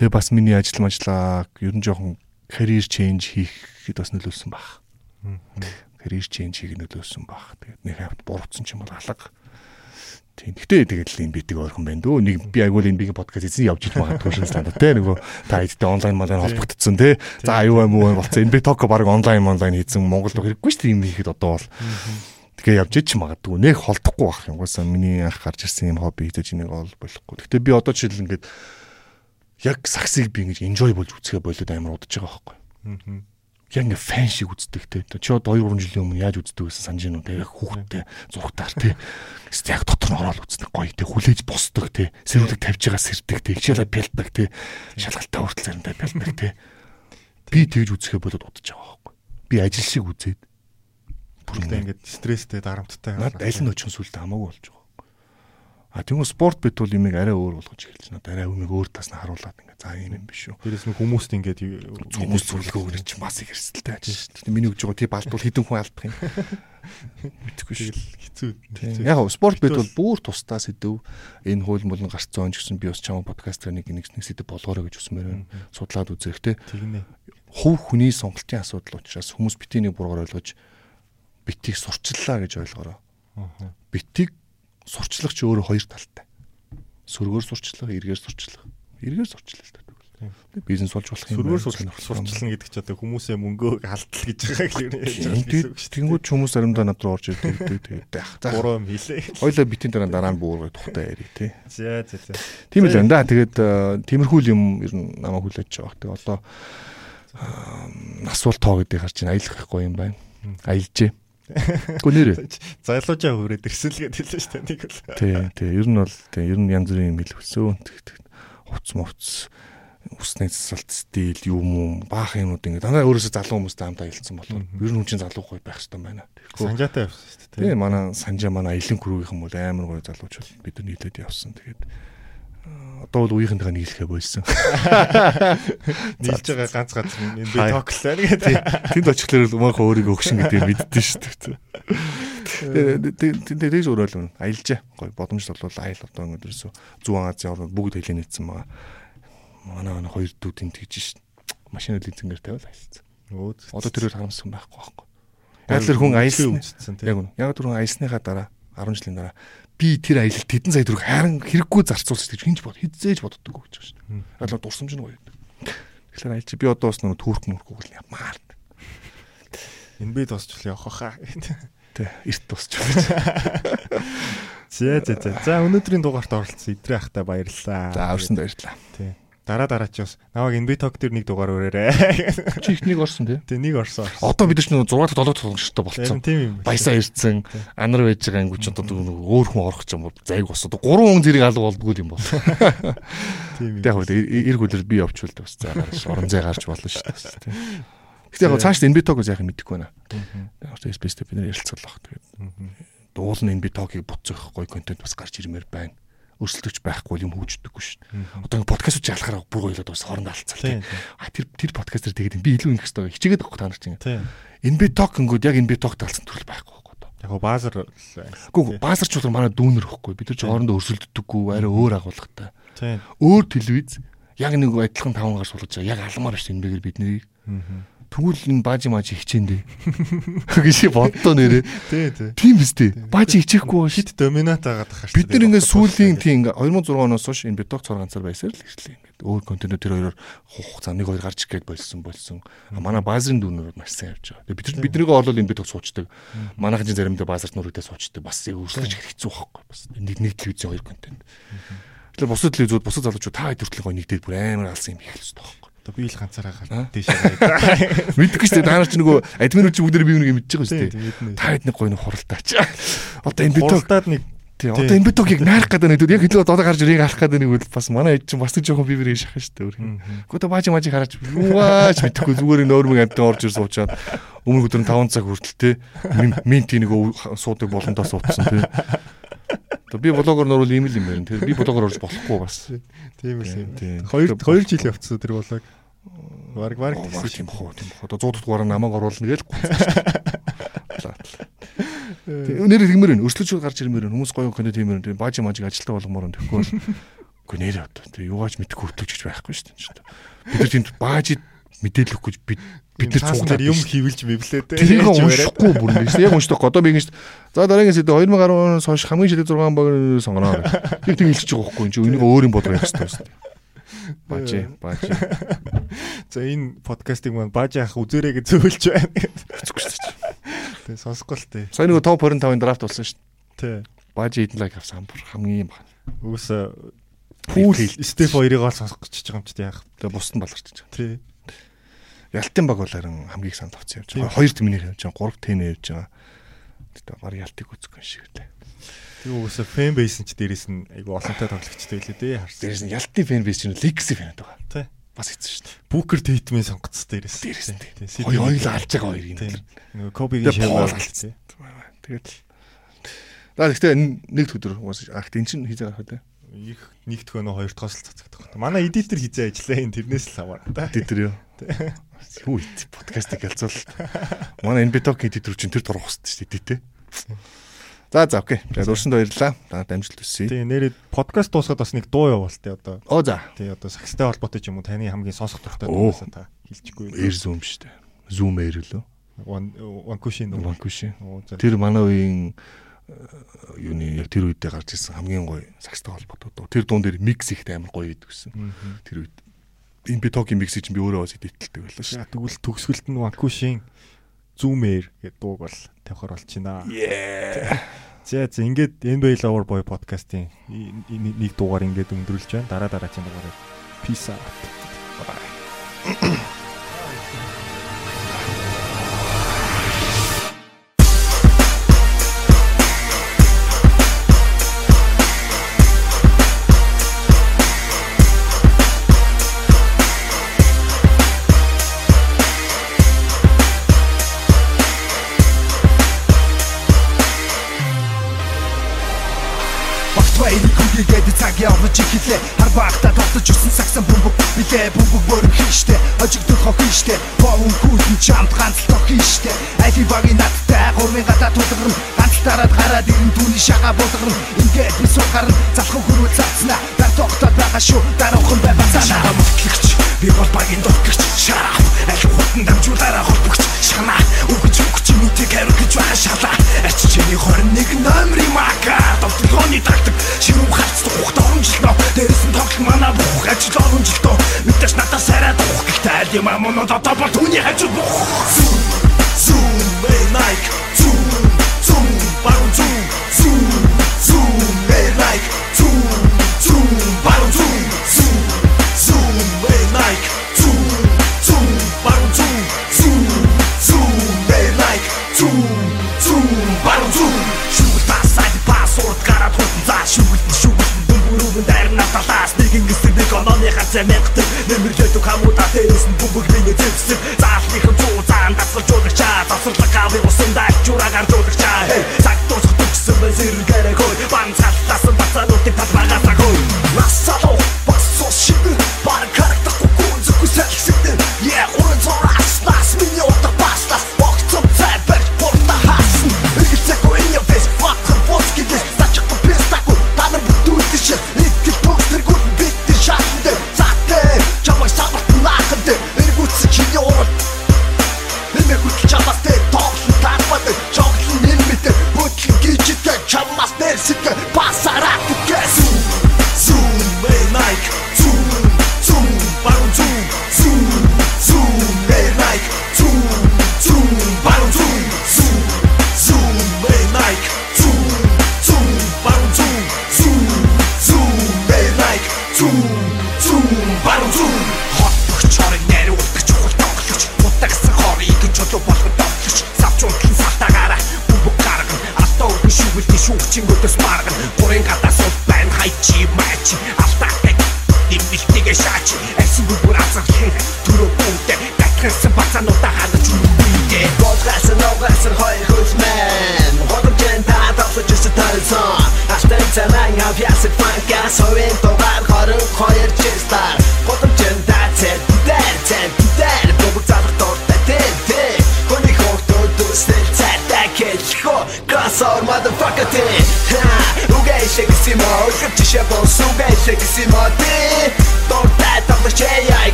S3: Тэгээ бас миний ажил мажлаа ер нь жоохон career change хийхэд бас нөлөөлсөн баг. Career change хийх нөлөөлсөн баг. Тэгээд нэг хавт буруутсан ч юм бол алга Тийм. Гэтэ тэгэл энэ битэг ойрхон байна дөө. Нэг би айгуул энэ бигийн подкаст эзэн явж иж магадгүй шүү дээ. Тэ нөгөө та эдтэй онлайн малаар холбогдсон тий. За аюу юм уу болцсон. Энэ би ток баг онлайн онлайн хийсэн Монгол хэрэггүй шүү дээ юм хийхэд одоо бол. Тэгээ явж ич магадгүй. Нэг холдохгүй байх юм. Угаасаа миний анх гарч ирсэн юм хобби хийж энийг ол болохгүй. Гэтэ би одоо жишээл ингээд яг саксыг би ингэж enjoy болж үзэхэ болоод амар удаж байгаа байхгүй. Аа яг ингээ фэн шиг үздэг те. Чи одоо 2 3 жилийн өмнө яаж үздэг гэсэн санаж байна уу те. Хүүхдтэй зургатаар те. Яг дотор нь ороод үздэг гоё те. Хүлээж босдог те. Сэрүүлэг тавьж байгаа сэрдэг те. Хичээлээ бэлдэг те. Шалгалтаа хүртэл заримдаа бэлдэг те. Би тэгж үзэхээ болоод удаж байгаа байхгүй. Би ажил шиг үзээд
S2: бүрдээ ингээд стресстэй дарамттай.
S3: Наад аль нь очин сүлдө хамаагүй болж байгаа. А тэгвэл спорт бит бол имийг арай өөр болгож эхэлж байна. Арай өмнөг өөр тас нь харуулад ингээ за юм юм биш үү.
S2: Тэрээс нь хүмүүст ингээд
S3: хүмүүс зөвлөгөө өгч маш их эрсдэлтэй ажиж шүү дээ. Миний үгж байгаа тий балдвал хідэн хүн алдах юм. Мэдхгүй шүү.
S2: Хэцүү.
S3: Яг спорт бит бол бүр тусдаа сэдв. Энэ хууль молон гарцсан ч гэсэн би бас чамаа подкастер нэг нэг сэдв болгоорой гэж үсмээр байна. Судлаад үзэх тий.
S2: Тэгнэ.
S3: Хувь хүний сонголтын асуудал учраас хүмүүс битий нэг бургаар ойлгож битийг сурчлаа гэж ойлгоорой. Битийг сурчлага ч өөрөө хоёр талтай. Сөргөөр сурчлага, эргээр сурчлага. Эргээр сурчлаа л дээ. Бизнес болж болох
S2: юм. Сөргөөр сурчлана гэдэг чи одоо хүмүүсээ мөнгөө алдтал гэж байгаа юм.
S3: Тэнгүүд хүмүүс заримдаа над руу орж ирдэг тэгээд яах.
S2: Буруу юм хийлээ.
S3: Хоёлаа битэн дараа дараа нь буургай тухтай яри тий.
S2: За за за.
S3: Тийм л байна да. Тэгээд тиймэрхүү юм ер нь намайг хүлээж байгаа. Тэгээд одоо асуулт тоо гэдэг харж байна. Аялах байхгүй юм байна. Аялжээ. Гү нэрээ.
S2: Залуужаа хүрээд ирсэн л гэдэг хэлсэн шүү дээ нэг л.
S3: Тий, тий. Ер нь бол тий, ер нь янз бүрийн юм хэлвэсэн. Хувц мовц усны засалт стил юм уу баах юмуд ингэ дандаа өөрөөсөө залуу хүмүүстэй хамт аялцсан болохоор ер нь хүн чинь залуу гоё байх хэрэгтэй байна.
S2: Санжаатай явсан шүү
S3: дээ. Тий, манай санжаа манай аялын крүүгийнхэн бол амар гоё залуучууд бид нар нийлээд явсан. Тэгээд одоо бол үеийнхэнтэйгээ нийлэхэ болсон.
S2: Нийлж байгаа ганц ганц энэ би токлоо гэдэг.
S3: Тэнд очихлоор л мөнх өөрийгөө өгшин гэдэг мэддэн шүү дээ. Тэгээд өөрөөл нь аялжаа. Гой боломжтой бол аял одоо өдөрсө зүүн Азийн орнууд бүгд хэлээ нийцсэн байгаа. Манай манай хоёр дүү тэнд тэгж шин. Машин лизингээр тавиал аялцсан. Одоо тэрээр харамссан байхгүй байхгүй. Яг л хүн аялсан. Яг нь. Яг тэр хүн аялсныхаа дараа 10 жилийн дараа би тэр аялалд тэдэн сая төгрөг харин хэрэггүй зарцуулж гэж хинж бод хизээж боддог гэж байна шүү дээ. Одоо дурсамж нь гоё. Тэгэхээр аялч би одоо бас нэг түүрх мөрхөг л ямаар.
S2: Энэ би тусч явах хаа.
S3: Тэ эрт тусч.
S2: За за за. За өнөөдрийн дугаарт оролцсон Идрээ ахтай баярлалаа.
S3: За өрсөнд баярлалаа.
S2: Тий дараа дараа ч бас намайг Inbitog дээр нэг дугаар өрөөрэй.
S3: Чи их нэг орсон тий?
S2: Тий нэг орсон.
S3: Одоо бид нар 6 дахь 7 дахь тоглогчтой болцсон.
S2: Юм.
S3: Баясаа ирсэн. Анар байж байгаа ангуч одоо өөр хүн орох ч юм уу зайг босоод 3 хүн зэрэг алга болдгоо юм бол. Тийм юм. Яг үл эрг үлэр би явчвал бас заагаар орон зай гарч болно шүү дээ. Гэтэ яг цааш Inbitog-оос яхах мэдэхгүй байна. Яг space-тэй бид нэр ярилцлаа. Тэгээд дуулын Inbitog-ыг буцах гоё контент бас гарч ирмээр байна өрсөлдөгч байхгүй юм хөгждөггүй шүү дээ. Одоо подкастууд ялахаар бүр гоёлоод бас хоорондоо алцсан тийм. А тэр тэр подкастер тэгээд би илүү ингэх хэрэгтэй хичээгээд авах та нар чинь. Энэ би ток гингүүд яг энэ би ток талцсан төрөл байхгүй байхгүй одоо.
S2: Яг баазар
S3: Гүү баазар ч бол манай дүүнер ихгүй бид нар ч хоорондоо өрсөлддөггүй арай өөр агуулгатай. Тийм. Өөр телевиз Яг нэг адилхан таван гар суулгаж байгаа. Яг алмаар шүү энэ бэгээр биднийг. Тэгвэл энэ баажи мажи хичээндээ. гэж боддоо нэрээ.
S2: Тий, тий.
S3: Тийм биз дээ. Баажи хичээхгүй
S2: Хит доминант агаад тахаа
S3: Бид нар ингээд сүүлийн тийм ингээ 2006 оноос хойш энэ биток цор ганцаар байсаар л ирсэн ингээд өөр контент тэр хоёроор хугацаа нэг хоёр гарч ирээд болсон болсон. А манай базарын дүүнөр маш сайн явж байгаа. Бид биднийгөө олол энэ биток суучдаг. Манайхан чинь заримдаа базарт нүрэгдээ суучдаг. Бас өрсөлдөж хэцүү байхгүй. Бас нэг нэг телевизийн хоёр контент. Тэгэхээр бусад телевизүүд бусад залуучууд та хэд хүртэл гоё нэгдээд бүр амар алсан юм хийх хэрэгтэй байхгүй.
S2: Одоо би л ганцаараа гал дэшээ.
S3: Мэдгүй шүү дээ. Та нар ч нөгөө админууд чи бүгдээ би нэг мэдчихэж байгаа шүү
S2: Тий,
S3: дээ.
S2: тий,
S3: Та хэд нэг гоё нэг хуралдаач. Одоо энэ биток
S2: Хуралдаад нэг
S3: Тий, одоо энэ битокийг наарах гэдэг нэг яг хэлээд одоо гарч ирэх харах гэдэг нэг үл бас манай ээж чинь бас нэг жоохон биберийг шахах шүү дээ. Гэхдээ баажи мажи хараач юугаач мэдэхгүй зүгээр энэ өөрмөг амтан орж ир суучаад өмнө өдөр нь 5 цаг хүртэл те минти нэг суудаг болонтоо суудсан те. Би блогоор нөрвөл ийм л юм байна. Тэр би блогоор орж болохгүй бас.
S2: тийм л юм.
S3: Тий.
S2: 2 2 жил явцсан тэр болог. Бараг бараг
S3: Баг
S2: тэгсэн
S3: тийм хоо тийм хоо. Одоо 100 дугаар намайг оруулна гээл. Нэр хэмээр нь өрсөлдөж гарч ирмээр нь хүмүүс гоё контент хиймээр нь баажи мажиг ажилтаа болгомоор нь тэгэхгүй бол үгүй нэр одоо тэр юугаач мэдхгүй хөтлөгч байхгүй шүү дээ. Бид нар тийм баажид мэдээлэл өгөхгүй бид бид нар цуглаад
S2: юм хивэлж мэблээ те.
S3: тэрийг уншихгүй бүр нэг яг уншдаггүй одоо би ингэж за дараагийн сэдв 2010 оноос хойш хамгийн шилдэг 6 баг сонгоноо. Яг тийм хэлчихэж байгаа байхгүй энэ энийг өөр юм бодлоо явах хэрэгтэй байна. Баажи баажи
S2: За энэ подкастыг маань бааж яах үзээрэй гэж зөвлөж байна. Тэг сонсохгүй л те.
S3: Сая нэг топ 25-ын драфт болсон шүү дээ.
S2: Тэ.
S3: Баажи эдэн лайк авсан бүр хамгийн юм байна.
S2: Үгүйс пул степ хоёрыг ол сонсох гэж байгаа юм чи яах.
S3: Тэгээ бусд нь баларч байгаа.
S2: Тий.
S3: Ялтын баг бол харин хамгийн санд авсан явж байгаа. Хоёр тэмнэр явж байгаа. Гурав тэнэ явж байгаа. Тэгээ баг ялтыг үзэх юм шиг лээ.
S2: Тэг үгүйс фэн бейс нь ч дээрээс нь айгу олонтой тоглогчтой байлээ дээ харсан.
S3: Дээрээс нь ялтын фэн бейс чинь Legacy фэн байгаа.
S2: Тий.
S3: Бас хэцүү шүү дээ.
S2: Бүүкер Тейтмийн сонгоцсон дээрээс.
S3: Дээрээс нь. Хоёр хоёул алж байгаа хоёр юм.
S2: Тий. Нөгөө Кобигийн
S3: Тэгээ алдсан.
S2: тий.
S3: Тэгээд За гэхдээ нэг өдөр уус ах энэ чинь хийж байгаа хөө
S2: Их нэгт хөнөө хоёр дахь л цацагдах. Манай эдитер хийжээ ажиллаа энэ тэрнээс л аваа.
S3: Тэдэр юу. Юу ит подкастыг ялцвал манай энэ биток эдитер чинь тэр дурах хэвчээ шүү дээ эдитээ. За за окей. За дурсанд баярлалаа. Та дамжуулт өсөе.
S2: Тэгээ нэрээ подкаст дуусгаад бас нэг дуу явуул те одоо.
S3: Оо за.
S2: Тий одоо сакстай холбоотой ч юм уу таны хамгийн сонсох дуртай
S3: Оо.
S2: дуугасаа та хэлчихгүй.
S3: Zoom шүү дээ. Zoom air лөө.
S2: One.
S3: Ванкуши.
S2: Оо за.
S3: Тэр манай үеийн э, юуны яг тэр үедээ гарч ирсэн хамгийн гоё сакстай холбоотой дуу. Тэр дуун дээр микс ихтэй амар гоё идэв гэсэн. Тэр үед энэ битокийн миксийг чинь би өөрөө бас эдитэлдэг байлаа шүү.
S2: Тэгвэл төгсгөлт нь Wankushi-ийн Zoomer гэдэг дууг бол тавихаар болчихно. За за ингээд NBA Lover Boy подкастын и- и- нэг дугаар ингээд өндөрлж байна. Дараа дараагийн дугаараар peace out.
S4: Багт явж ихлээ Хар багта тогтож ирсэн сагсан бөмбөг. Билээ бөмбөг бөрөм хийштэй Хожигдох хохин штэ Боон хүүтэн чамд ганц л тохин штэ Али багийн надтай гурвын гадаа тулгарна. Ганц дараад гараад ирэн түүний шага булгарна Ингээд би сухарна залхуу хөрвөл цацна. Дар тогтоод байгаа шүү. Даруухан бай бацаана би бол багийн дургч Шарап аль хутан дамжуулаараа холбогч Шана үгч нүтийг хариуцж байгаа шалаа. Арч чиний 21 номерын мака Довтлооны тагтаг ширүү хац тухт оромжилтоо Дээрээс нь тоглох мана бух ажил оромжилтоо Мэдээж надаас арай дух Гэхдээ аль юм амонод одоо бол түүний хажуу бух Zoom, zoom,